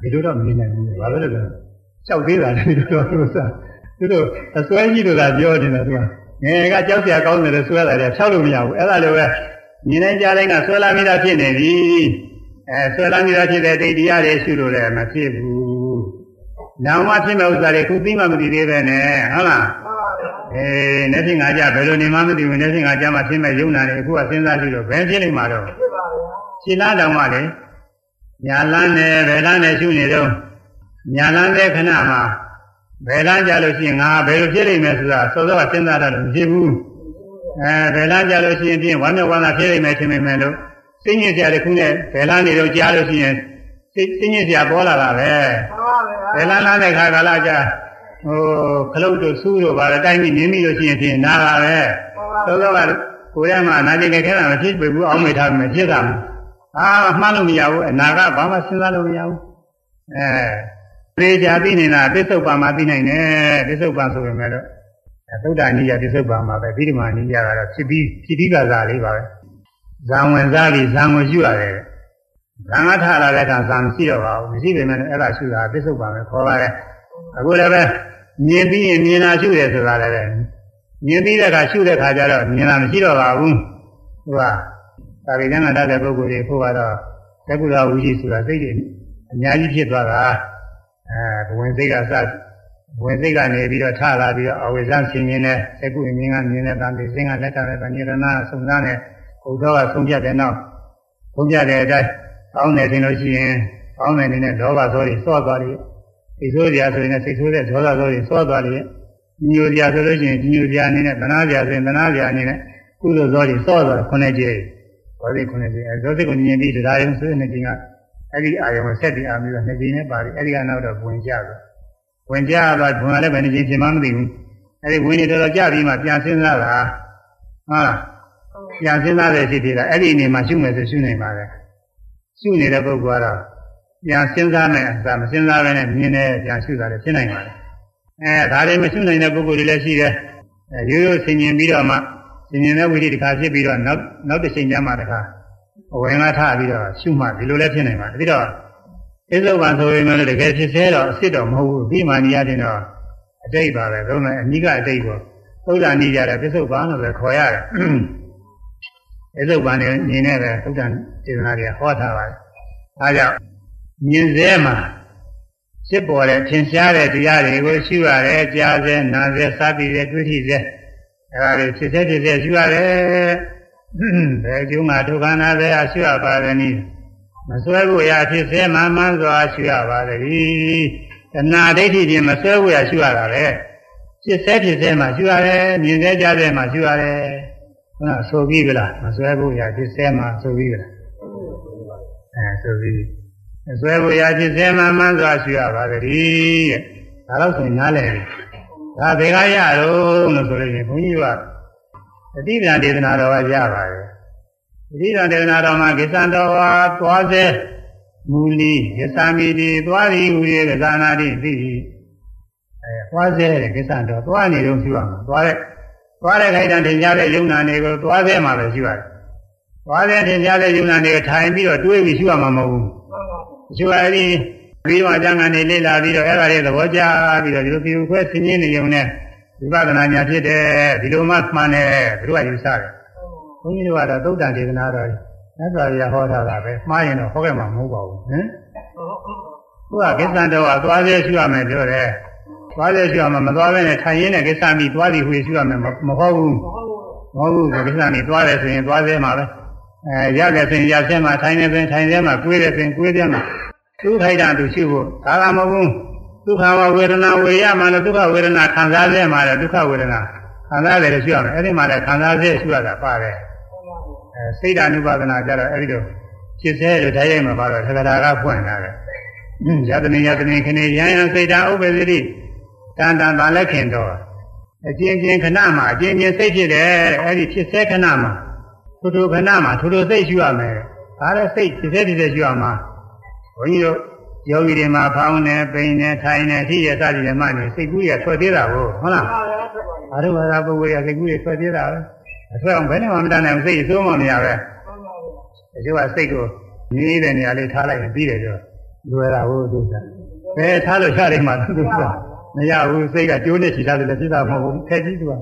ဒီလိုတော့မနေနိုင်ဘူး။ဘာလို့လဲဆိုတော့ကြောက်သေးတာလေဒီလိုတော့ဆိုသူတို့အစွဲကြီးတို့ကပြောနေတာသူကငယ်ကကြောက်စရာကောင်းတယ်လို့ဆွဲတာလည်းဖြောက်လို့မရဘူး။အဲ့ဒါလိုပဲ မြင်နိုင်ကြတိုင်းကဆွဲလာမိတာဖြစ်နေပြီအဲဆွဲလာမိတာဖြစ်တဲ့ဒိဋ္ဌိရတွေရှုလို့လည်းမဖြစ်ဘူးနောင်မှဖြစ်မဲ့ဥစ္စာတွေခုသိမှမသိသေးပဲနဲ့ဟုတ်လား
မှန်ပါဗျာ
အေးနေ့ဖြင့်ငါကြဘယ်လိုနေမှမသိဘူးနေ့ဖြင့်ငါကြမှဖြစ်မဲ့ယုံနာတွေအခုကစဉ်းစားကြည့်လို့ဘယ်ဖြစ်လိမ့်မှာတော့
ဖြစ်ပါဗျာ
ရှင်းလားတောင်မှလေညာလန်းနဲ့ဘယ်လန်းနဲ့ရှုနေတော့ညာလန်းတဲ့ခဏမှာဘယ်လန်းကြလို့ရှိရင်ငါဘယ်လိုဖြစ်လိမ့်မယ်ဆိုတာစောစောကစဉ်းစားတတ်လို့မဖြစ်ဘူး အဲဘယ်လားကြလို့ရှိရင်ဖြင့်ဝမ်းမြောက်ဝမ်းသာဖြစ်နေမယ်ထင်ပေမဲ့လို့စိတ်ညစ်စရာတစ်ခုနဲ့ဘယ်လားနေတော့ကြားလို့ရှိရင်စိတ်စိတ်ညစ်စရာပေါ်လာတာပဲ
မှန်ပါဗျာ
ဘယ်လားလားတဲ့ခါကလာကြဟိုခလုတ်တို့ဆူးတို့ဘာလဲတိုင်းပြီးနင်းပြီးလို့ရှိရင်ဖြင့်နာတာပဲ
မှန်ပါ
သောသောကကိုယ်ရမှာနာကျင်ကြခဲတာမဖြစ်ပေဘူးအောင်းမေထားမယ်ဖြစ်တာမှာအာမှန်းလို့မရဘူးအနာကဘာမှစဉ်းစားလို့မရဘူးအဲသေချာသိနေတာပစ္စုပန်မှာသိနိုင်တယ်ပစ္စုပန်ဆိုပေမဲ့လို့ သုဒ္ဓနိယပစ္စုပ္ပန်မှာပဲပြီးဒီမှာနိယကတော့ဖြစ်ပြီးဖြစ်ပြီးပါစားလေးပါပဲဇံဝင်စားပြီးဇံကိုရှုရတယ်ဇံကထလာတဲ့အခါဇံမရှိတော့ပါဘူးမရှိပေမဲ့အဲ့ဒါရှုတာပစ္စုပ္ပန်ပဲခေါ်ပါတယ်အခုလည်းပဲမြင်ပြီးရင်မြင်တာရှုတယ်ဆိုတာလည်းပဲမြင်ပြီးတဲ့အခါရှုတဲ့အခါကျတော့မြင်တာမရှိတော့ပါဘူးဟိုကသာဝေကျမ်းကတတ်တဲ့ပုဂ္ဂိုလ်တွေဖို့ကတော့သက္ကုရဝိရှိဆိုတာစိတ်တွေအများကြီးဖြစ်သွားတာအဲဘဝင်စိတ်ကစ ဝင်စိတ်ကနေပြီးတော့ထလာပြီးတော့အဝိဇ္ဇဆင်မြင်တဲ့သက္ကုမြင်ကမြင်တဲ့တန်တိစင်ကလက်တာတဲ့ဗဏိရဏသုံးသားနဲ့ဘုရားကဆုံးဖြတ်တဲ့နောက်ဆုံးဖြတ်တဲ့အတိုင်းကောင်းတယ်ထင်လို့ရှိရင်ကောင်းတယ်နေနဲ့လောဘသောတွေစော့သွားတယ်စိတ်ဆိုးကြဆိုရင်စိတ်ဆိုးတဲ့ဒေါသသောတွေစော့သွားတယ်ညိုကြဆိုလို့ရှိရင်ညိုကြအနေနဲ့သနာကြဆိုရင်သနာကြအနေနဲ့ကုသိုလ်သောတွေစော့သွားခုနှစ်ကြိမ်ဘောဓိခုနှစ်ကြိမ်အဲသောစိတ်ကိုမြင်ပြီးတရားရုံဆိုတဲ့ကြိမ်ကအဲ့ဒီအာယုံဆက်ပြီးအာမျိုးနှစ်ကြိမ်နဲ့ပါပြီးအဲ့ဒီကနောက်တော့ဝင်ကြတော့ ဝင်ကြတော့ဘုံကလည်းဘယ်နှကြိမ်ဖြစ်မှမသိဘူးအဲ့ဒီဝင်နေတော့ကြပြီးမှပြန်စဉ်းစားတာဟုတ်လားပြန်စဉ်းစားတဲ့ဖြစ်ဖြစ်တာအဲ့ဒီအနေမှာရှုမယ်ဆိုရှုနိုင်ပါလေရှုနေတဲ့ပုဂ္ဂိုလ်ကတော့ပြန်စဉ်းစားမယ်အစားမစဉ်းစားဘဲနဲ့မြင်နေပြန်ရှုတာလည်းဖြစ်နိုင်ပါလေအဲဒါတွေမရှုနိုင်တဲ့ပုဂ္ဂိုလ်တွေလည်းရှိတယ်အဲရိုးရိုးဆင်ញင်ပြီးတော့မှဆင်ញင်တဲ့ဝိရိတခါဖြစ်ပြီးတော့နောက်နောက်တစ်ချိန်ကျမှတခါအဝင်ကထပြီးတော့ရှုမှဒီလိုလည်းဖြစ်နိုင်ပါပြီးတော့ ဣဇုပန်ဆိုရင်လည်းတကယ်ဖြစ်သေးတော့အစ်စ်တော့မဟုတ်ဘူးပြီးမှနေရတဲ့တော့အတိတ်ပါပဲဒါပေမဲ့အနိကအတိတ်ပေါ့သုဒ္ဓနိကြတဲ့ပစ္စုပန်လို့ပဲခေါ်ရတယ်ဣဇုပန်နေနေနဲ့ပဲသုဒ္ဓစေတနာတွေဟောထားပါတယ်ဒါကြောင့်မြင်စေမှာဖြစ်ပေါ်တဲ့ထင်ရှားတဲ့တရားတွေကိုရှုရတယ်ကြားစေနာစေစသည်တွေတွေ့ထိစေအဲဒါတွေဖြစ်စေဖြစ်စေရှုရတယ်ဘယ်ကျုံးကဒုက္ခနာစေအရှုရပါတယ်နည်း မဆွဲဖို့ရဖြစ်စေမှမှန်စွာရှုရပါသည်တဏှာဒိဋ္ဌိချင်းမဆွဲဖို့ရရှုရတာပဲဖြစ်စေဖြစ်စေမှရှုရတယ်မြင်စေကြားစေမှရှုရတယ်ဟုတ်လားဆိုပြီးကြလားမဆွဲဖို့ရဖြစ်စေမှဆိုပြီးကြလားအဲဆိုပြီးမဆွဲဖို့ရဖြစ်စေမှမှန်စွာရှုရပါသည်တဲ့ဒါတော့ဆိုရင်နားလည်ပြီဒါဘေကရတော့လို့ဆိုလို့ရင်ဘုန်းကြီးကတတိပံဒေသနာတော်ကရပါတယ် တတိပံဒေသနာတော်မှာကိစ္စံတော်ဟာသွားစေမူလီယသမိတိသွားရီဟူ၍ကသာနာတိသိအဲသွားစေတဲ့ကိစ္စံတော်သွားနေတော့ရှိရမှာသွားတဲ့သွားတဲ့ခိုက်တံထင်ရှားတဲ့ယုံနာတွေကိုသွားစေမှာပဲရှိရတယ်သွားတဲ့ထင်ရှားတဲ့ယုံနာတွေကိုထိုင်ပြီးတော့တွေးပြီးရှိရမှာမဟုတ်ဘူးရှိရသည်ပြီးတော့အကျမ်းကနေလေ့လာပြီးတော့အဲ့ဒါတွေသဘောကျပြီးတော့ဒီလိုပြူခွဲဆင်းရင်းနေုံနဲ့ဝိပဿနာညာဖြစ်တယ်ဒီလိုမှမှန်တယ်သူတို့ကယူဆတယ် ဘုန်းကြီးတို့ကတော့သုတ္တန်ဒေသနာတော်မြတ်စွာဘုရားဟောထားတာပဲမှားရင်တော့ဟောခဲ့မှာမဟုတ်ပါဘူးဟင်သူကကိစ္စတော်ကသွားသေးရှိရမယ်ပြောတယ်သွားသေးရှိရမှာမသွားဘဲနဲ့ထိုင်ရင်းနဲ့ကိစ္စမိသွားပြီးဟွေရှိရမယ်မဟုတ်ဘူးမဟုတ်ဘူးကိစ္စမိသွားတယ်ဆိုရင်သွားသေးမှာပဲအဲရတယ်ဆိုရင်ရဆင်းမှာထိုင်နေဆိုရင်ထိုင်သေးမှာကိုယ်တယ်ဆိုရင်ကိုယ်သေးမှာဒုက္ခိုက်တာသူရှိဖို့ဒါကမဟုတ်ဘူးဒုက္ခဝဝေဒနာဝေရမှာလို့ဒုက္ခဝေဒနာခံစားရမှာလည်းဒုက္ခဝေဒနာခံစားရတယ်လို့ရှိရမယ်အဲ့ဒီမှာလည်းခံစားရရှိရတာပါတယ် အဲစိတ်ဓာနုပါဒနာကြတော့အဲ့ဒီတော့ဖြစ်စေလို့တိုင်းရိုက်မှာပါတော့သက္ကရာကဖွင့်လာတယ်ယတနေယတနေခနေယံယံစိတ်ဓာဥပ္ပဇိတိတန်တန်ပါလက်ခင်တော့အကျဉ်းချင်းခဏမှာအကျဉ်းချင်းစိတ်ဖြစ်တယ်အဲ့ဒီဖြစ်စေခဏမှာထိုထိုခဏမှာထိုထိုစိတ်ရှိရမယ်ဒါလည်းစိတ်ဖြစ်စေဖြစ်စေရှိရမှာဘုန်းကြီးတို့ယောဂီတွေမှာဖောင်းနေပိန်နေထိုင်နေအထိရစသည်ဓမ္မတွေစိတ်ကူးရထွက်သေးတာကိုဟုတ်လားအရုဘာသာပုဂ္ဂိုလ်ရစိတ်ကူးရထွက်သေးတာပဲ အထွက်အောင်ဘယ်နဲ့မှမတတ်နိုင်ဘူးစိတ်အစိုးမှမရပဲတချို့ကစိတ်ကိုနေတဲ့နေရာလေးထားလိုက်ရင်ပြီးတယ်ပြောလွယ်တာဟုတ်သူကဘယ်ထားလို့ရတယ်မှသူကမရဘူးစိတ်ကကျိုးနေချီထားတယ်လည်းပြတာမဟုတ်ဘူးထက်ကြီးသူက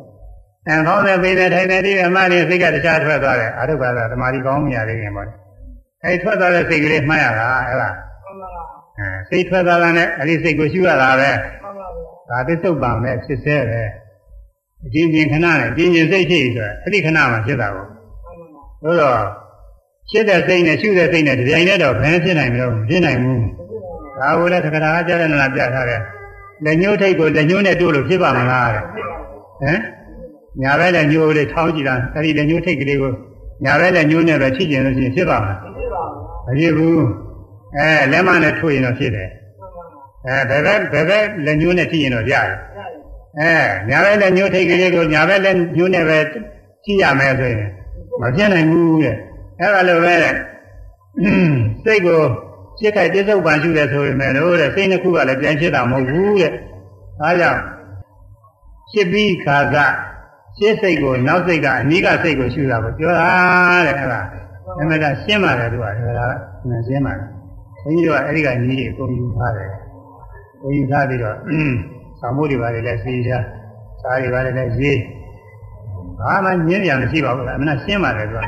အဲခေါင်းနဲ့ပိန်နဲ့ထိုင်နေဒီဓမ္မတွေစိတ်ကတခြားထွက်သွားတယ်အရုဘာသာဓမ္မဒီကောင်းမရသေးခင်ပေါ့အဲထွက်သွားတဲ့စိတ်ကလေးမှတ်ရတာအဲ့ဒါအဲစိတ်ထွက်သွားတာနဲ့အဲ့ဒီစိတ်ကိုရှုရတာပဲဒါသစ္စုပ္ပန်နဲ့ဖြစ်စေပဲ အချင်းချင်းခဏနဲ့အချင်းချင်းစိတ်ဖြစ်ဆိုအဲ့ဒီခဏမှဖြစ်တာကိုသို့တော့ဖြစ်တဲ့စိတ်နဲ့ရှုတဲ့စိတ်နဲ့ဒီတိုင်းနဲ့တော့ဘယ်ဖြစ်နိုင်မလို့ဖြစ်နိုင်ဘူးဒါကိုလည်းသက္ကရာကြားတဲ့နာပြထားတယ်လက်ညှိုးထိတ်ကိုလက်ညှိုးနဲ့တို့လို့ဖြစ်ပါမလားတဲ့ဟမ်ညာဘက်လက်ညှိုးလေးထောင်းကြည့်တာအဲ့ဒီလက်ညှိုးထိတ်ကလေးကိုညာဘက်လက်ညှိုးနဲ့ပဲဖြစ်ကျင်လို့ရှိရင်ဖြစ်ပါမလားမဖြစ်ဘူးအဲလက်မနဲ့ထိုးရင်တော့ဖြစ်တယ်အဲဘယ်ဘက်ဘယ်ဘက်လက်ညှိုးနဲ့ဖြစ်ရင်တော့ရတယ် အဲညာဘက်လက်ညှိုးထိတ်ကလေးကိုညာဘက်လက်ညှိုးနဲ့ပဲကြည့်ရမယ်ဆိုရင်မပြတ်နိုင်ဘူးတဲ့အဲ့ဒါလိုပဲစိတ်ကိုပြစ်ခိုက်ပြစ္ဆုတ်ပန်ရှုတယ်ဆိုရင်လည်းတဲ့စိတ်နှစ်ခုကလည်းပြန်ဖြစ်တာမဟုတ်ဘူးတဲ့ဒါကြောင့်ဖြစ်ပြီးခါကရှင်းစိတ်ကိုနောက်စိတ်ကအနိကစိတ်ကိုရှုတာကိုပြောတာတဲ့အဲ့ဒါအမှန်တရားရှင်းပါတယ်သူကဒါကရှင်းပါတယ်ဘုန်းကြီးတို့ကအဲ့ဒီကညီတွေအကုန်ယူထားတယ်ဘုန်းကြီးထားပြီးတော့ သံမိုးတွေပါတယ်လည်းစီးထားစားတွေပါတယ်လည်းရေးဘာမှညင်းပြန်မရှိပါဘူးလားအမှန်ရှင်းပါတယ်သူက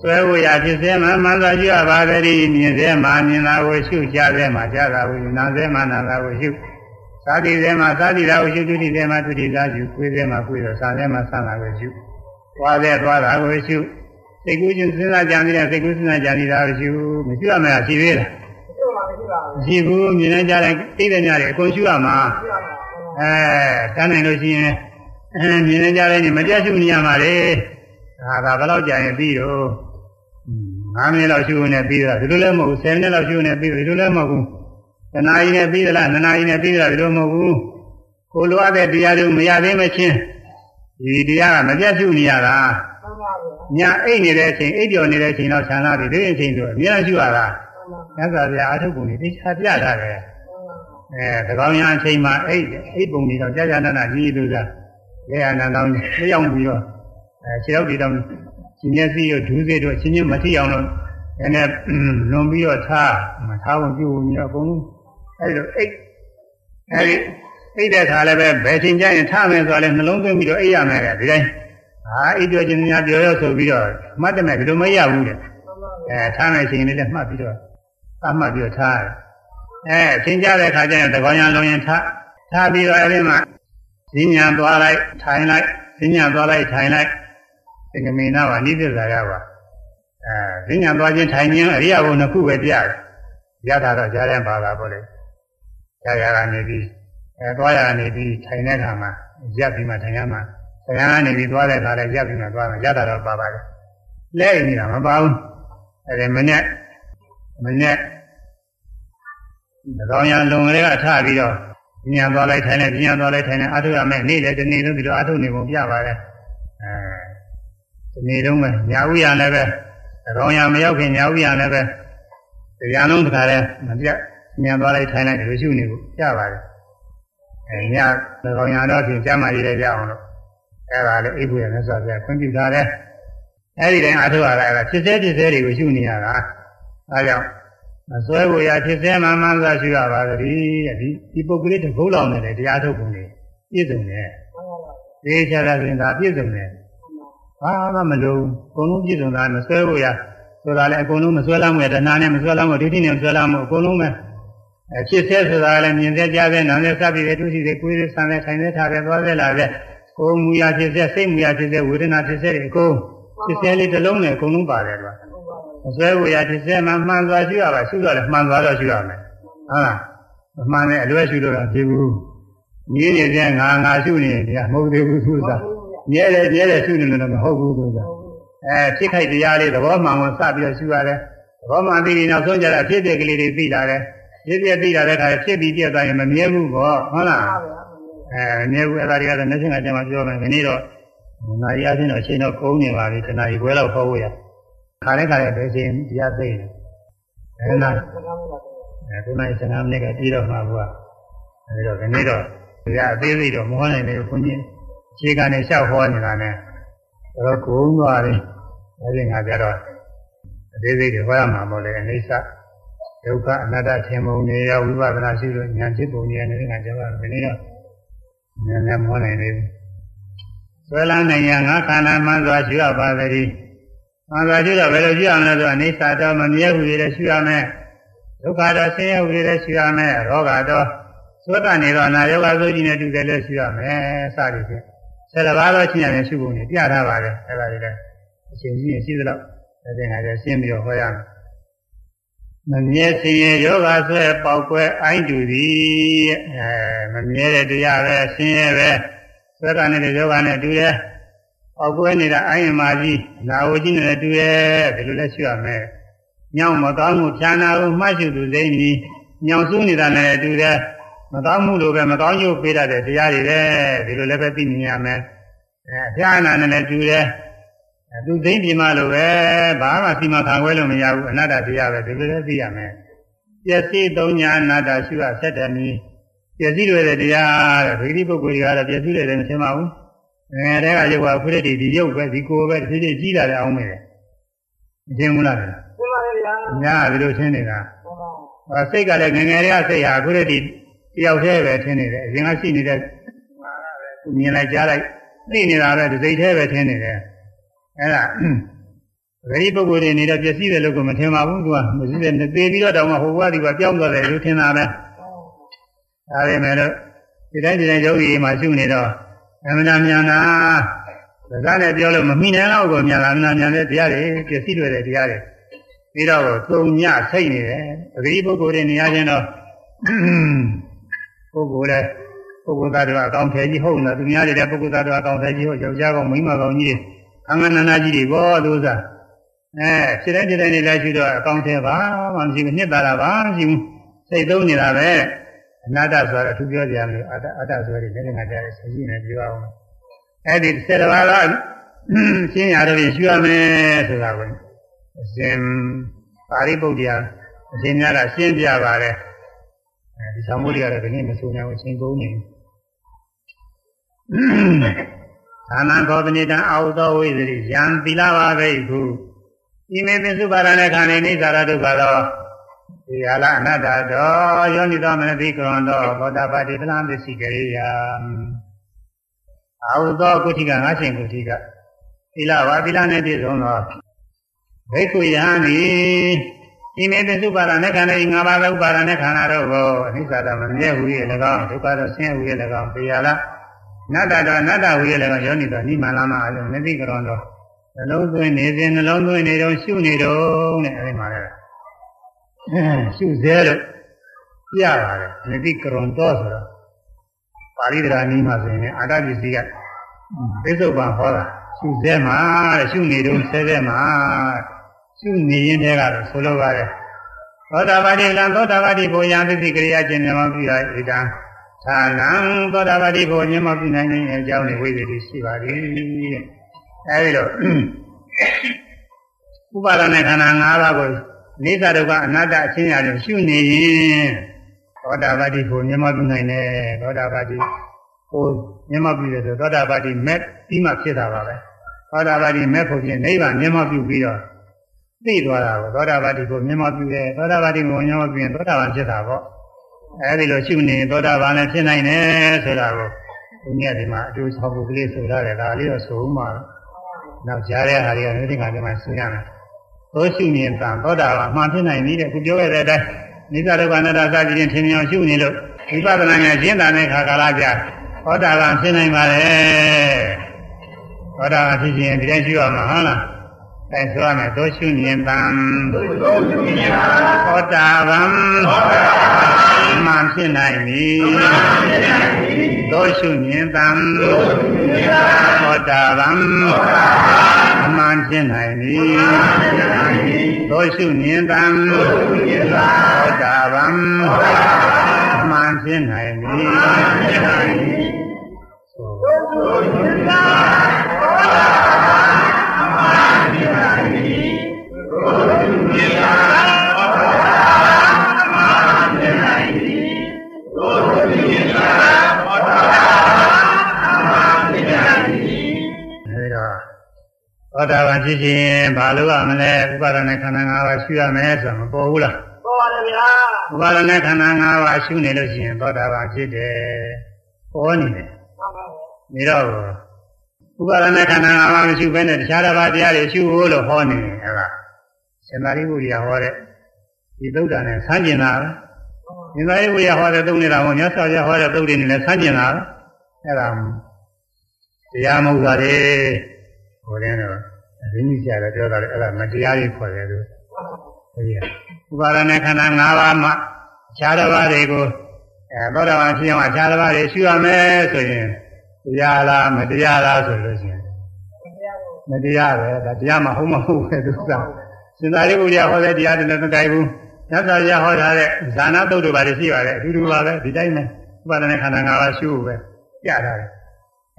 ဆွဲဝရဖြစ်စေမှမှန်သာရှိရပါသည်မြင်စေမှမြင်တာကိုရှုကြားစေမှကြားတာကိုနာစေမှနာတာကိုရှုသာတိစေမှသာတိတာကိုရှုဒုတိစေမှဒုတိတာရှုကိုယ်စေမှကိုယ်ရောစာစေမှစတာကိုရှုသွားစေသွားတာကိုရှုစိတ်ကူးချင်းစဉ်းစားကြံနေတဲ့စိတ်ကူးစဉ်းစားကြံနေတာကိုရှုမရှိရမယ်ရှိသေးလားရှိဘူးမြင်နေကြတဲ့သိတဲ့ညတွေအကုန်ရှုရမှာ အဲတန်းနိုင်လို့ရှိရင်အဲမြင်နေကြတဲ့ညမပြတ်ရှုနေရမှာလေဒါကဘယ်တော့ကြာရင်ပြီးတော့9မိနစ်လောက်ရှုနေပြီးတော့ဒီလိုလည်းမဟုတ်ဘူး10မိနစ်လောက်ရှုနေပြီးတော့ဒီလိုလည်းမဟုတ်ဘူးတနာရီနဲ့ပြီးသလားနှစ်နာရီနဲ့ပြီးသလားဒီလိုမဟုတ်ဘူးကိုလိုအပ်တဲ့တရားတွေမရသေးမချင်းဒီတရားကမပြတ်ရှုနေရတာညာအိတ်နေတဲ့အချိန်အိတ်ကျော်နေတဲ့အချိန်တော့ခြံလာပြီဒီအချိန်ဆိုအများကြီးရှုရတာမြတ်စွာဘုရားအာထုပ်ပုံတွေသိချာပြထားတယ် အဲသကောင်းရအချိန်မှာအိတ်အိတ်ပုံတွေတော့ကြာကြာနာနာကြီးလို့သာလေအနန္တောင်းလျောင်းပြီးတော့အဲခြေတော့ဒီတော့ရှင်မျက်စိတို့ဒူးစိတို့အချင်းချင်းမထိအောင်လို့အဲနဲ့လွန်ပြီးတော့ထားမထားဖို့ပြုပြီးတော့အကုန်လုံးအဲဒီတော့အိတ်အဲဒီအိတ်တဲ့ခါလည်းပဲဘယ်ချိန်ကျရင်ထားမယ်ဆိုတော့လည်းနှလုံးသွင်းပြီးတော့အိတ်ရမယ်တဲ့ဒီတိုင်းဟာအိတ်ပြောခြင်းများပြောရောဆိုပြီးတော့မှတ်တယ်မဲ့ဒီလိုမရဘူးတဲ့အဲထားမယ်ချိန်လေးလည်းမှတ်ပြီးတော့သတ်မှတ်ပြီးတော့ထားတယ် အဲချိန်ကြတဲ့ခါကျရင်တကောင်းရလုံးရင်ထားထားပြီးတော့အဲဒီမှာဈဉ္ညာသွားလိုက်ထိုင်လိုက်ဈဉ္ညာသွားလိုက်ထိုင်လိုက်သင်္ကမေနပါနိစ္စဇာရပါအဲဈဉ္ညာသွားခြင်းထိုင်ခြင်းအရိယဘုံနှစ်ခုပဲပြရတယ်ရတာတော့ကြားတဲ့ပါတာပေါ့လေကြားရကနေပြီးအဲသွားရကနေပြီးထိုင်တဲ့ခါမှာရပ်ပြီးမှထိုင်ရမှာဆရာကနေပြီးသွားတဲ့ခါလဲရပ်ပြီးမှသွားမှာရတာတော့ပါပါတယ်လဲနေတာမပါဘူးအဲဒီမနေ့မနေ့ဒါကော င်ရလုံကလေးကထပြီးတော့ပညာသွားလိုက်ထိုင်လိုက်ပညာသွားလိုက်ထိုင်လိုက်အထုရမယ်နေ့လေဒီနေ့လုံးပြီးတော့အထုနေပုံပြပါတယ်အဲဒီနေ့လုံးပဲညာဥရလည်းပဲဒါကောင်ရမရောက်ခင်ညာဥရလည်းပဲတရားလုံးတစ်ခါလဲမပြတ်ပညာသွားလိုက်ထိုင်လိုက်ဒီလိုရှုနေဖို့ပြပါတယ်အဲညဒါကောင်ရတော့ဖြင့်ကျမ်းမာရည်လည်းပြအောင်လို့အဲဒါလည်းအိပ်ဖို့ရမယ်ဆိုတော့ခွင့်ပြုထားတယ်အဲဒီတိုင်းအထုရတာကဖြစ်စေဖြစ်စေတွေကိုရှုနေရတာအဲကြောင့် မစွဲကိုရဖြစ်စေမှမှန်သာရှိရပါသတည်းဒီဒီပုဂ္ဂလိတကုတ်လောင်နေတဲ့တရားထုတ်ပုံတွေပြည့်စုံတယ်သိချတာဆိုရင်ဒါပြည့်စုံတယ်ဘာမှမလုံးအကုန်လုံးပြည့်စုံတာမစွဲကိုရဆိုတာလည်းအကုန်လုံးမစွဲလာမှုရတဏှာနဲ့မစွဲလာမှုဒိဋ္ဌိနဲ့မစွဲလာမှုအကုန်လုံးပဲအဖြစ်စေဆိုတာလည်းမြင်စေကြားစေနားစေစသည်တွေတွေ့ရှိစေကိုယ်စေဆံစေထိုင်စေထားစေသွားစေလာစေကိုယ်မူရဖြစ်စေစိတ်မူရဖြစ်စေဝေဒနာဖြစ်စေတွေအကုန်ဖြစ်စေလေးတစ်လုံးနဲ့အကုန်လုံးပါတယ်ကွာ မဆွဲဘူးရတစ်စဲမှမှန်သွားရှိရပါရှိတော့လည်းမှန်သွားတော့ရှိရမယ်ဟုတ်လားမမှန်တဲ့အလွဲရှိလို့တော့ဖြစ်ဘူးမြင်းနေတဲ့ငါငါရှုနေတယ်မဟုတ်သေးဘူးသူကမြဲတယ်မြဲတယ်ရှုနေလို့တော့မဟုတ်ဘူးသူကအဲဖြစ်ခိုက်တရားလေးသဘောမှန်ကိုစပြီးတော့ရှုရတယ်သဘောမှန်ပြီးနောက်ဆုံးကျတော့ဖြစ်ဖြစ်ကလေးတွေသိလာတယ်ဖြစ်ဖြစ်သိလာတဲ့အခါဖြစ်ပြီးပြတ်သွားရင်မမြဲဘူးပေါ့ဟုတ်လားအဲမြဲဘူးအဲ့ဒါတွေကတော့လက်ရှိကတည်းကပြောမယ်ခဏတော့နာရီအချင်းတော့အချိန်တော့ကုန်နေပါပြီတနာရီခွဲလောက်ခေါ်ဖို့ရ ခါနဲ့ခါနဲ့ဘယ်ချိန်တရားသိနေအဲနာအဲဒီမှာ15မိနစ်ကပြီးတော့မှာဘူးကအဲဒီတော့ခဏတော့တရားအသေးစိတ်တော့မဟောနိုင်ဘူးခွန်ကြီးခြေကနေလျှောက်ဟောနေတာနဲ့တော့ကုန်းသွားတယ်အဲဒီငါကြတော့အသေးစိတ်တွေဟောရမှာမဟုတ်လေအိဋ္ဌဒုက္ခအနတ္တထင်ပုံတွေရောဝိပဿနာရှိလို့ဉာဏ်ဖြစ်ပုံတွေနဲ့ငါကြောက်ရမယ်နည်းတော့ဉာဏ်နဲ့မဟောနိုင်ဘူးဆွဲလန်းနိုင်ရငါခန္ဓာမှန်စွာရှိရပါသည်။ မှန်စွာရှိတော့ဘယ်လိုရှိရမလဲဆိုအိဋ္ဌတော့မမြဲဘူးလေရှိရမယ်။ဒုက္ခတော့ဆင်းရဲဘူးလေရှိရမယ်။ရောဂါတော့သုတ္တနေတော့နာယောဂဆိုကြီးနဲ့တူတယ်လို့ရှိရမယ်။စသည်ဖြင့်ဆယ်ပါးတော့ချင်းရတယ်ရှိဖို့နေပြထားပါတယ်။အဲ့ဒါတွေလည်းအချိန်ကြီးရှိသလောက်အဲ့ဒီငါကျရှင်းပြီးတော့ဟောရမယ်။မမြဲဆင်းရဲယောဂဆွဲပေါက်ကွဲအိုင်းတူသည်အဲမမြဲတဲ့တရားပဲဆင်းရဲပဲသက္ကနဲ့ယောဂနဲ့တူရဲ့ အောက်ကွဲနေတာအိုင်းမာကြီးနာဝကြီးနဲ့တူရဲ့ဒီလိုလဲရှိရမယ်ညောင်မကောင်းမှုဖြာနာမှုမှတ်ရှုသူစိမ့်ပြီးညောင်စုနေတာနဲ့တူတဲ့မကောင်းမှုလိုပဲမကောင်းကျိုးပေးတတ်တဲ့တရားတွေပဲဒီလိုလည်းပဲသိမြင်ရမယ်အဲဖြာနာနဲ့လည်းတူတဲ့သူသိမ့်ပြင်မလို့ပဲဘာမှစီမခံခွဲလို့မရဘူးအနတ္တတရားပဲဒီလိုလည်းသိရမယ်ပျက်စီးသုံးညာအနတ္တရှုရဆက်တယ်နည်းပျက်စီးတွေတဲ့တရားတဲ့ဒိဋ္ဌိပုဂ္ဂိုလ်တွေကတော့ပျက်စီးတယ်လည်းမထင်ပါဘူး ငယ်တဲ့ကရုပ်ကခုတည်းဒီရုပ်ပဲဒီကိုယ်ပဲဒီဒီကြီးလာတယ်အောင်မယ်မထင်ဘူးလား
သိပါရဲ့ဗျာ
ညာဒီလိုထင်နေတာ
ဟုတ်ပါ
ဟောစိတ်ကလည်းငယ်ငယ်တွေကစိတ်ဟာခုတည်းဒီတယောက်တည်းပဲထင်နေတယ်အရင်ကရှိနေတဲ့မြင်လိုက်ကြားလိုက်သိနေတာပဲဒီစိတ်တည်းပဲထင်နေတယ်အဲ့ဒါဂရိပုဂ္ဂိုလ်တွေနေတော့ပျက်စီးတယ်လို့ကမထင်ပါဘူးသူကမသိတဲ့သေပြီးတော့တောင်မှဟိုဘဝဒီဘပြောင်းသွားတယ်လို့ထင်တာပဲဒါပေမဲ့လို့ဒီတိုင်းဒီတိုင်းယောဂီမှာရှုနေတော့ အမှန်တမ်းမြန်တာဒါကလည်းပြောလို့မမိနိုင်တော့ကိုမြန်လာအမှန်တမ်းမြန်တဲ့တရားတွေပျက်စီးတွေတဲ့တရားတွေပြီးတော့သုံညစိတ်နေတယ်အဂိပုဂ္ဂိုလ်တွေနေရာချင်းတော့ပုဂ္ဂိုလ်လည်းပုဂ္ဂိုလ်သားတွေအကောင်ထဲကြီးဟုတ်လားသူများတွေလည်းပုဂ္ဂိုလ်သားတွေအကောင်ထဲကြီးဟုတ်ယောက်ျားကောင်မိန်းမကောင်ကြီးအင္ကနနာကြီးတွေဘောသူစားအဲဖြစ်တဲ့ဖြစ်တဲ့နေလိုက်ရှိတော့အကောင်ထဲပါမှမရှိဘူးနှစ်သာတာပါမရှိဘူးစိတ်သုံးနေတာပဲ အနာတ္တဆိုတာအထူးပြောကြရမလို့အတ္တအတ္တဆိုရတဲ့လက်ငါကြတဲ့ဆကြီးနဲ့ပြောအောင်အဲ့ဒီစေတဘာကရှင်းရတော့ရှင်းရမယ်ဆိုတာကိုအရှင်ပါရိပုတ္တရာအရှင်များကရှင်းပြပါတယ်အဲဒီသံဃာတွေကတော့ဒီနေ့မဆိုနိုင်ဘူးအရှင်ကုန်နေသာနာကောပနိတံအာဟုသောဝိသရိယံသီလပါဘိက္ခုဤမေပစ္စုပါရဏခန္ဓာနိသရဒုက္ခသော ဒီဟာလအနတ္တတော်ယောနိသောမနတိကရွန်တော်သောတာပတိပလံပစ္စည်းကရိယာအာဟုသောကုဋ္ဌိကငါရှင်ကုဋ္ဌိကသီလဝါသီလနဲ့ပြည့်စုံသောဘိက္ခုယဟန်ဤဤမေပစ္စုပါရဏခန္ဓာဤငါးပါးသောဥပါရဏခန္ဓာတို့ကိုအနိစ္စတမမြဲဟူ၍၎င်းဒုက္ခတော့ဆင်းရဲဟူ၍၎င်းပေရလားနတ္တတော်နတ္တဟူ၍၎င်းယောနိတော်နိမလာမအလုံးမသိကရွန်တော်နှလုံးသွင်းနေစဉ်နှလုံးသွင်းနေတော့ရှုနေတော့တဲ့အဲဒီမှာလည်း ရှုသေးလို့ပြပါတယ်နတိကရွန်တော်ဆိုတော့ပါဠိတရားနည်းမှာဆိုရင်အာတပစ္စည်းကပိဿုပံဟောတာရှုသေးမှာတဲ့ရှုနေတော့ဆဲသေးမှာရှုနေရင်တည်းကတော့ဆိုလိုပါတယ်သောတာပတိလံသောတာပတိဘုံယံသတိကရိယာကျင့်မြတ်ပြုရဣဒံသာလံသောတာပတိဘုံမြတ်ပြုနိုင်တဲ့အကြောင်းတွေဝိသေတိရှိပါသည်တဲ့အဲဒီတော့ဥပါဒณะခန္ဓာ၅ပါးကို နိစ္စဒုက္ခအနတ္တအချင်းရာတွေရှုနေရင်သောတာပတိကိုမြတ်မပြုနိုင်တယ်သောတာပတိကိုမြတ်မပြုတယ်ဆိုသောတာပတိမဲ့ပြီးမှဖြစ်တာပါပဲသောတာပတိမဲ့ဖို့ဖြစ်နိဗ္ဗာန်မြတ်မပြုပြီးတော့သိသွားတာကိုသောတာပတိကိုမြတ်မပြုတယ်သောတာပတိကိုမြတ်မပြုရင်သောတာပန်ဖြစ်တာပေါ့အဲဒီလိုရှုနေသောတာပန်လည်းဖြစ်နိုင်တယ်ဆိုတာကိုဒီနေ့ဒီမှာအတူဆောင်ဖို့ကလေးဆိုရတယ်ဒါလေးတော့ဆိုဦးမှာနောက်ကြားတဲ့ဟာတွေကလည်းဒီကနေ့မှဆိုရမယ် သောရှုနေတာသောတာပန်မှန်ဖြစ်နိုင်ပြီတဲ့ခုပြောခဲ့တဲ့အတိုင်းနိစ္စဒုက္ခအနတ္တစသည်ဖြင့်ထင်မြင်ရှုနေလို့ဝိပဿနာဉာဏ်ရှင်းတာတဲ့ခါကာလကြာသောတာပန်ဖြစ်နိုင်ပါလေသောတာပန်ဖြစ်ခြင်းဒီတိုင်းရှုရမှာဟုတ်လားအဲဆိုရမယ်သောရှုမြင်တံ
တို့ရှုမြင်တာ
ဟောတာဗံ
ဟောတာ
မှန်ဖြစ်နိုင်ပြီ သောရှုမြင်တံ
တို့ရှုမြင်တာ
ဟောတာဗံမှန်ဖြစ်နိုင်ပြီသောရှုမြင်တံ
တို့ရှုမြင်တာ
ဟောတာဗံမှန်ဖြစ်နိုင်ပြီ
တို့ရှုမြင်တာဟောတာအမှန်တရားကြီးတို့ န်
ဖြစ်ခြင်းဘာလို့ရမလဲဥပါဒနဲ့ခန္ဓာ၅ပါးရှိရမယ်ဆိုတာမပေါ်ဘူးလား
ပေါ်ပါတယ်ဗျာ
ဥပါဒနဲ့ခန္ဓာ၅ပါးရှိနေလို့ရှိရင်သောတာပန်ဖြစ်တယ်ပေါ်နေတယ်
မှန်ပါဘူး
နေတော့ဥပါဒနဲ့ခန္ဓာ၅ပါးမရှိဘဲနဲ့တခြားတစ်ပါးတရားတွေရှိဖို့လို့ဟောနေတယ်ဟဲ့လားရှင်သာရိပုတ္တရာဟောတဲ့ဒီသုဒ္ဓါနဲ့ဆန်းကျင်တာပဲရှင်သာရိပုတ္တရာဟောတဲ့သုံးနေတာပေါ့မြတ်စွာဘုရားဟောတဲ့သုဒ္ဓေနဲ့လည်းဆန်းကျင်တာပဲအဲ့ဒါတရားမဟုတ်တာလေဟိုတဲ့တော့ ရင်းကြီးကြတယ်ပြောတာလေအဲ့ဒါမတရားကြီးခေါ်တယ်သူဒီကဥပါဒနာခန္ဓာ၅ပါးမှာခြားတစ်ပါးတွေကိုအဲဘောဓဘာဖြစ်အောင်အခြားတစ်ပါးတွေရှုရမယ်ဆိုရင်တရားလားမတရားလားဆိုလို့ရှိရင်မတရားပဲဒါတရားမဟုတ်မဟုတ်ပဲသူကစင်္သာရိပုတ္တရာဟောတဲ့တရားတွေလည်းမကြိုက်ဘူးသစ္စာရဟောထားတဲ့ဇာနာတုတ်တွေပါလေရှိပါတယ်အတူတူပါပဲဒီတိုင်းပဲဥပါဒနာခန္ဓာ၅ပါးရှုဖို့ပဲကြားထားတယ်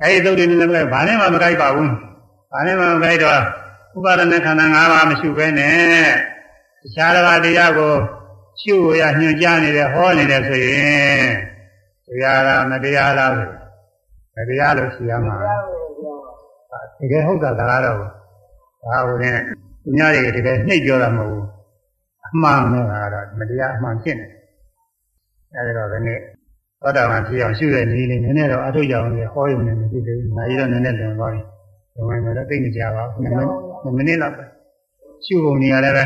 အဲဒီတုတ်တွေနည်းနည်းမကြိုက်ဘာနဲ့မှမကြိုက်ပါဘူး ဘာနဲ့မှမကြိုက်တော့ဥပါဒณะခန္ဓာ၅ပါးမရှုဘဲနဲ့တခြားတစ်ပါးတရားကိုရှုရညွှန်ကြားနေတယ်ဟောနေတယ်ဆိုရင်တရားလားမတရားလားဆိုမတရားလို့ရှိရမှာတကယ်ဟုတ်တာဒါကတော့ဒါဟိုနဲ့သူများတွေတကယ်နှိပ်ပြောတာမဟုတ်ဘူးအမှန်နဲ့ကတော့မတရားအမှန်ဖြစ်နေအဲဒီတော့ဒီနေ့သောတာပန်ဖြစ်အောင်ရှုတဲ့နည်းလေးနည်းနည်းတော့အထုတ်ကြအောင်လေဟောရုံနဲ့မဖြစ်သေးဘူး။နိုင်တော့နည်းနည်းလွန်သွားပြီ။ ဒီမှာတော့သိနေကြပါဘူး။မိနစ်လောက်ပဲရှုပုံနေရလည်းပဲ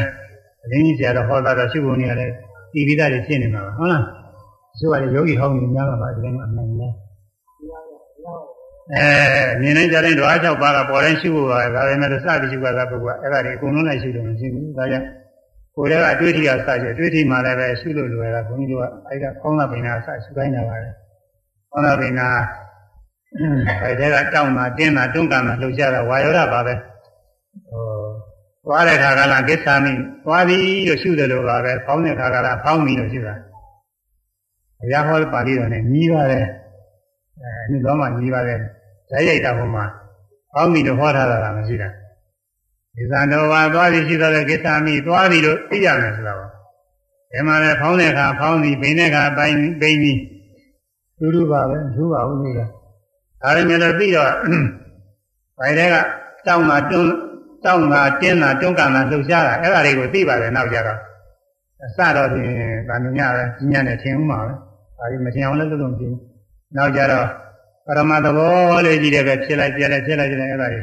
အရင်းကြီးဆရာတော်ဟောတာတော့ရှုပုံနေရလည်းဒီပိသားတွေဖြစ်နေမှာပါဟုတ်လား။ရှုရတယ်ယောဂီဟောင်းနေများမှာပါဒီလိုမှအမှန်များအဲမြင်နိုင်ကြတဲ့ဓဝါ၆ပါးကပေါ်တိုင်းရှုဖို့ပါဒါပေမဲ့စပြီးရှုပါတာပုဂ္ဂိုလ်အဲ့ဒါတွေအကုန်လုံးလိုက်ရှုလို့မရှိဘူးဒါကြောင့်ကိုယ်တည်းကအတွေ့အထိကစကြအတွေ့အထိမှလည်းပဲရှုလို့လွယ်တာဘုန်းကြီးတို့ကအဲ့ဒါကောင်းတာပင်နာစရှုခိုင်းတာပါလေကောင်းတာပင်နာ အဲ့ဒါကတောင်းတာတင်းတာတွန်းကန်တာလှုပ်ရှားတာဝါယောဓပါပဲဟိုသွားတဲ့ခါကလာကိစ္ဆာမိသွားပြီလို့ရှုတယ်လို့ပါပဲဖောင်းတဲ့ခါကလာဖောင်းပြီလို့ရှုတာဘုရားဟောပါဠိတော်နဲ့ညီးပါတယ်အဲဒီတော့မှညီးပါတယ်ဓာတ်ရိုက်တာဟိုမှာဖောင်းပြီလို့ဟောထားတာမရှိတာဒီသံတော်ဝါသွားပြီးရှိတော့တဲ့ကိစ္ဆာမိသွားပြီလို့သိရမယ်ဆိုတော့ဒီမှာလည်းဖောင်းတဲ့ခါဖောင်းပြီဘိန်းတဲ့ခါပိုင်းဘိန်းပြီတူတူပါပဲသူပါဘူးလို့ ဒါပေမဲ့လည်းပြီးတော့ဘိုင်တဲ့ကတောင်းတာတွန်းတောင်းတာတင်းတာတွန်းကန်တာလှုပ်ရှားတာအဲ့ဒါတွေကိုသိပါတယ်နောက်ကြတော့အစတော့ပြင်ဗာမညပဲကြီးညံ့နေထင်ဦးမှာပဲဒါဒီမထင်အောင်လည်းလုပ်လို့မဖြစ်ဘူးနောက်ကြတော့ပရမသဘောလေးကြီးတဲ့ပဲဖြစ်လိုက်ပြလိုက်ဖြစ်လိုက်ပြလိုက်အဲ့ဒါတွေ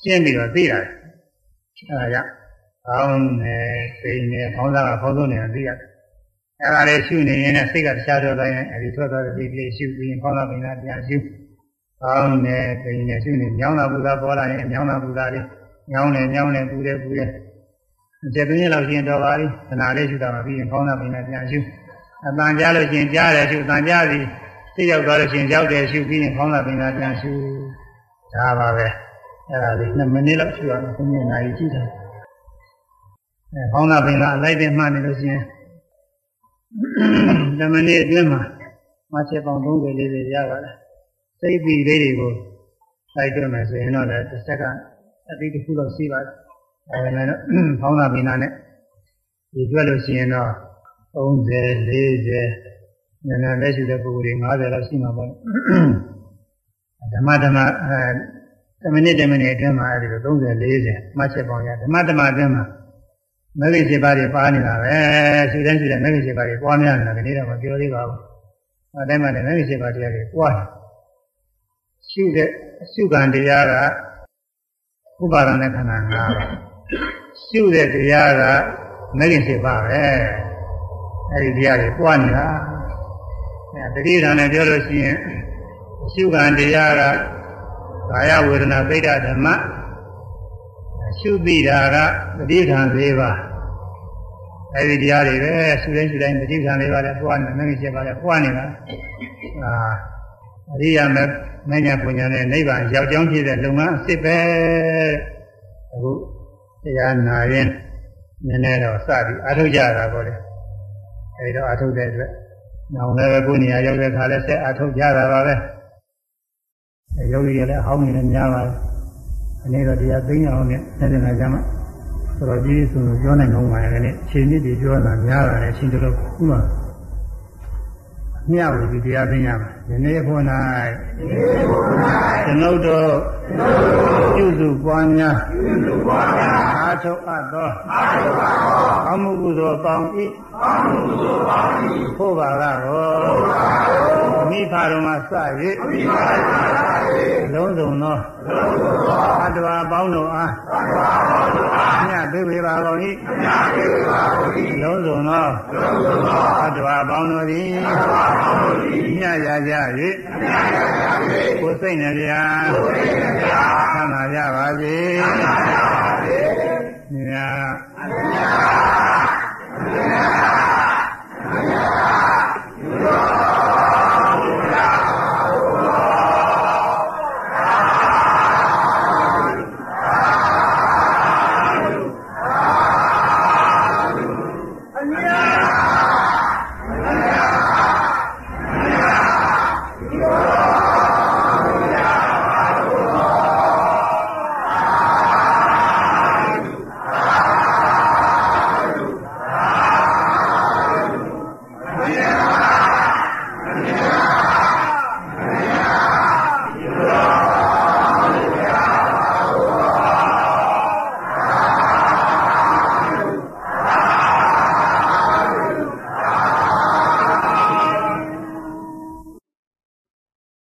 ရှင်းပြီးတော့သိရတယ်အဲ့ဒါကြောင့်ကောင်းနေသိနေခေါင်းသားကခေါင်းဆုံးနေသိရတယ်အဲ့ဒါလေးရှုနေရင်စိတ်ကတခြားတော့တိုင်းအဲ့ဒီထွက်သွားတဲ့ဒီလေးရှုပြီးရင်ခေါင်းသားပင်သားပြန်ရှု ကောင်းနေသိနေရှုနေညောင်းတာဘုရားပေါ်လာရင်ညောင်းတာဘုရားလေးညောင်းနေညောင်းနေပူတယ်ပူတယ်ကျေသွင်းရလောက်ရှင်တော်ပါပြီခဏလေးရှုတာမှပြီးရင်ခေါင်းသားပင်သားပြန်ရှုအတန်ကြားလို့ရှင်ကြားတယ်ရှုအတန်ကြားပြီးသိရောက်သွားလို့ရှင်ရောက်တယ်ရှုပြီးရင်ခေါင်းသားပင်သားပြန်ရှုဒါပါပဲအဲ့ဒါလေး2မိနစ်လောက်ရှုရမယ်9မိနစ်နာရီကြည့်တယ်အဲခေါင်းသားပင်သားအလိုက်တဲ့မှတ်နေလို့ရှင်2မိနစ်အတွင်းမှာမချက်ပေါင်း30 40ရပါတယ် စိတ်ပြီးလေးတွေကိုလိုက်တွက်မယ်ဆိုရင်တော့လည်းတစ်စက္ကန့်အတိတစ်ခုလောက်ရှိပါတယ်အဲဒါနဲ့ခေါင်းသားပင်သားနဲ့ဒီတွက်လို့ရှိရင်တော့30 40ဉာဏ်နဲ့လက်ရှိတဲ့ပုဂ္ဂိုလ်တွေ90လောက်ရှိမှာပေါ့ဓမ္မဓမ္မအဲ10မိနစ်10မိနစ်အတွင်းမှာအဲဒီလို30 40မှတ်ချက်ပေါင်းရဓမ္မဓမ္မအတွင်းမှာမဂ္ဂင်7ပါးတွေပါနေတာပဲရှုတဲ့ရှုတဲ့မဂ္ဂင်7ပါးတွေပွားများနေတာဒီနေ့တော့မပြောသေးပါဘူးအဲတိုင်းမှာလည်းမဂ္ဂင်7ပါးတရားတွေပွား ရှုတဲ့ရှုခံတရားကဥပါဒณะခန္ဓာ၅ပါးရှုတဲ့တရားကမဂ္ဂင်7ပါးပဲအဲဒီတရားတွေပွားနေတာအဲတတိယနဲ့ပြောလို့ရှိရင်ရှုခံတရားကကာယဝေဒနာပိဋကဓမ္မအရှုသိတာကပဋိဌာန်၄ပါးအဲဒီတရားတွေပဲရှုတိုင်းရှုတိုင်းပဋိဌာန်၄ပါးလည်းပွားနေမင်းကြီးပါလည်းပွားနေတာအာ အရိယာမေမညာပညာနဲ့နိဗ္ဗာန်ရောက်ကြောင်းဖြစ်တဲ့လုပ်ငန်းအစ်စ်ပဲအခုတရားနာရင်နည်းနည်းတော့စပြီးအထုတ်ကြတာပေါ့လေအဲဒီတော့အထုတ်တဲ့အတွက်နောင်လည်းကိုယ်နေရာရောက်တဲ့ခါလဲဆက်အထုတ်ကြတာပါပဲအဲယောဂီတွေလည်းအဟောင်းနေလည်းများပါတယ်အနေတော့တရားသိအောင်နဲ့ဆက်နေတာကြမှာဆိုတော့ဒီဆိုပြောနိုင်ကောင်းပါရဲ့လေအချိန်ကြီးတွေပြောတာများတာလည်းအချိန်တော်ခုမှမျှဝေဒီတရားသိရမှာ ဒီနေ့ခု၌ကျွန်ုပ်တို့ပြုစုပွားများအာထုတ်အပ်သောအမှုကုသိုလ်ပေါင်း၏ဖို့ပါကတော့မိဖတော်မှာစ၍ လုံးစုံသောအတ္တဝါပေါင်းတို့အားမြတ်သိဝေပါကုန်၏လုံးစုံသောအတ္တဝါပေါင်းတို့သည်မြတ်ရကြ၍ကိုယ်စိတ်နှပြသမ်းသာကြပါစေမြတ်